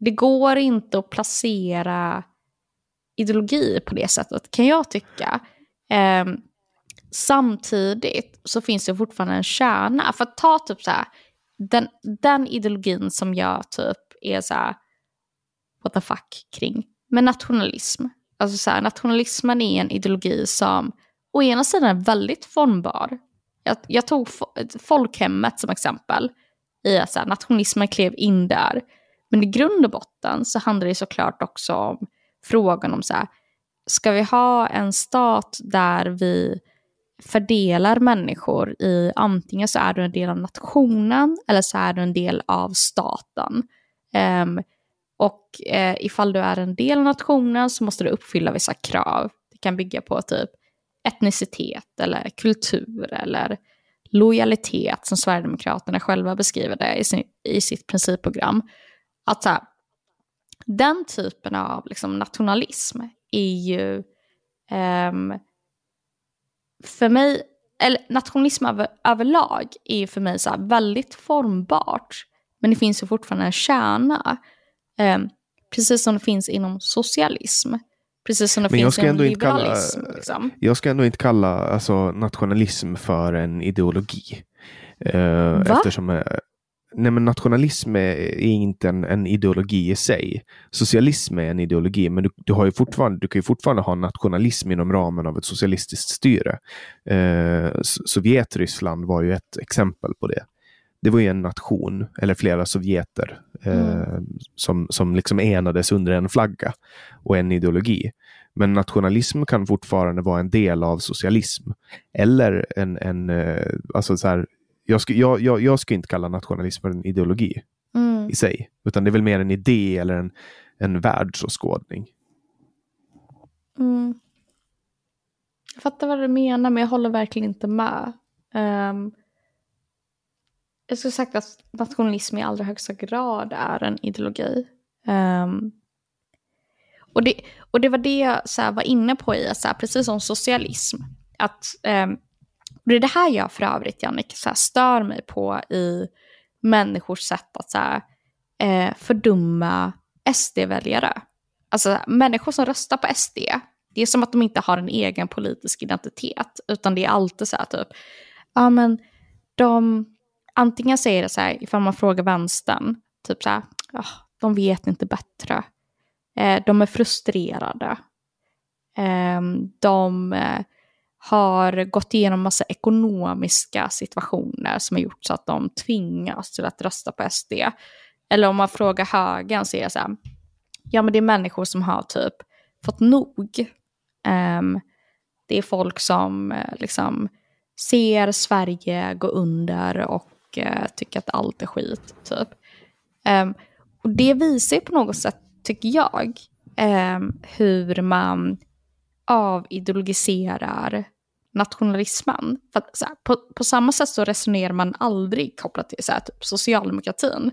det går inte att placera ideologi på det sättet, kan jag tycka. Ehm, samtidigt så finns det fortfarande en kärna. För att ta typ så här, den, den ideologin som jag typ är så här, what the fuck kring. Men nationalism. Alltså så här, nationalismen är en ideologi som å ena sidan är väldigt formbar. Jag, jag tog folkhemmet som exempel. I att så här, nationalismen klev in där. Men i grund och botten så handlar det såklart också om frågan om så här, ska vi ha en stat där vi fördelar människor i antingen så är du en del av nationen eller så är du en del av staten. Um, och uh, ifall du är en del av nationen så måste du uppfylla vissa krav. Det kan bygga på typ etnicitet eller kultur eller lojalitet som Sverigedemokraterna själva beskriver det i, sin, i sitt principprogram. Att så här, den typen av liksom, nationalism är ju um, för mig, eller nationalism över, överlag är ju för mig så här väldigt formbart. Men det finns ju fortfarande en kärna. Um, precis som det finns inom socialism. Precis som det Men jag finns ska inom ändå inte kalla- liberalism. liksom. Jag ska ändå inte kalla alltså, nationalism för en ideologi. Eh, Va? eftersom eh, nej, men nationalism är, inte en, en ideologi i sig. Socialism är en ideologi, men du, du, har ju fortfarande, du kan ju fortfarande ha nationalism inom ramen av ett socialistiskt styre. Eh, Sovjetryssland var ju ett exempel på det. Det var ju en nation, eller flera sovjeter, eh, som, som liksom enades under en flagga och en ideologi. Men nationalism kan fortfarande vara en del av socialism. Eller en, en eh, alltså så här, jag, skulle, jag, jag, jag skulle inte kalla nationalism för en ideologi Mm. i sig. Utan det är väl mer en idé eller en, en världsåskådning. Mm. Jag fattar vad du menar, men jag håller verkligen inte med. Um, jag skulle sagt att nationalism i allra högsta grad är en ideologi. Um, och, det, och det var det jag så här, var inne på i, så här, precis som socialism. Att, um, det är det här jag för övrigt, Jannik, så här, stör mig på i människors sätt att så här, eh, fördumma SD-väljare. Alltså människor som röstar på SD, det är som att de inte har en egen politisk identitet, utan det är alltid så här typ, ja men de, antingen säger det så här, ifall man frågar vänstern, typ så här, oh, de vet inte bättre, eh, de är frustrerade, ehm, eh, de har gått igenom massa ekonomiska situationer som har gjort så att de tvingas till att rösta på SD. Eller om man frågar högern så är det så här, ja men det är människor som har typ fått nog. Um, det är folk som eh, liksom ser Sverige gå under och eh, tycka att allt är skit. Typ. Um, och det visar ju på något sätt, tycker jag, um, hur man avideologiserar nationalismen. För att, så här, på, på samma sätt så resonerar man aldrig kopplat till så här, typ, socialdemokratin.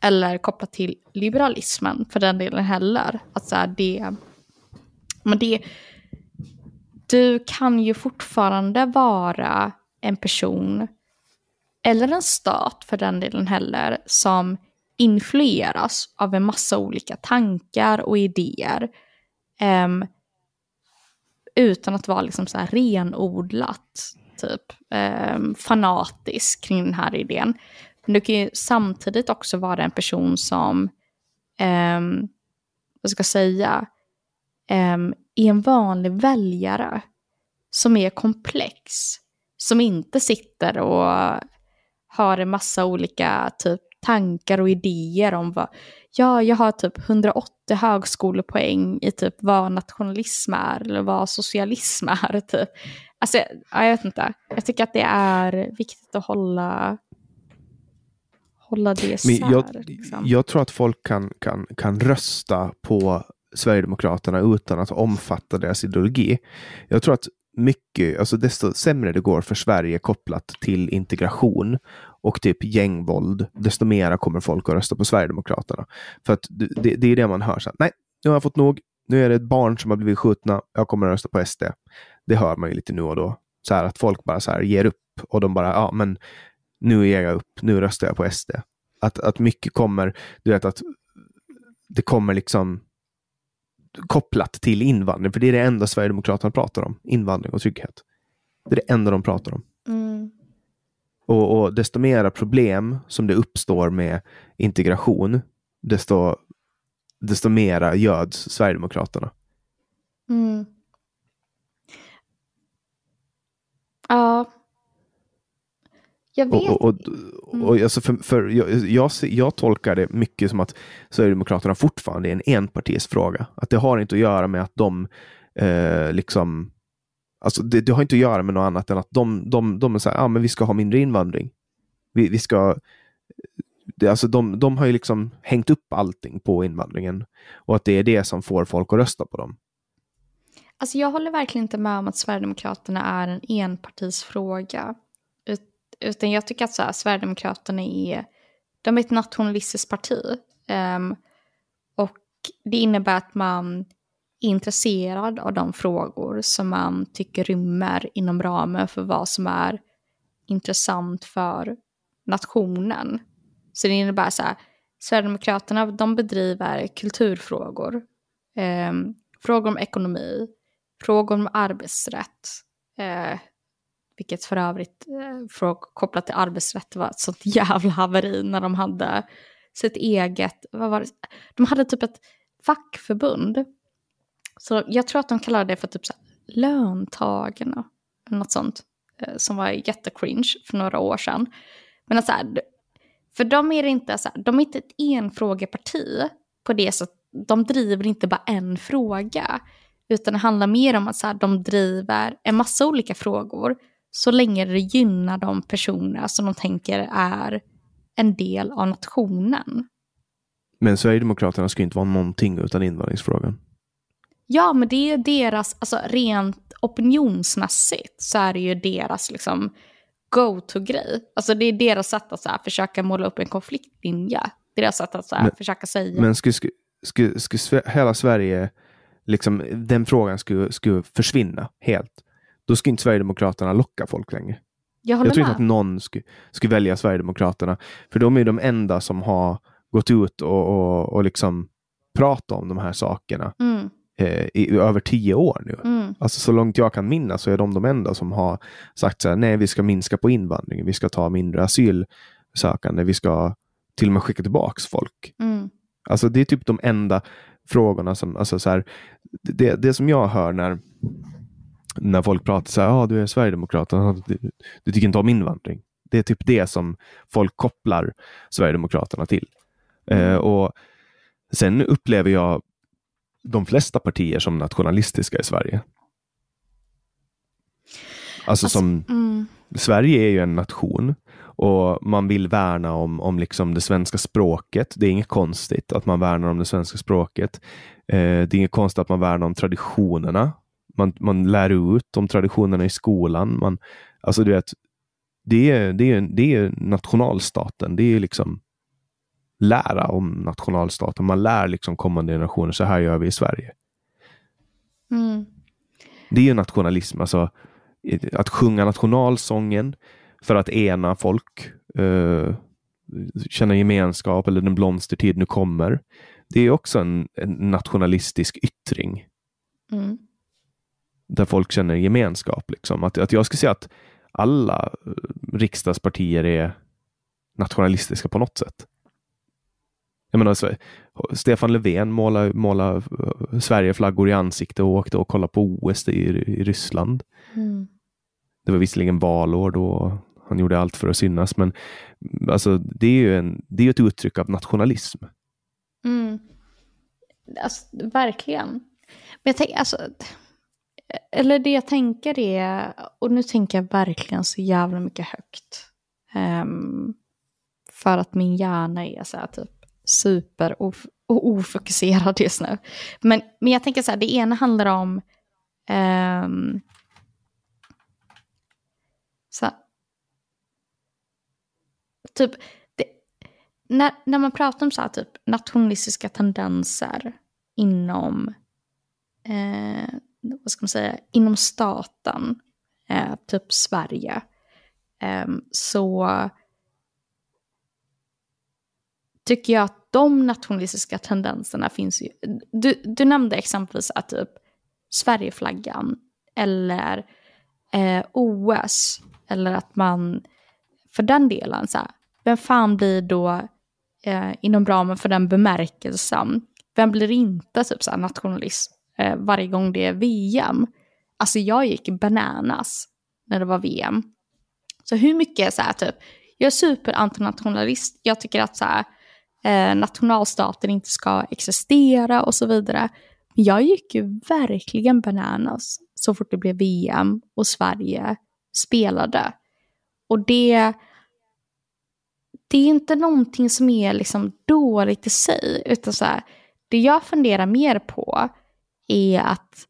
Eller kopplat till liberalismen för den delen heller. Att så här, det, men det, du kan ju fortfarande vara en person, eller en stat för den delen heller, som influeras av en massa olika tankar och idéer. Um, utan att vara liksom så här renodlat, typ um, fanatisk kring den här idén. Men du kan ju samtidigt också vara en person som, um, vad ska jag säga, um, är en vanlig väljare som är komplex. Som inte sitter och har en massa olika typ tankar och idéer om vad, ja, jag har typ 180 högskolepoäng i typ vad nationalism är eller vad socialism är. Typ. Alltså, ja, jag vet inte. Jag tycker att det är viktigt att hålla, hålla det isär. jag, liksom. jag tror att folk kan, kan, kan rösta på Sverigedemokraterna utan att omfatta deras ideologi. Jag tror att mycket, alltså desto sämre det går för Sverige kopplat till integration och typ gängvåld, desto mera kommer folk att rösta på Sverigedemokraterna. För att det, det är det man hör. Så här, Nej, nu har jag fått nog. Nu är det ett barn som har blivit skjutna. Jag kommer att rösta på SD. Det hör man ju lite nu och då. Så här att folk bara så här ger upp och de bara, ja men nu ger jag upp. Nu röstar jag på SD. Att, att mycket kommer, du vet att det kommer liksom kopplat till invandring, för det är det enda Sverigedemokraterna pratar om. Invandring och trygghet. Det är det enda de pratar om. Mm. Och, och desto mera problem som det uppstår med integration, desto, desto mera göds Sverigedemokraterna. Mm. Ja. Jag vet Och, och, och, och, alltså för, för jag, jag, jag tolkar det mycket som att Sverigedemokraterna fortfarande är en enpartisfråga. Att det har inte att göra med att de eh, liksom Alltså det, det har inte att göra med något annat än att de, de, de är så här, ah, men vi ska ha mindre invandring. Vi, vi ska, det, alltså de, de har ju liksom hängt upp allting på invandringen. Och att det är det som får folk att rösta på dem. Alltså jag håller verkligen inte med om att Sverigedemokraterna är en enpartisfråga. Utan jag tycker att så här, Sverigedemokraterna är, de är ett nationalistiskt parti. Um, och det innebär att man är intresserad av de frågor som man tycker rymmer inom ramen för vad som är intressant för nationen. Så det innebär så här, Sverigedemokraterna de bedriver kulturfrågor, um, frågor om ekonomi, frågor om arbetsrätt, eh, vilket för övrigt eh, för att kopplat till arbetsrätt var ett sånt jävla haveri när de hade sitt eget, vad var det? De hade typ ett fackförbund. Så jag tror att de kallade det för typ så här, löntagarna, eller något sånt, eh, som var jättecringe för några år sedan. Men alltså, för de är inte så här, de är inte ett enfrågeparti på det sättet, de driver inte bara en fråga. Utan det handlar mer om att så här, de driver en massa olika frågor så länge det gynnar de personer som de tänker är en del av nationen. Men Sverigedemokraterna ska inte vara någonting utan invandringsfrågan. Ja, men det är deras, alltså rent opinionsmässigt så är det ju deras liksom go-to-grej. Alltså det är deras sätt att så här, försöka måla upp en konfliktlinje. Deras sätt att så här, Men- försöka säga. Men skulle, skulle, skulle, skulle hela Sverige, liksom, den frågan skulle, skulle försvinna helt, då skulle inte Sverigedemokraterna locka folk längre. jag Jag tror inte att någon skulle, skulle välja Sverigedemokraterna, för de är de enda som har gått ut och, och, och liksom pratat om de här sakerna Mm, eh, i över tio år nu. mm, Alltså så långt jag kan minnas så är de de enda som har sagt så här, nej vi ska minska på invandringen, vi ska ta mindre asylsökande, vi ska till och med skicka tillbaks folk. mm, Alltså det är typ de enda frågorna som, alltså så här, det, det som jag hör när, när folk pratar så här, ja ah, du är Sverigedemokraterna, du, du tycker inte om invandring. Det är typ det som folk kopplar Sverigedemokraterna till. Eh, och Sen upplever jag de flesta partier som nationalistiska i Sverige. Alltså, Alltså, som, mm, Sverige är ju en nation och man vill värna om, om liksom det svenska språket. Det är inget konstigt att man värnar om det svenska språket. Eh, det är inget konstigt att man värnar om traditionerna. Man, man lär ut om traditionerna i skolan. Man, alltså du vet, det är, det, är, det är nationalstaten. Det är liksom lära om nationalstaten. Man lär liksom kommande generationer, så här gör vi i Sverige. mm, Det är nationalism, alltså att sjunga nationalsången för att ena folk, eh, känna gemenskap eller den blomstertid nu kommer. Det är också en, en nationalistisk yttring mm. Där folk känner gemenskap. Liksom. Att, att jag skulle säga att alla eh, riksdagspartier är nationalistiska på något sätt. Jag menar, så- Stefan Löfven målade, målade eh, Sverigeflaggor i ansiktet och åkte och kollade på OS i, i Ryssland. Mm. Det var visserligen valår då, han gjorde allt för att synas, men alltså, det är ju en, det är ett uttryck av nationalism. Mm. Alltså, verkligen. Men jag tänker, alltså, eller det jag tänker är, och nu tänker jag verkligen så jävla mycket högt. Um, för att min hjärna är så här typ super of ofokuserad just nu. Men, men jag tänker så här, det ena handlar om um, så, typ, det, när, när man pratar om så här, typ nationalistiska tendenser inom, eh, vad ska man säga, inom staten, eh, typ Sverige, eh, så tycker jag att de nationalistiska tendenserna finns ju. Du, du nämnde exempelvis att typ Sverigeflaggan eller eh, OS eller att man för den delen så här, vem fan blir då eh, inom ramen för den bemärkelsen, vem blir inte typ så här, nationalist eh, varje gång det är VM? Alltså jag gick bananas när det var VM. Så hur mycket så här typ, jag är superantinationalist, jag tycker att så här, eh, nationalstaten inte ska existera och så vidare. Men jag gick ju verkligen bananas så fort det blev VM och Sverige spelade. Och det, det är inte någonting som är liksom dåligt i sig, utan så här, det jag funderar mer på är att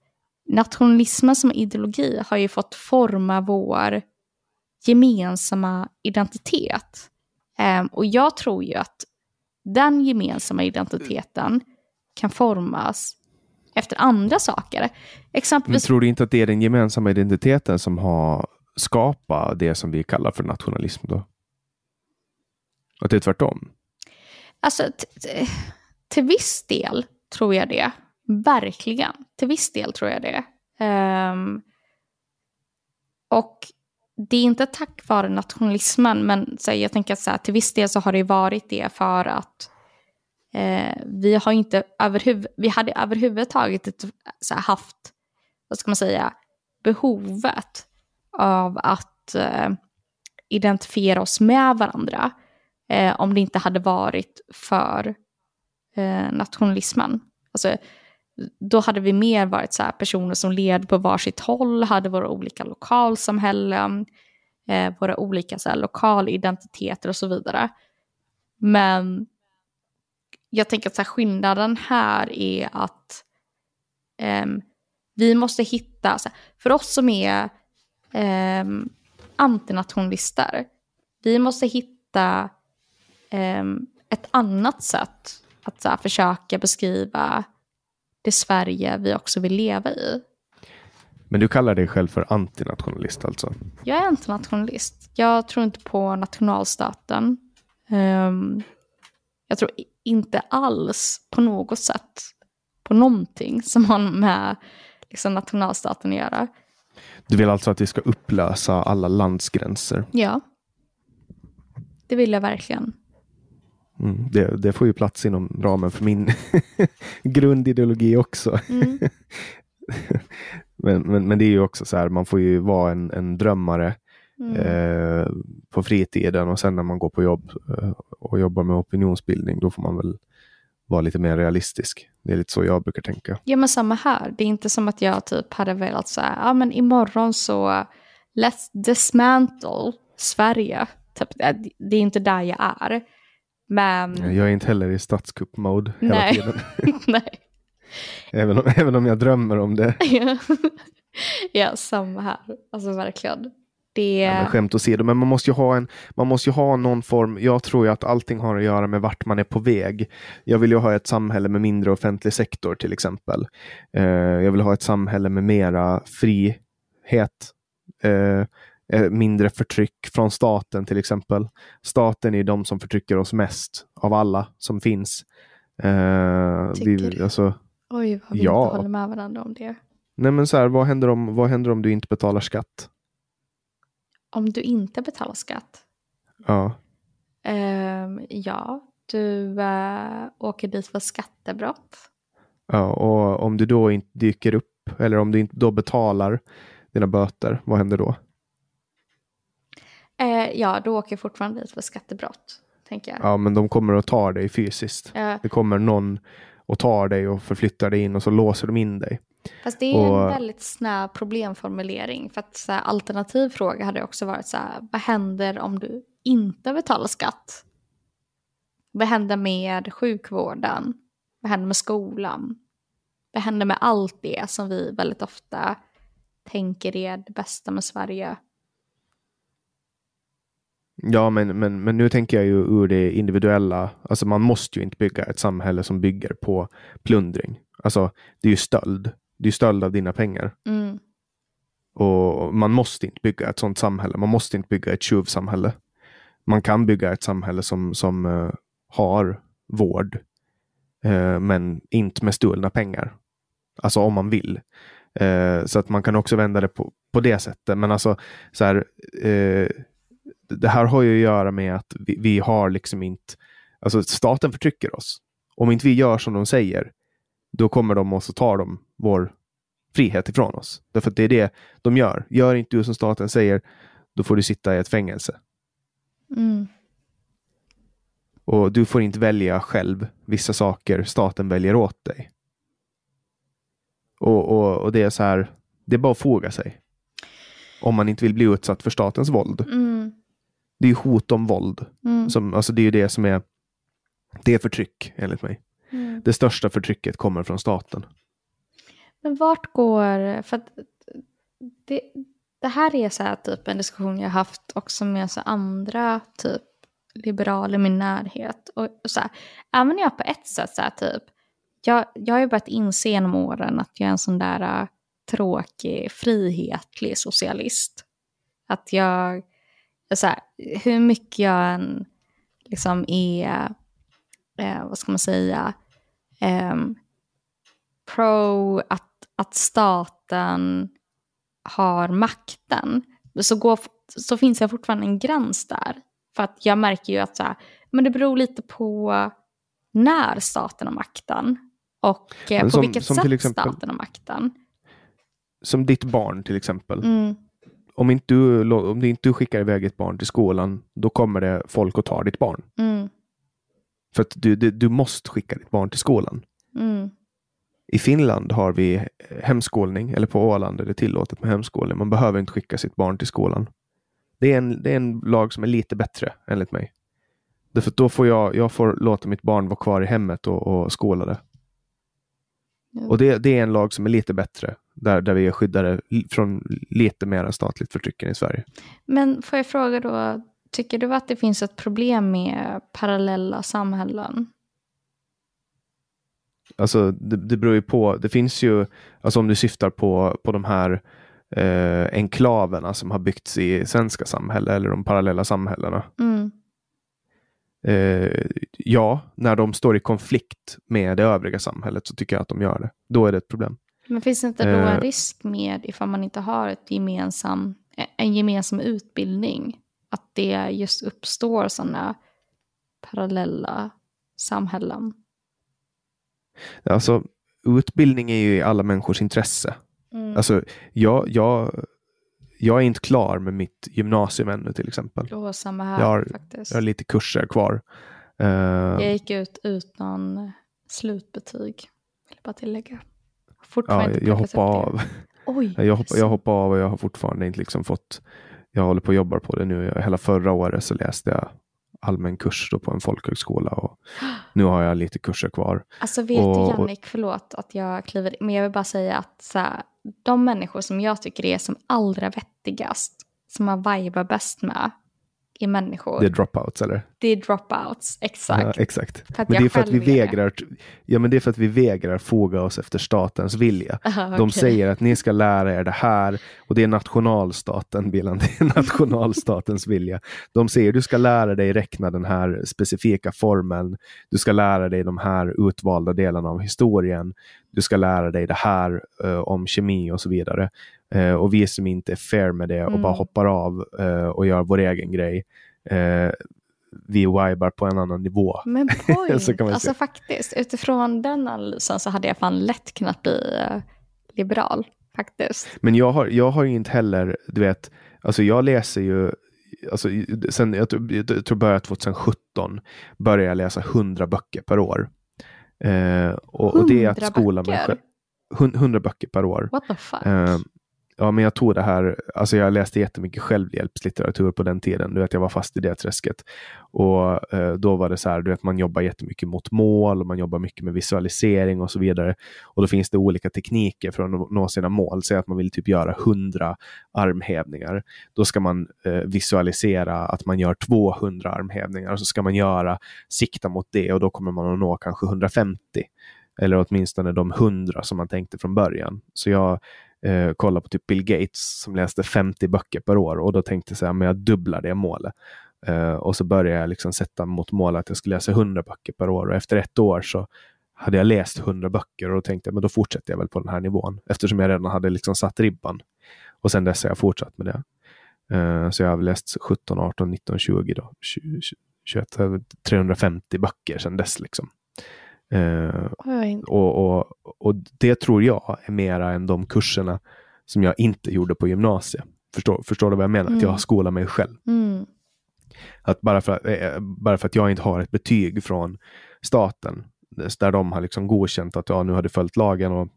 nationalismen som ideologi har ju fått forma vår gemensamma identitet. Um, och jag tror ju att den gemensamma identiteten kan formas efter andra saker. Exempelvis... Men tror du inte att det är den gemensamma identiteten som har skapat det som vi kallar för nationalism då? Att det är tvärtom? Alltså, till viss del tror jag det. Verkligen. Till viss del tror jag det. Um, och det är inte tack vare nationalismen, men så jag tänker att så här, till viss del så har det varit det för att eh, vi har inte överhuv vi hade överhuvudtaget ett, så här, haft, vad ska man säga, behovet av att eh, identifiera oss med varandra eh, om det inte hade varit för eh, nationalismen. Alltså, då hade vi mer varit så personer som led på varsitt håll, hade våra olika lokalsamhällen, eh, våra olika så här, lokalidentiteter och så vidare. Men jag tänker att så här, skillnaden här är att eh, vi måste hitta, så här, för oss som är eh, antinationalister, vi måste hitta eh, ett annat sätt att så här, försöka beskriva det Sverige vi också vill leva i. Men du kallar dig själv för antinationalist alltså? Jag är antinationalist. Jag tror inte på nationalstaten. Um, jag tror inte alls på något sätt på någonting som har med liksom, nationalstaten att göra. Du vill alltså att vi ska upplösa alla landsgränser? Ja. Det vill jag verkligen. Mm, det, det, får ju plats inom ramen för min grundideologi också. Mm. men, men, men, det är ju också så här, man får ju vara en, en drömmare mm. eh, på fritiden och sen när man går på jobb eh, och jobbar med opinionsbildning, då får man väl vara lite mer realistisk. Det är lite så jag brukar tänka. Ja, men samma här. Det är inte som att jag typ hade velat säga, ja men imorgon så let's dismantle Sverige. Typ, det är inte där jag är. Men... Jag är inte heller i statskupp-mode hela tiden. Nej. Även, om, även om jag drömmer om det. ja, samma här. Alltså verkligen. Det... Ja, men skämt åsido, men man måste, ju ha en, man måste ju ha någon form, jag tror ju att allting har att göra med vart man är på väg. Jag vill ju ha ett samhälle med mindre offentlig sektor till exempel. Uh, jag vill ha ett samhälle med mera frihet. Uh, mindre förtryck från staten till exempel. Staten är de som förtrycker oss mest av alla som finns. Eh, Tycker vi, alltså, Oj, vad vi ja. inte håller med varandra om det. Nej men så här, vad händer, om, vad händer om du inte betalar skatt? Om du inte betalar skatt? Ja. Uh, ja, du uh, åker dit för skattebrott. Ja, och om du då inte dyker upp, eller om du inte då betalar dina böter, vad händer då? Eh, ja, då åker jag fortfarande dit för skattebrott, tänker jag. Ja, men de kommer att ta dig fysiskt. Eh, Det kommer någon och tar dig och förflyttar dig in och så låser de in dig. Fast det är Och- en väldigt snäv problemformulering. För att så här, alternativ fråga hade också varit så här, vad händer om du inte betalar skatt? Vad händer med sjukvården? Vad händer med skolan? Vad händer med allt det som vi väldigt ofta tänker är det bästa med Sverige? Ja, men, men, men nu tänker jag ju ur det individuella. Alltså man måste ju inte bygga ett samhälle som bygger på plundring. Alltså det är ju stöld. Det är ju stöld av dina pengar. Mm. Och man måste inte bygga ett sådant samhälle. Man måste inte bygga ett tjuvsamhälle. Man kan bygga ett samhälle som, som eh, har vård, eh, men inte med stulna pengar. Alltså om man vill. Eh, så att man kan också vända det på, på det sättet. Men alltså, så här, det här har ju att göra med att vi, vi har liksom inte, alltså staten förtrycker oss. Om inte vi gör som de säger, då kommer de och så tar de vår frihet ifrån oss. Därför att det är det de gör. Gör inte du som staten säger, då får du sitta i ett fängelse. Mm. Och du får inte välja själv vissa saker staten väljer åt dig. Och, och, och det är så här, det är bara att fråga sig. Om man inte vill bli utsatt för statens våld. Mm. Det är hot om våld. Mm. Som, alltså det är det som är, det är förtryck enligt mig. Mm. Det största förtrycket kommer från staten. Men vart går... För det, det här är så här typ en diskussion jag haft också med så andra typ liberaler i min närhet. Och, och så här, även jag på ett sätt så här typ, jag, jag har ju börjat inse genom åren att jag är en sån där äh, tråkig, frihetlig socialist. Att jag, så här, hur mycket jag än liksom är, eh, vad ska man säga, ehm, pro att, att staten har makten så, går, så finns det fortfarande en gräns där. För att jag märker ju att så här, men det beror lite på när staten har makten och eh, på som- vilket som sätt exempel- staten har makten. Som ditt barn till exempel. Mm, Om, inte du, om du inte skickar iväg ett barn till skolan, då kommer det folk att ta ditt barn. mm, För att du, du, du måste skicka ditt barn till skolan. mm, I Finland har vi hemskolning, eller på Åland är det tillåtet med hemskolning. Man behöver inte skicka sitt barn till skolan. Det är en, det är en lag som är lite bättre, enligt mig. Därför då får jag, jag får låta mitt barn vara kvar i hemmet och, och skola det. Och det, det är en lag som är lite bättre, där, där vi är skyddade från lite mer statligt förtryck än i Sverige. Men får jag fråga då, tycker du att det finns ett problem med parallella samhällen? Alltså det, det beror ju på. Det finns ju, alltså om du syftar på, på de här eh, enklaverna som har byggts i svenska samhällen eller de parallella samhällena. Mm, Eh, ja, när de står i konflikt med det övriga samhället så tycker jag att de gör det. Då är det ett problem. Men finns det inte då en Eh. risk med ifall man inte har ett gemensam, en gemensam utbildning? Att det just uppstår sådana parallella samhällen? Alltså, utbildning är ju i alla människors intresse. Mm. Alltså, jag, jag, jag är inte klar med mitt gymnasium ännu till exempel. Och samma här jag har- faktiskt. Jag har lite kurser kvar. Eh, Jag gick ut utan slutbetyg. Vill jag bara tillägga. Fortfarande ja, jag upp det. av. Oj. Jag hoppar, jag hoppar av och jag har fortfarande inte liksom fått, jag håller på och jobbar på det nu. Hela förra året så läste jag allmän kurs då på en folkhögskola och nu har jag lite kurser kvar. Alltså vet Och- du Jannik, förlåt att jag kliver in, men jag vill bara säga att så här, de människor som jag tycker är som allra vettigast, som man vibar bäst med, är människor. Det är dropouts eller? Det är dropouts, exakt. Ja, exakt. Men det är för att vi vägrar, ja, men det är för att vi vägrar foga oss efter statens vilja. Aha, De okej. säger att ni ska lära er det här och det är nationalstaten, Bilan, det är nationalstatens vilja. De säger du ska lära dig räkna den här specifika formeln, du ska lära dig de här utvalda delarna av historien, du ska lära dig det här eh, om kemi och så vidare. Eh, och vi som inte är fair med det och Mm. bara hoppar av eh, och gör vår egen grej, eh, vi vibar på en annan nivå. Men point, alltså faktiskt, utifrån den analysen så hade jag fan lätt kunnat bli eh, liberal. faktiskt. Men jag har, jag har inte heller, du vet, alltså jag läser ju, alltså sen, jag, tror- jag tror börjat 2017, började jag läsa 100 böcker per år. Eh, och, och det är att 100 skola mig själv. Hun- 100 böcker per år. What the fuck? Eh, ja, men jag tog det här, alltså jag läste jättemycket självhjälpslitteratur på den tiden. Du vet, jag var fast i det träsket. Och eh, då var det så här, du vet, man jobbar jättemycket mot mål och man jobbar mycket med visualisering och så vidare. Och då finns det olika tekniker för att nå- sina mål. Säg att man vill typ göra 100 armhävningar. Då ska man eh, visualisera att man gör 200 armhävningar och så ska man göra, sikta mot det och då kommer man att nå kanske 150. Eller åtminstone de 100 som man tänkte från början. Så jag eh, kollade på typ Bill Gates som läste 50 böcker per år och då tänkte jag så här, men jag dubblar det målet. Eh, och så började jag liksom sätta mot målet att jag skulle läsa 100 böcker per år och efter ett år så hade jag läst 100 böcker och då tänkte att men då fortsätter jag väl på den här nivån eftersom jag redan hade liksom satt ribban. Och sen dess har jag fortsatt med det. Eh, så jag har läst 17, 18, 19, 20 då. 20, 21, 350 böcker sedan dess liksom. Eh, och, och, och det tror jag är mera än de kurserna som jag inte gjorde på gymnasiet. Förstår, förstår du vad jag menar? Att jag Mm. har skolat mig själv. Mm. Att bara, för att, eh, bara för att jag inte har ett betyg från staten, där de har liksom godkänt att ja, nu har du följt lagen och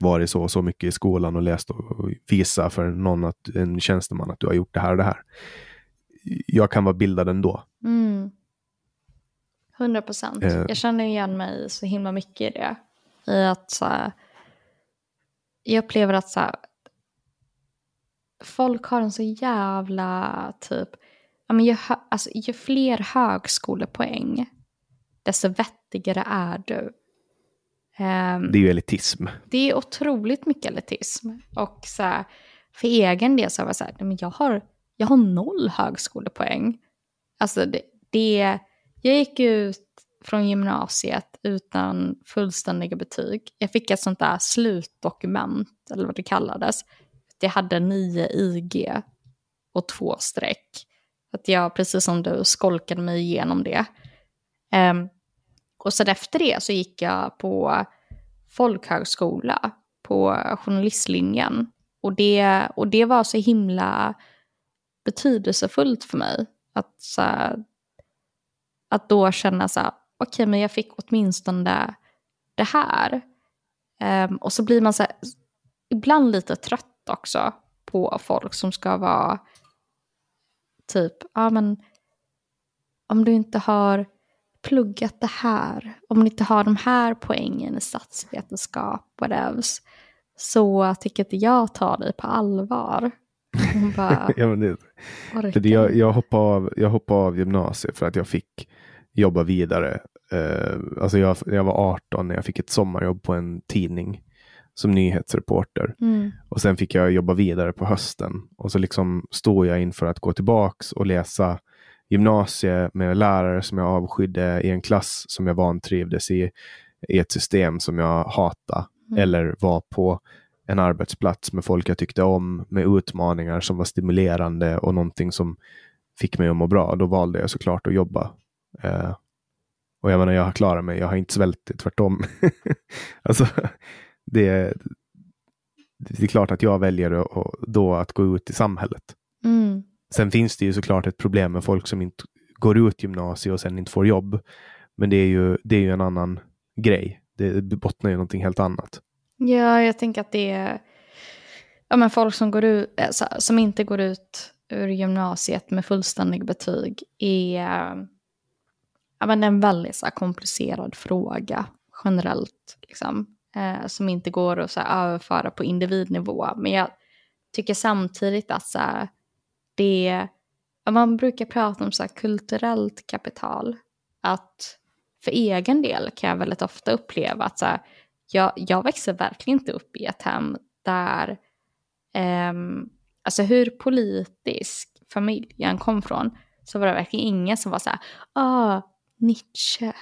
varit så och så mycket i skolan och läst och och visa för någon, att, en tjänsteman, att du har gjort det här och det här. Jag kan vara bildad ändå. Mm. 100 procent. Eh. Jag känner igen mig så himla mycket i det. I att så här, jag upplever att så här, folk har en så jävla typ, ja, men ju, alltså, ju fler högskolepoäng, desto vettigare är du. Ehm, Det är ju elitism. det är otroligt mycket elitism. Och så här, för egen del så var jag så här, men jag har, jag har noll högskolepoäng. Alltså det, det, jag gick ut från gymnasiet utan fullständiga betyg. Jag fick ett sånt där slutdokument, eller vad det kallades. Jag hade nio IG och två streck. Att jag, precis som du, skolkade mig igenom det. Um, och sen efter det så gick jag på folkhögskola på journalistlinjen. Och det, och det var så himla betydelsefullt för mig. Att, så här, att då känna så här, okej men jag fick åtminstone det här. Um, och så blir man så här, ibland lite trött också på folk som ska vara typ, ja men om du inte har pluggat det här, om du inte har de här poängen i statsvetenskap, whatevs, så tycker inte jag tar dig på allvar. Hon bara, ja, men det, orkar För det, jag, jag, hoppade av, jag hoppade av gymnasiet för att jag fick jobba vidare. Eh, alltså jag, jag var 18 när jag fick ett sommarjobb på en tidning som nyhetsreporter. Mm. Och sen fick jag jobba vidare på hösten. Och så liksom stod jag inför att gå tillbaks och läsa gymnasie med lärare som jag avskydde i en klass som jag vantrivdes i, i ett system som jag hatade. Mm. Eller var på en arbetsplats med folk jag tyckte om, med utmaningar som var stimulerande och någonting som fick mig att må bra. Då valde jag såklart att jobba. Eh, och jag menar, jag har klarat mig. Jag har inte svältit, tvärtom. alltså, det, det är klart att jag väljer att- då att gå ut i samhället. Mm. Sen finns det ju såklart ett problem med folk som inte går ut gymnasiet och sen inte får jobb. Men det är ju, det är ju en annan grej. Det bottnar ju någonting helt annat. Ja, jag tänker att det är ja, men folk som, går ut, alltså, som inte går ut ur gymnasiet med fullständiga betyg är ja, men en väldigt så här, komplicerad fråga generellt. Liksom, eh, som inte går att så här, överföra på individnivå. Men jag tycker samtidigt att så här, det, ja, man brukar prata om så här, kulturellt kapital. Att för egen del kan jag väldigt ofta uppleva att så här, jag, jag växer verkligen inte upp i ett hem där, ehm, alltså hur politisk familjen kom från, så var det verkligen ingen som var så här, ah, Nietzsche.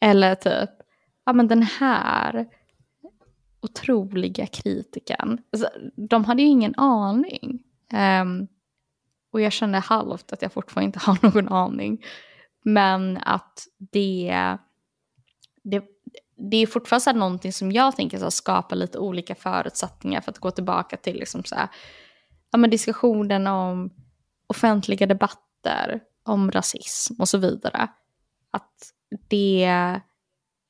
Eller typ, ja men den här otroliga kritiken. Alltså, de hade ju ingen aning. Um, och jag kände halvt att jag fortfarande inte har någon aning. Men att det, det, det är fortfarande så någonting som jag tänker så här, skapa lite olika förutsättningar för att gå tillbaka till liksom så här, ja, men diskussionen om offentliga debatter, om rasism och så vidare. Att det...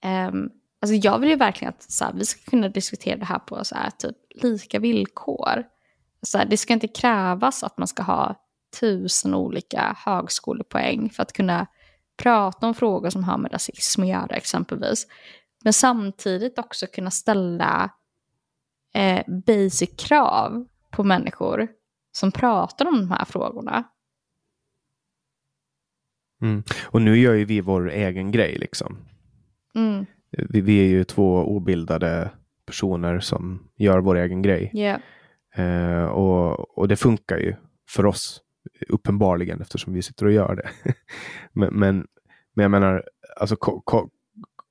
Um, alltså jag vill ju verkligen att så här, vi ska kunna diskutera det här på så här, typ lika villkor. Så här, det ska inte krävas att man ska ha tusen olika högskolepoäng för att kunna prata om frågor som har med rasism att göra exempelvis. Men samtidigt också kunna ställa eh, basic krav på människor som pratar om de här frågorna. Mm. Och nu gör ju vi vår egen grej liksom. Mm. Vi, vi, är ju två obildade personer som gör vår egen grej. Yeah. Eh, och, och det funkar ju för oss uppenbarligen eftersom vi sitter och gör det. men, men, men jag menar, alltså,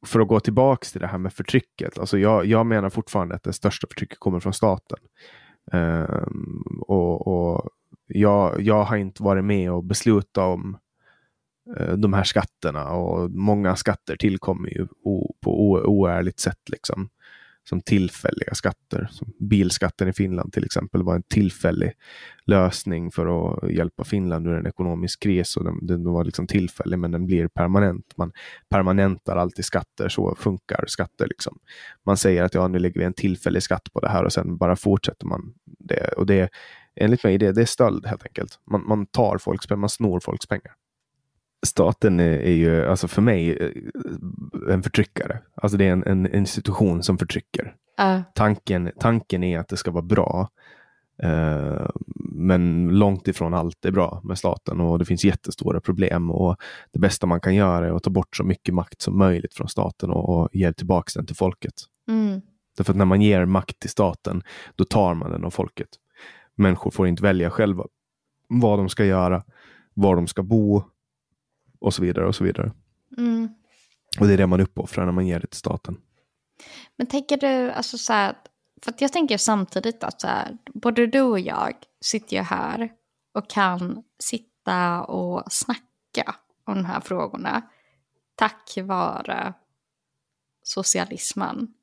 för att gå tillbaka till det här med förtrycket. Alltså jag, jag menar fortfarande att det största förtrycket kommer från staten. Um, och, och jag, jag har inte varit med och beslutat om uh, de här skatterna och många skatter tillkommer ju o, på o, oärligt sätt. Liksom som tillfälliga skatter. Som bilskatten i Finland till exempel var en tillfällig lösning för att hjälpa Finland ur en ekonomisk kris. Och den, den var liksom tillfällig men den blir permanent. Man permanentar alltid skatter, så funkar skatter. Liksom. Man säger att ja, nu lägger vi en tillfällig skatt på det här och sen bara fortsätter man det. Och det enligt mig det, det är stöld helt enkelt. Man, man tar folks pengar, man snor folks pengar staten är, är, ju, alltså för mig, eh, en förtryckare. Alltså det är en, en institution som förtrycker. Uh. Tanken, tanken är att det ska vara bra. Uh, men långt ifrån allt är bra med staten och det finns jättestora problem. Och Det bästa man kan göra är att ta bort så mycket makt som möjligt från staten och, och ge tillbaka den till folket. Mm. Därför att när man ger makt till staten, då tar man den av folket. Människor får inte välja själva vad de ska göra, var de ska bo, och så vidare och så vidare. Mm. Och det är det man uppoffrar när man ger det till staten. Men tänker du, alltså så här, för jag tänker samtidigt att så här, både du och jag sitter ju här och kan sitta och snacka om de här frågorna tack vare socialismen.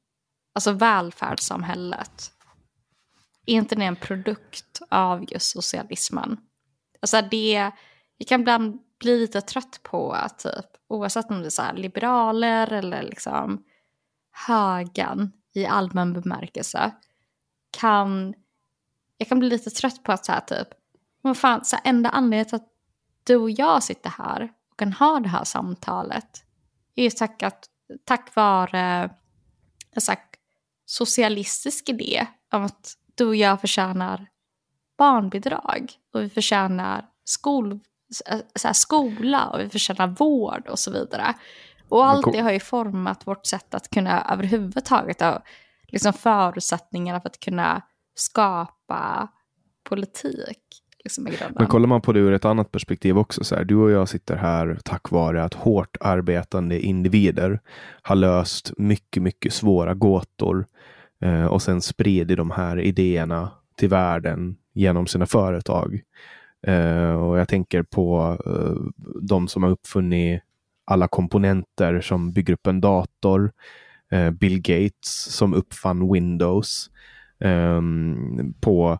Alltså välfärdssamhället. Är inte det en produkt av just socialismen? Alltså det, jag kan ibland blir lite trött på att typ, oavsett om det är så liberaler eller liksom högan i allmän bemärkelse, kan, jag kan bli lite trött på att så här typ, men fan, så här, enda anledningen till att du och jag sitter här och kan ha det här samtalet är ju tack, att, tack vare en så socialistisk idé om att du och jag förtjänar barnbidrag och vi förtjänar skol, så här, skola och vi förtjänar vård och så vidare. Och allt det har ju format vårt sätt att kunna överhuvudtaget ha liksom förutsättningarna för att kunna skapa politik. Liksom Men kollar man på det ur ett annat perspektiv också, så här, du och jag sitter här tack vare att hårt arbetande individer har löst mycket, mycket svåra gåtor eh, och sen sprider de här idéerna till världen genom sina företag. Uh, och jag tänker på uh, de som har uppfunnit alla komponenter som bygger upp en dator. Uh, Bill Gates som uppfann Windows. Um, på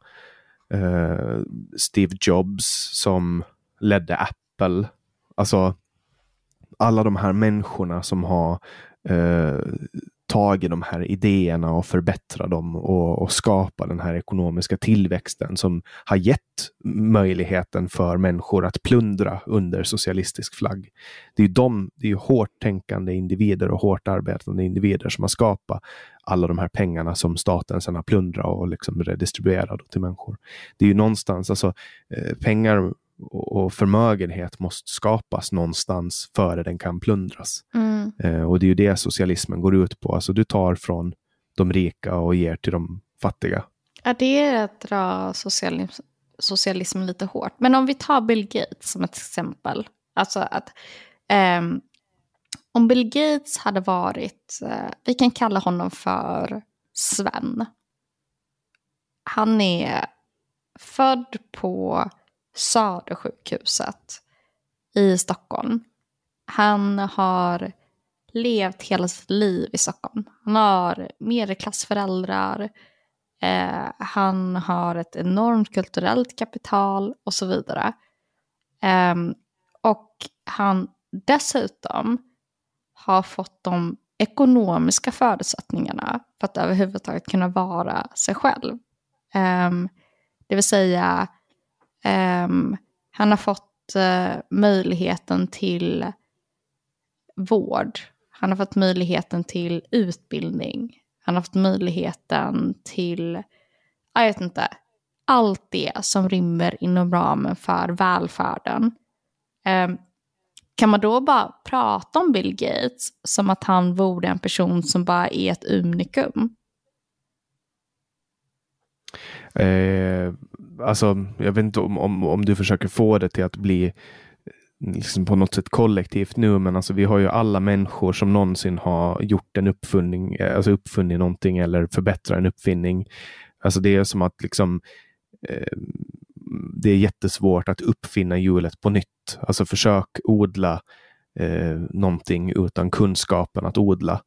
Steve Jobs som ledde Apple. Alltså alla de här människorna som har tag i de här idéerna och förbättra dem och, och skapa den här ekonomiska tillväxten som har gett möjligheten för människor att plundra under socialistisk flagg. Det är ju de, det är hårt tänkande individer och hårt arbetande individer som har skapat alla de här pengarna som staten sedan har plundrat och liksom redistribuerat till människor. Det är ju någonstans, alltså eh, pengar och förmögenhet måste skapas någonstans före den kan plundras. Mm. Eh, och det är ju det socialismen går ut på. Alltså du tar från de rika och ger till de fattiga. Ja, det är att dra socialism, socialismen lite hårt. Men om vi tar Bill Gates som ett exempel. Alltså att um, om Bill Gates hade varit, uh, vi kan kalla honom för Sven. Han är född på Södersjukhuset i Stockholm. Han har levt hela sitt liv i Stockholm. Han har medelklassföräldrar, eh, han har ett enormt kulturellt kapital och så vidare. Eh, och han dessutom har fått de ekonomiska förutsättningarna för att överhuvudtaget kunna vara sig själv. Eh, det vill säga, um, han har fått uh, möjligheten till vård. Han har fått möjligheten till utbildning. Han har fått möjligheten till, jag vet inte, allt det som rymmer inom ramen för välfärden. Um, kan man då bara prata om Bill Gates som att han vore en person som bara är ett unikum? Eh, alltså, jag vet inte om, om, om du försöker få det till att bli eh, liksom på något sätt kollektivt nu, men alltså vi har ju alla människor som någonsin har gjort en uppfinning, eh, alltså uppfunnit någonting eller förbättrat en uppfinning. Alltså det är som att liksom eh, det är jättesvårt att uppfinna hjulet på nytt. Alltså försök odla eh, någonting utan kunskapen att odla.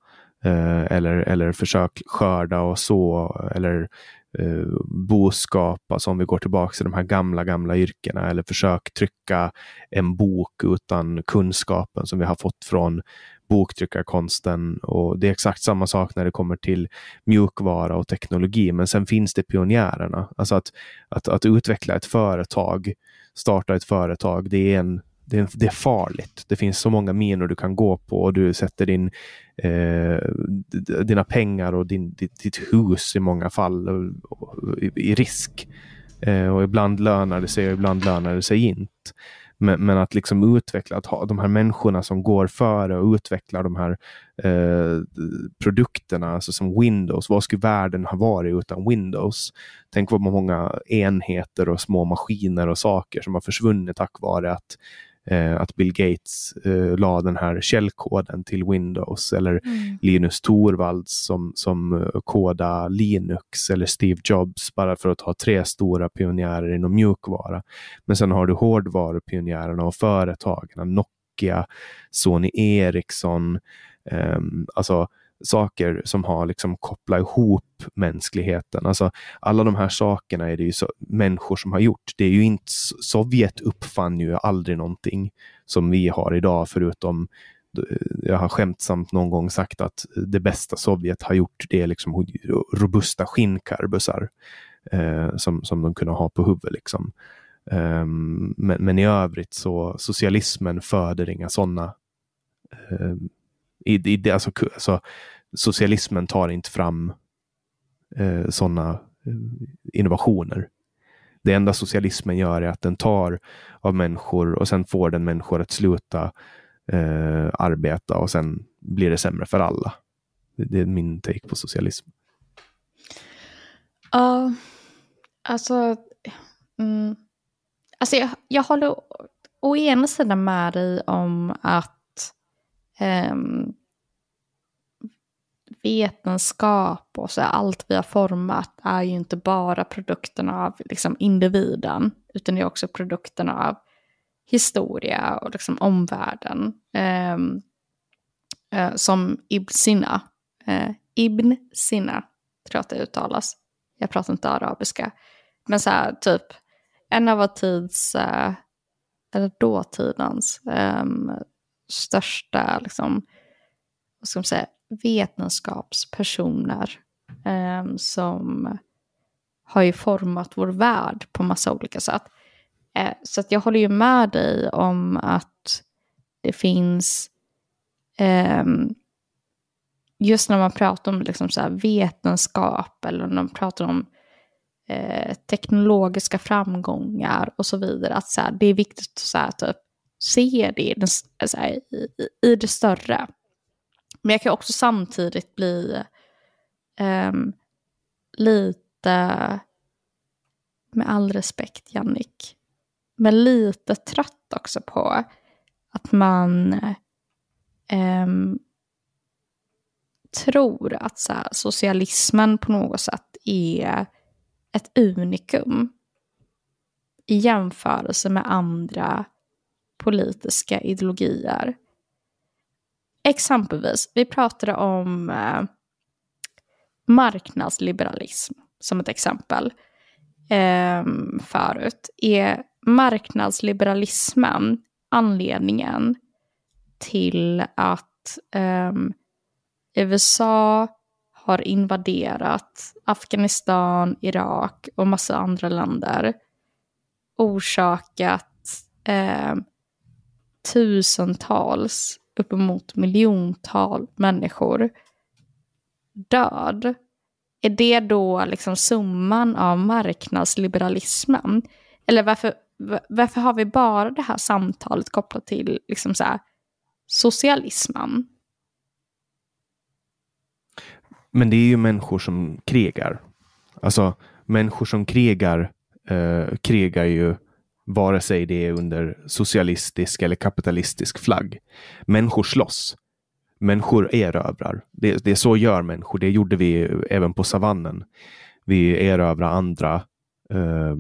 Eh, eller, eller försök skörda och så eller eh, boskap, alltså om vi går tillbaka till de här gamla, gamla yrkena, eller försök trycka en bok utan kunskapen som vi har fått från boktryckarkonsten och det är exakt samma sak när det kommer till mjukvara och teknologi. Men sen finns det pionjärerna. Alltså att, att, att utveckla ett företag, starta ett företag, det är, en, det, är det är farligt. Det finns så många minor du kan gå på och du sätter din, eh, dina pengar och din, ditt, ditt, hus i många fall i, i risk. Eh, och ibland lönar det sig och ibland lönar det sig inte. Men, men, att liksom utveckla, att ha de här människorna som går före och utvecklar de här eh, produkterna, alltså som Windows. Vad skulle världen ha varit utan Windows? Tänk vad många enheter och små maskiner och saker som har försvunnit tack vare att att Bill Gates eh, la den här källkoden till Windows eller mm. Linus Torvalds som, som eh, koda Linux eller Steve Jobs bara för att ha tre stora pionjärer inom mjukvara. Men sen har du hårdvarupionjärerna och företagen, Nokia, Sony Ericsson, eh, alltså saker som har liksom kopplat ihop mänskligheten. Alltså, alla de här sakerna är det ju så, människor som har gjort. Det är ju inte, Sovjet uppfann ju aldrig någonting som vi har idag förutom jag har skämtsamt någon gång sagt att det bästa Sovjet har gjort det är liksom robusta skinnkarbusar eh, som, som de kunde ha på huvudet. Liksom. Um, men, men, i övrigt så socialismen föder inga sådana um, ehm, i, i, alltså, alltså, socialismen tar inte fram eh, sådana eh, innovationer. Det enda socialismen gör är att den tar av människor och sen får den människor att sluta eh, arbeta och sen blir det sämre för alla. Det, det är min take på socialism. Ja, uh, alltså, mm, alltså jag, jag håller å ena sidan med dig om att eh, vetenskap och så allt vi har format är ju inte bara produkterna av liksom, individen, utan det är också produkterna av historia och liksom, omvärlden. Eh, eh, som Ibn Sina, eh, Ibn Sina, tror jag att det uttalas. Jag pratar inte arabiska. Men så här, typ, en av vår tids, eh, eller dåtidens, um, största, liksom, vad ska man säga, vetenskapspersoner eh, som har ju format vår värld på massa olika sätt. Eh, så att jag håller ju med dig om att det finns, eh, just när man pratar om liksom så vetenskap eller när man pratar om eh, teknologiska framgångar och så vidare, att så här, det är viktigt att så här, typ, se det så här, i, i det större. Men jag kan också samtidigt bli um, lite, med all respekt Jannik, men lite trött också på att man um, tror att så här, socialismen på något sätt är ett unikum i jämförelse med andra politiska ideologier. exempelvis, vi pratade om eh, marknadsliberalism som ett exempel eh, förut. Är marknadsliberalismen anledningen till att eh, USA har invaderat Afghanistan, Irak och massa andra länder. Orsakat eh, tusentals, uppemot miljontal människor död. Är det då liksom summan av marknadsliberalismen? Eller varför, varför har vi bara det här samtalet kopplat till liksom så här, socialismen? Men det är ju människor som krigar. Alltså människor som krigar eh, krigar ju vare sig det är under socialistisk eller kapitalistisk flagg. Människor slåss. Människor erövrar. Det, det är så gör människor. Det gjorde vi även på savannen. Vi erövrar andra, eh,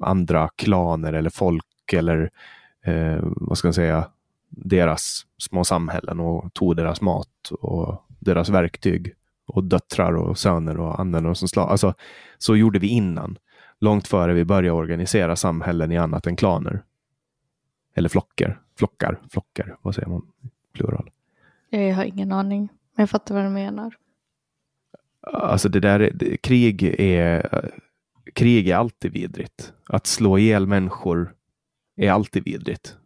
andra klaner eller folk eller eh, vad ska man säga, deras små samhällen och tog deras mat och deras verktyg och döttrar och söner och använde dem som slav. Alltså, så gjorde vi innan. Långt före vi började organisera samhällen i annat än klaner. Eller flockar. Flockar. Flockar. Vad säger man? Plural. Jag har ingen aning. Men jag fattar vad du menar. Alltså det där, det, krig är krig är alltid vidrigt. Att slå ihjäl människor är alltid vidrigt.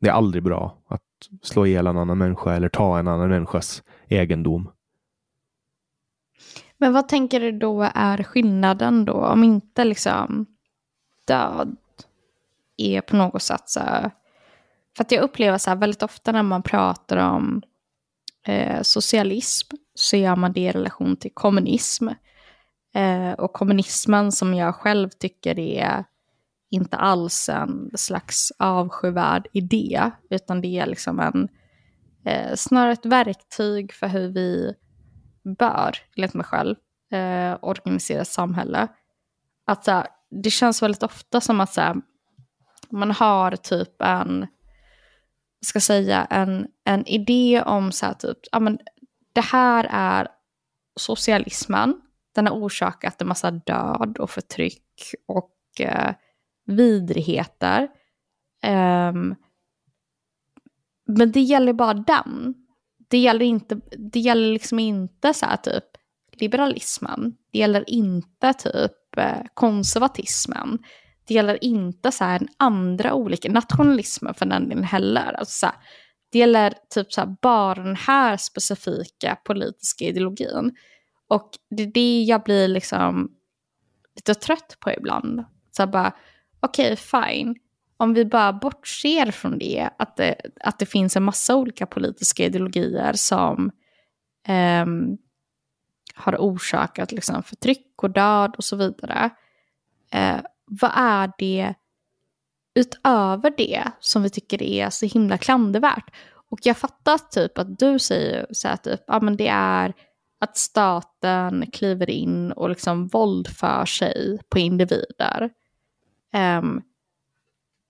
Det är aldrig bra att slå ihjäl en annan människa eller ta en annan människas egendom. Men vad tänker du då är skillnaden då? Om inte liksom död är på något sätt så här, För att jag upplever så här väldigt ofta när man pratar om eh, socialism så gör man det i relation till kommunism. Eh, och kommunismen som jag själv tycker är inte alls en slags avskyvärd idé, utan det är liksom en, eh, snarare ett verktyg för hur vi bör, enligt mig själv, eh, organisera samhälle. Att så det känns väldigt ofta som att så man har typ en, ska säga, en, en idé om så här, typ, ja men det här är socialismen. Den har orsakat en massa död och förtryck och eh, vidrigheter. Um, men det gäller bara den det gäller, inte, det gäller liksom inte så här typ liberalismen. Det gäller inte typ eh, konservatismen. Det gäller inte så här andra olika, nationalismen för den delen heller. Alltså så här, det gäller typ så här, bara den här specifika politiska ideologin. Och det är det jag blir liksom lite trött på ibland. Så bara, okej okay, fine om vi bara bortser från det, att det, att det finns en massa olika politiska ideologier som eh, har orsakat liksom, förtryck och död och så vidare. Eh, vad är det utöver det som vi tycker är så himla klandervärt? Och jag fattar typ att du säger så här typ, ja men det är att staten kliver in och liksom våldför sig på individer. Um,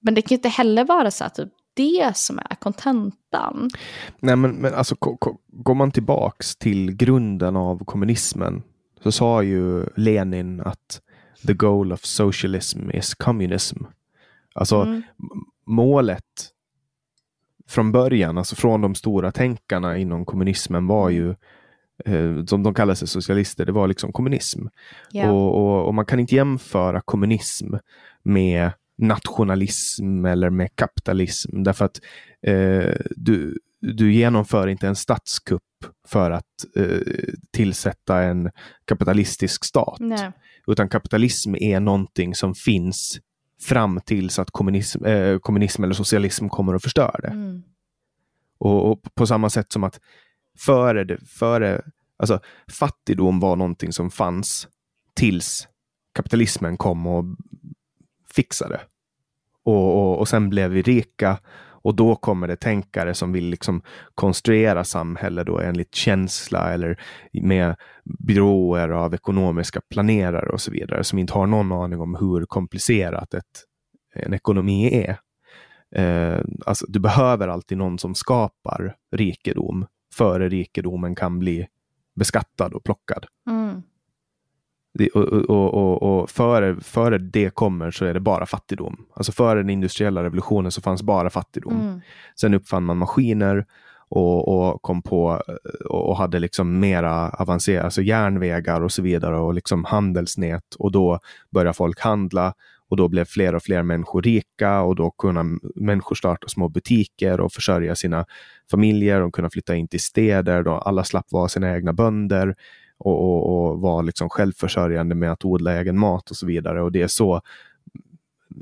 men det kan ju inte heller vara så att typ det som är kontentan. Nej, men, men alltså går man tillbaks till grunden av kommunismen så sa ju Lenin att the goal of socialism is communism. Alltså mm. målet från början, alltså från de stora tänkarna inom kommunismen var ju eh, som de kallar sig socialister, det var liksom kommunism. Yeah. Och, och, och, man kan inte jämföra kommunism med nationalism eller med kapitalism. Därför att eh, du, du genomför inte en statskupp för att eh, tillsätta en kapitalistisk stat. Nej. Utan kapitalism är någonting som finns fram tills att kommunism, eh, kommunism eller socialism kommer att förstöra det. Mm. Och, och, på samma sätt som att före, det, före alltså, fattigdom var någonting som fanns tills kapitalismen kom och fixade. Och, och, och sen blev vi rika och då kommer det tänkare som vill liksom konstruera samhälle då enligt känsla eller med byråer av ekonomiska planerare och så vidare som inte har någon aning om hur komplicerat ett, en ekonomi är. eh, alltså, du behöver alltid någon som skapar rikedom före rikedomen kan bli beskattad och plockad. Mm. Och, och, och före, före det kommer så är det bara fattigdom. Alltså före den industriella revolutionen så fanns bara fattigdom. Mm. Sen uppfann man maskiner och, och kom på och hade liksom mera avancerade, alltså järnvägar och så vidare och liksom handelsnät och då började folk handla och då blev fler och fler människor rika och då kunde människor starta små butiker och försörja sina familjer. De kunde flytta in till städer. Då alla slapp vara sina egna bönder och, och, och var liksom självförsörjande med att odla egen mat och så vidare. Och det är så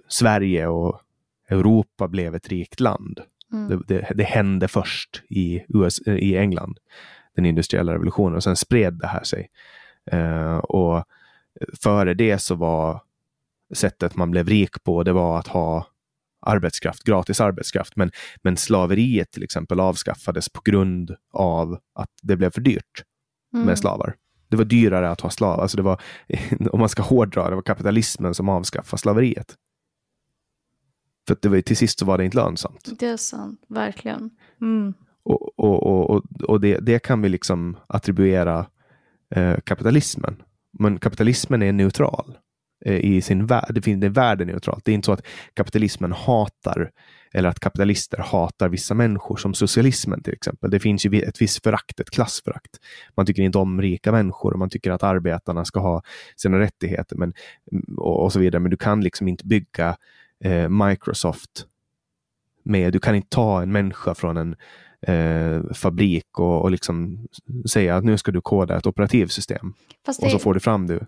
Sverige och Europa blev ett rikt land. Mm. Det, det, det, hände först i, US, i England, den industriella revolutionen, och sen spred det här sig. Uh, och före det så var sättet man blev rik på, det var att ha arbetskraft, gratis arbetskraft. Men, men slaveriet till exempel avskaffades på grund av att det blev för dyrt Mm. med slavar. Det var dyrare att ha slavar. Alltså det var, om man ska hårdra, det var kapitalismen som avskaffade slaveriet. För det var, till sist så var det inte lönsamt. Det är sant, verkligen. Mm. Och, och, och, och, det, det kan vi liksom attribuera eh, kapitalismen. Men kapitalismen är neutral eh, i sin värld. Det, är värdeneutralt. Det är inte så att kapitalismen hatar eller att kapitalister hatar vissa människor som socialismen till exempel. Det finns ju ett visst förakt, ett klassförakt. Man tycker inte om rika människor och man tycker att arbetarna ska ha sina rättigheter men, mm, och, och så vidare. Men du kan liksom inte bygga eh, Microsoft med, du kan inte ta en människa från en eh, fabrik och, och liksom säga att nu ska du koda ett operativsystem. Fast Och så det- får du fram det.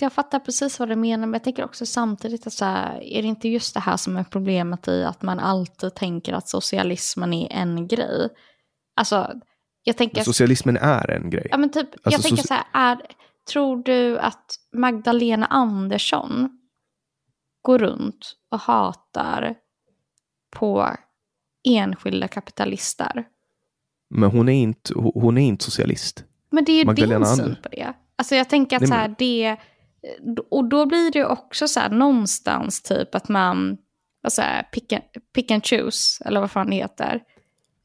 Jag fattar precis vad du menar, men jag tänker också samtidigt att så här, är det inte just det här som är problemet i att man alltid tänker att socialismen är en grej? Alltså, jag tänker... Socialismen är en grej. Ja, men typ, jag Alltså, tänker soci- så här, är, tror du att Magdalena Andersson går runt och hatar på enskilda kapitalister? Men hon är inte, hon är inte socialist. Men det är ju Magdalena din syn på det. Alltså jag tänker att Nej, så här, det... Och då blir det också så här någonstans typ att man... Alltså, pick, and, pick and choose, eller vad fan det heter.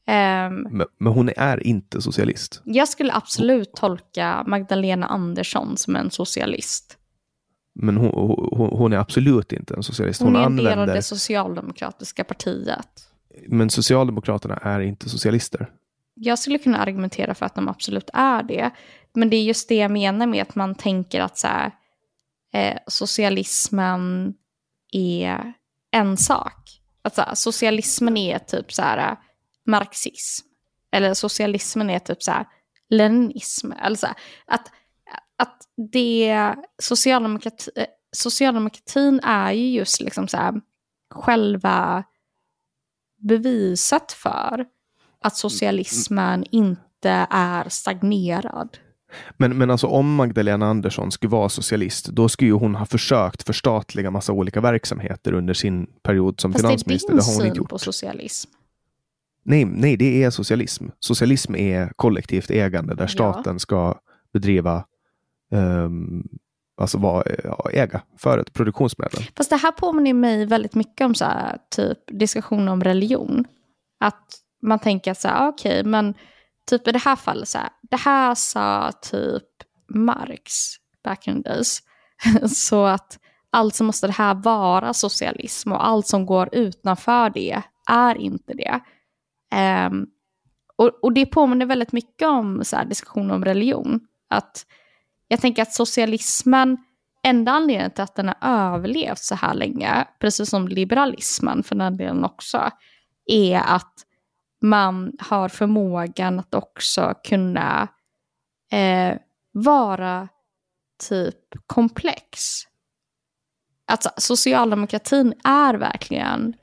Ehm, Men, men hon är inte socialist. jag skulle absolut tolka Magdalena Andersson som en socialist. Men hon, hon, hon är absolut inte en socialist. Hon, Hon, är en del av det socialdemokratiska partiet. Men Socialdemokraterna är inte socialister. Jag skulle kunna argumentera för att de absolut är det. Men det är just det jag menar med att man tänker att så här, eh, socialismen är en sak. Att så här, socialismen är typ så här, marxism. Eller socialismen är typ så här, leninism. Eller så här, att, att det socialdemokrati, socialdemokratin är ju just liksom så här, själva beviset för att socialismen inte är stagnerad. Men, men alltså om Magdalena Andersson skulle vara socialist, då skulle ju hon ha försökt förstatliga massa olika verksamheter under sin period som Fast det är finansminister. din Det har hon inte syn gjort. på socialism. Nej, nej, det är socialism. Socialism är kollektivt ägande där Ja. staten ska bedriva, um, alltså vara, äga för ett produktionsmedel. Fast det här påminner mig väldigt mycket om så här, typ diskussion om religion. Att man tänker så här, ah, okej, men typ i det här fallet så här, det här sa typ Marx back in the days. så att alltså måste det här vara socialism och allt som går utanför det är inte det. Um, och, och det påminner väldigt mycket om så här, diskussion om religion. Att jag tänker att socialismen, enda anledningen till att den har överlevt så här länge, precis som liberalismen för den delen också, är att man har förmågan att också kunna eh, vara typ komplex. Alltså socialdemokratin är verkligen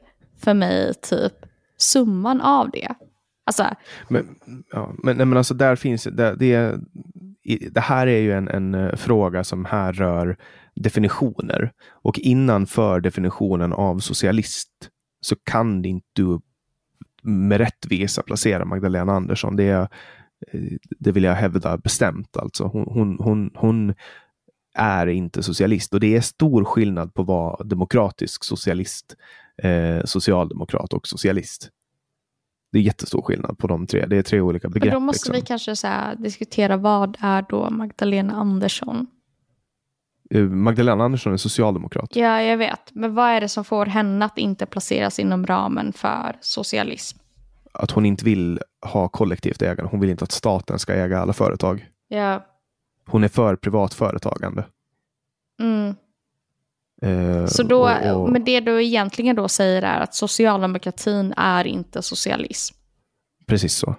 för mig typ summan av det. Alltså, Men, ja, men, nej, men alltså där finns det, det, är- det här är ju en, en eh, fråga som här rör definitioner. Och innanför definitionen av socialist så kan inte du med rättvisa placera Magdalena Andersson. Det, är, eh, det vill jag hävda bestämt. Alltså. Hon, hon, hon, hon är inte socialist och det är stor skillnad på att vara demokratisk socialist eh, socialdemokrat och socialist. Det är jättestor skillnad på de tre. Det är tre olika begrepp. Men då måste liksom. vi kanske så här, diskutera vad är då Magdalena Andersson? Eh, Magdalena Andersson är socialdemokrat. Ja, jag vet. Men vad är det som får henne att inte placeras inom ramen för socialism? Att hon inte vill ha kollektivt ägande. Hon vill inte att staten ska äga alla företag. Ja. Hon är för privat företagande. Mm. Eh, Så då, och- och- men det du egentligen då säger är att socialdemokratin är inte socialism? Precis så.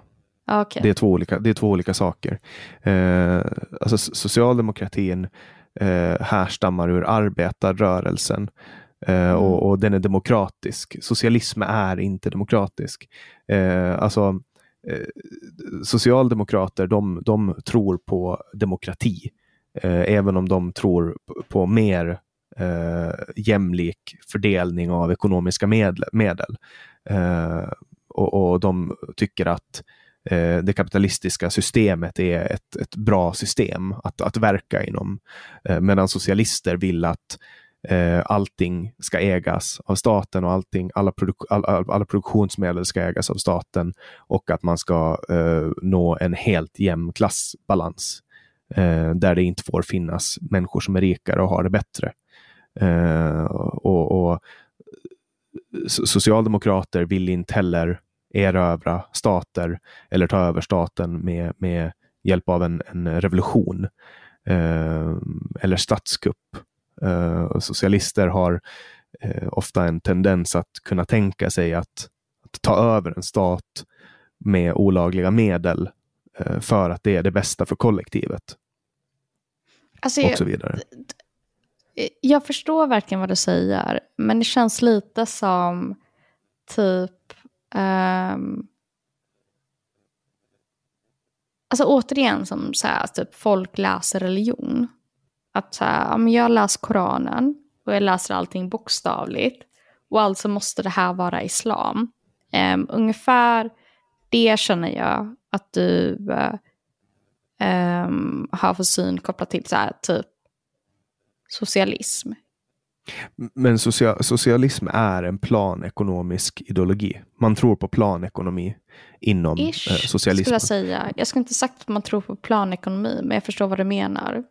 Okej. Det är två olika, det är två olika saker. Eh, alltså socialdemokratin eh, härstammar ur arbetarrörelsen eh, och, och den är demokratisk. Socialism är inte demokratisk. Eh, alltså, eh, socialdemokrater de, de tror på demokrati, eh, även om de tror på mer eh, jämlik fördelning av ekonomiska medel. medel. Eh, och, och de tycker att eh, det kapitalistiska systemet är ett, ett bra system att, att verka inom. Eh, medan socialister vill att eh, allting ska ägas av staten och allting, alla, produk all, all, alla produktionsmedel ska ägas av staten och att man ska eh, nå en helt jämn klassbalans eh, där det inte får finnas människor som är rikare och har det bättre. Eh, och, och so- Socialdemokrater vill inte heller erövra stater eller ta över staten med, med hjälp av en, en revolution eh, eller statskupp. Eh, socialister har eh, ofta en tendens att kunna tänka sig att, att ta över en stat med olagliga medel eh, för att det är det bästa för kollektivet Alltså, och så vidare jag förstår verkligen vad du säger, men det känns lite som typ... Um, alltså återigen som så här, typ folk läser religion. Att så här, ja, men jag läser Koranen och jag läser allting bokstavligt. Och alltså måste det här vara islam. Um, ungefär det känner jag att du eh, ehm, har för syn kopplat till så här, typ socialism. Men socia socialism är en planekonomisk ideologi. Man tror på planekonomi inom eh, Ish, skulle socialismen. jag säga. Jag skulle inte sagt att man tror på planekonomi, men jag förstår vad du menar.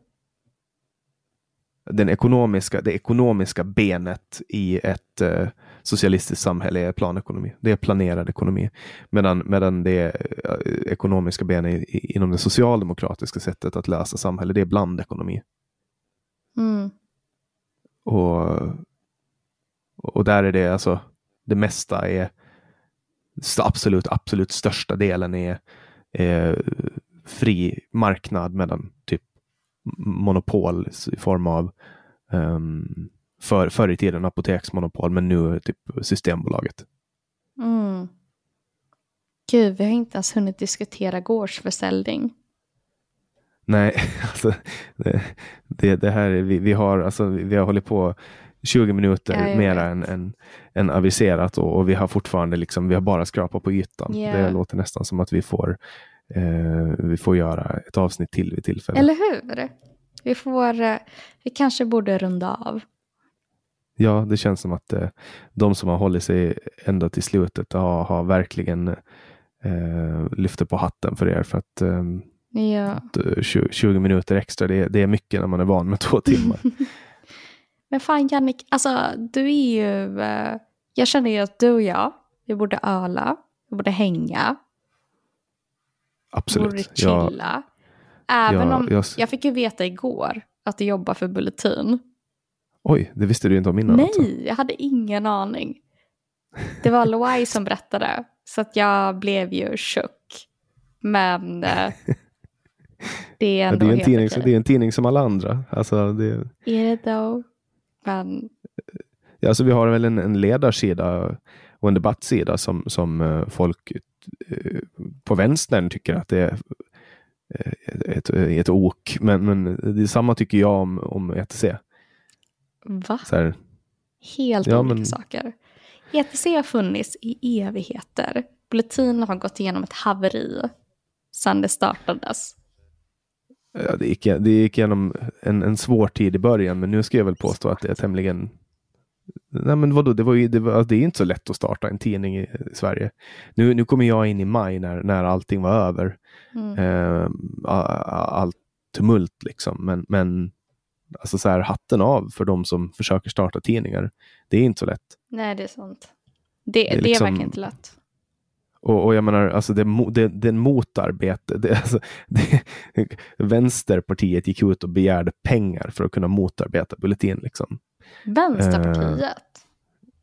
Den ekonomiska, det ekonomiska benet i ett eh, socialistiskt samhälle är planekonomi. Det är planerad ekonomi. Medan, medan det eh, ekonomiska benet inom det socialdemokratiska sättet att lösa samhälle, det är blandekonomi. Mm. Och, och där är det alltså, det mesta är, absolut, absolut största delen är, är fri marknad medan typ monopol i form av um, för, förr i tiden apoteksmonopol men nu typ Systembolaget. Mm. Gud, vi har inte ens hunnit diskutera gårdsförsäljning. Nej, alltså, det, det, här är, vi, vi har alltså, vi har hållit på 20 minuter Ja, vet. än, än, än aviserat och, och vi har fortfarande liksom, vi har bara skrapat på ytan. Ja. Det låter nästan som att vi får, eh, vi får göra ett avsnitt till vid tillfälle. Eller hur? Vi får, eh, vi kanske borde runda av. Ja, det känns som att eh, de som har hållit sig ända till slutet har, har verkligen eh, lyfter på hatten för er. För att eh, Ja. att, eh, 20, 20 minuter extra, det, är- det är mycket när man är van med två timmar. Men fan Jannik, alltså du är ju... eh, jag känner ju att du och jag, vi borde öla, vi borde hänga, vi borde Absolut. Chilla. Även Ja, om, jag- jag fick ju veta igår att du jobbar för Bulletin. oj, det visste du inte om innan. alltså. Nej, jag hade ingen aning. Det var Loai som berättade, så att jag blev ju chock. Men eh, det är Ja, det, är en tidning, det är en tidning som alla andra. Alltså, det, Är det då? Men alltså, vi har väl en, en ledarsida och en debattsida som, som eh, folk eh, på vänstern tycker att det är eh, ett, ett ok. Men, men det samma tycker jag om, om ETC. va? Helt Ja, olika men- saker. ETC har funnits i evigheter. Bulletin har gått igenom ett haveri sedan det startades. Ja, det, gick, det gick igenom en, en svår tid i början, men nu ska jag väl påstå att det är tämligen Nej men vadå, det, var ju, det, var, alltså, det är inte så lätt att starta en tidning i Sverige. Nu, nu kommer jag in i maj när, när allting var över. Mm. Eh, allt tumult liksom. Men, men alltså så här, hatten av för de som försöker starta tidningar. Det är inte så lätt. Nej, det är sant. Det, det är, det liksom, är verkligen inte lätt. Och, och jag menar, alltså det, det, det motarbete. Det, alltså, det, Vänsterpartiet gick ut och begärde pengar för att kunna motarbeta Bulletin. Liksom. Vänsterpartiet? Uh,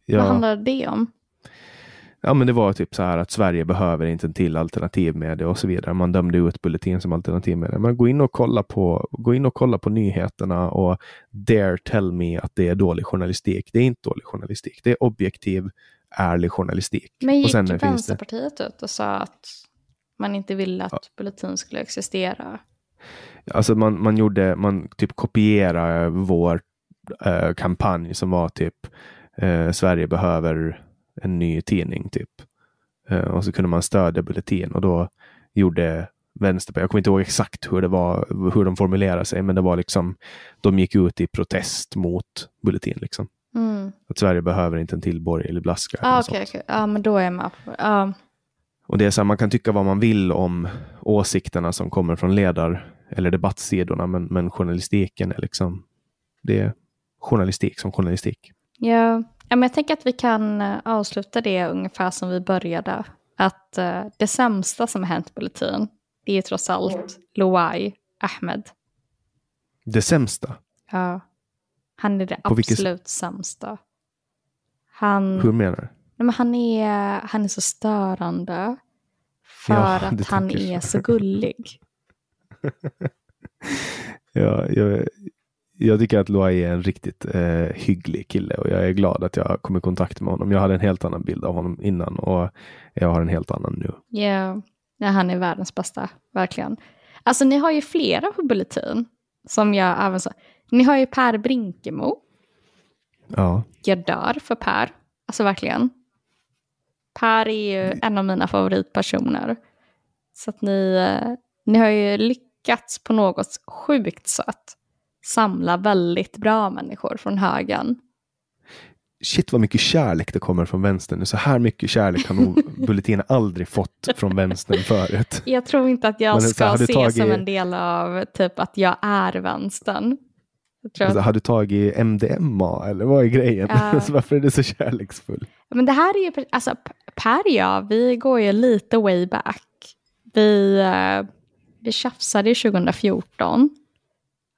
ja. Vad handlar det om? Ja, men det var typ så här att Sverige behöver inte en till alternativmedia och så vidare. Man dömde ut Bulletin som alternativmedia. Men gå in och kolla på, gå in och kolla på nyheterna och dare tell me att det är dålig journalistik. Det är inte dålig journalistik. Det är objektiv, ärlig journalistik. Men gick och sen Vänsterpartiet det... ut och sa att man inte ville att ja. Bulletin skulle existera? Alltså man, man gjorde, man typ kopierade vår eh, kampanj som var typ eh, Sverige behöver en ny tidning typ. Eh, och så kunde man stödja Bulletin och då gjorde Vänsterpartiet, jag kommer inte ihåg exakt hur det var, hur de formulerade sig, men det var liksom, de gick ut i protest mot Bulletin liksom. Mm. Att Sverige behöver inte en till borgerlig blaska. Ah, okay, okay. Ja, men då är det. Ah. Och det är så här, man kan tycka vad man vill om åsikterna som kommer från ledar eller debattsidorna, men, men journalistiken är liksom, det är journalistik som journalistik. Ja, Ja, men jag tänker att vi kan eh, avsluta det ungefär som vi började. Att uh, det sämsta som har hänt Bulletin, det är trots allt Loai Ahmed. Det sämsta? Ja. Han är det På absolut vilket... sämsta. Han... Hur menar du? Nej, men han, är, han är så störande. För ja, att han är så, så gullig. ja, jag, jag tycker att Loai är en riktigt eh, hygglig kille och jag är glad att jag kom i kontakt med honom. Jag hade en helt annan bild av honom innan och jag har en helt annan nu. Ja, yeah. han är världens bästa, verkligen. Alltså ni har ju flera på Bulletin som jag även så. Ni har ju Per Brinkemo. Ja. Jag dör för Per, alltså verkligen. Per är ju en av mina favoritpersoner. Så att ni, eh, ni har ju lyckats på något sjukt sätt samla väldigt bra människor från högen. Shit vad mycket kärlek det kommer från vänstern. Så här mycket kärlek har nog Bulletin aldrig fått från vänstern förut. Jag tror inte att jag Men, ska se tagit... som en del av typ att jag är vänstern. Alltså, Har du tagit MDMA eller vad är grejen? Uh, så varför är det så kärleksfull? Men det här är ju, alltså Per och jag, vi går ju lite way back. Vi, uh, vi tjafsade 2014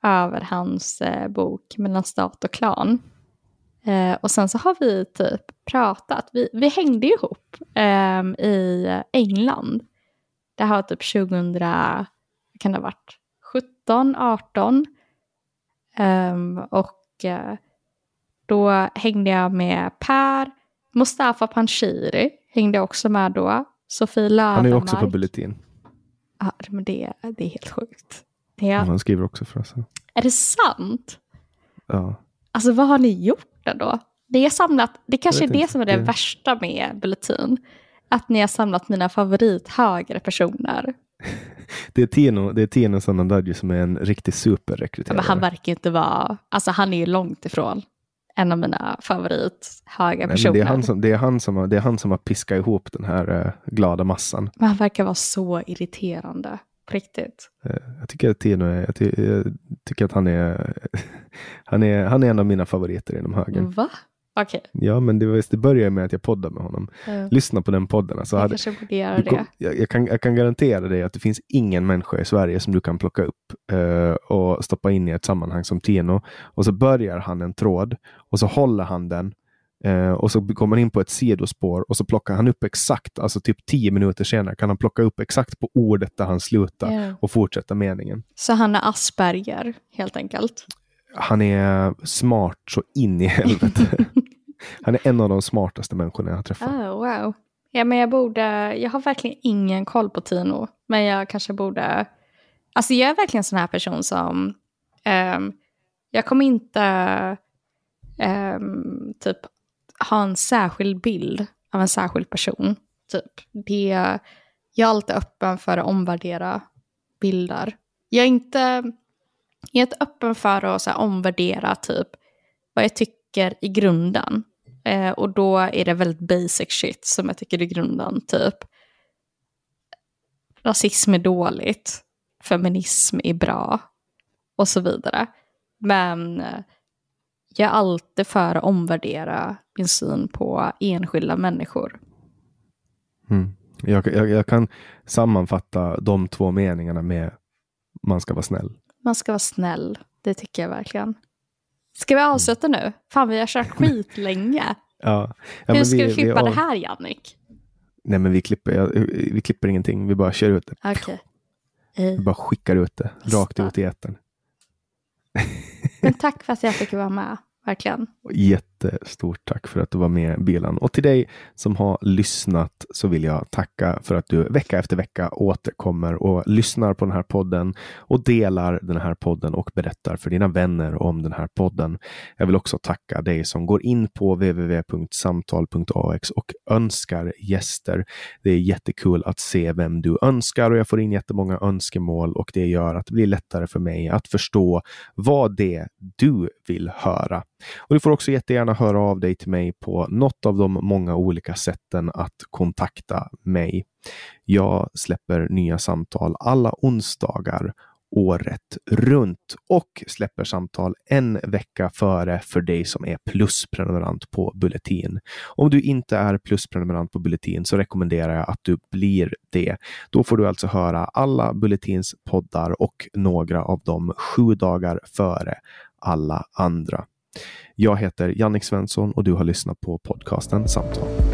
över hans eh, bok Mellan stat och klan. Eh, och sen så har vi typ pratat, vi, vi hängde ihop eh, i England. Det här var typ 2000, kan det ha varit, 17, 18. Och eh, då hängde jag med Per, Mustafa Panshiri hängde också med då. Sofie Löfvenmark. Han är också på Bulletin. Ja, men det, det är helt sjukt. Ja. Han skriver också för oss. Är det sant? Ja. Alltså vad har ni gjort då? Det, är samlat, det kanske är det som är det, det värsta med Bulletin. Att ni har samlat mina favorithögre personer. det är Tino, det är Tino Sanandaji som är en riktig superrekryterare. men han verkar inte vara, alltså han är ju långt ifrån en av mina favorithöga personer. det, är han som, det, är han som har, det är han som har piskat ihop den här uh, glada massan. Men han verkar vara så irriterande. På riktigt. Eh, jag tycker att Tino är, jag, ty, jag tycker att han är, han är, han är en av mina favoriter inom högen. Va? Okay. Ja, men det, var, det började med att jag poddade med honom. Mm. Lyssna på den podden. Alltså, jag hade, kanske borde göra det. jag, jag, kan, jag kan garantera dig att det finns ingen människa i Sverige som du kan plocka upp uh, och stoppa in i ett sammanhang som Tino. Och så börjar han en tråd och så håller han den Eh, och så kommer man in på ett sidospår och så plockar han upp exakt, alltså typ tio minuter senare kan han plocka upp exakt på ordet där han slutar yeah. och fortsätta meningen. Så han är Asperger helt enkelt? Han är smart så in i helvete. han är en av de smartaste människorna jag har träffat. Oh, wow. Ja, men jag borde, jag har verkligen ingen koll på Tino, men jag kanske borde, alltså jag är verkligen en sån här person som, um, jag kommer inte um, typ ha en särskild bild av en särskild person. Typ. Det, jag är alltid öppen för att omvärdera bilder. Jag är inte, jag är inte öppen för att så här, omvärdera typ vad jag tycker i grunden. Eh, och då är det väldigt basic shit som jag tycker i grunden. Typ rasism är dåligt, feminism är bra och så vidare. Men eh, jag är alltid för att omvärdera min syn på enskilda människor. Mm. Jag, jag, jag, kan sammanfatta de två meningarna med man ska vara snäll. Man ska vara snäll, det tycker jag verkligen. Ska vi avsluta nu? Fan, vi har kört skitlänge. ja. ja Hur ska vi, vi klippa vi det här, Jannik? Nej, men vi klipper, vi klipper ingenting. Vi bara kör ut det. Okay. Vi bara skickar ut det, rakt ut i etern. Men tack för att jag fick vara med verkligen. Jättestort tack för att du var med Bilan. Och till dig som har lyssnat så vill jag tacka för att du vecka efter vecka återkommer och lyssnar på den här podden och delar den här podden och berättar för dina vänner om den här podden. Jag vill också tacka dig som går in på www.samtal.ax och önskar gäster. Det är jättekul att se vem du önskar och jag får in jättemånga önskemål och det gör att det blir lättare för mig att förstå vad det du vill höra. Och du får också jättegärna höra av dig till mig på något av de många olika sätten att kontakta mig. Jag släpper nya samtal alla onsdagar året runt och släpper samtal en vecka före för dig som är plusprenumerant på Bulletin. Om du inte är plusprenumerant på Bulletin så rekommenderar jag att du blir det. Då får du alltså höra alla Bulletins poddar och några av dem sju dagar före alla andra. Jag heter Jannik Svensson och du har lyssnat på podcasten Samtal.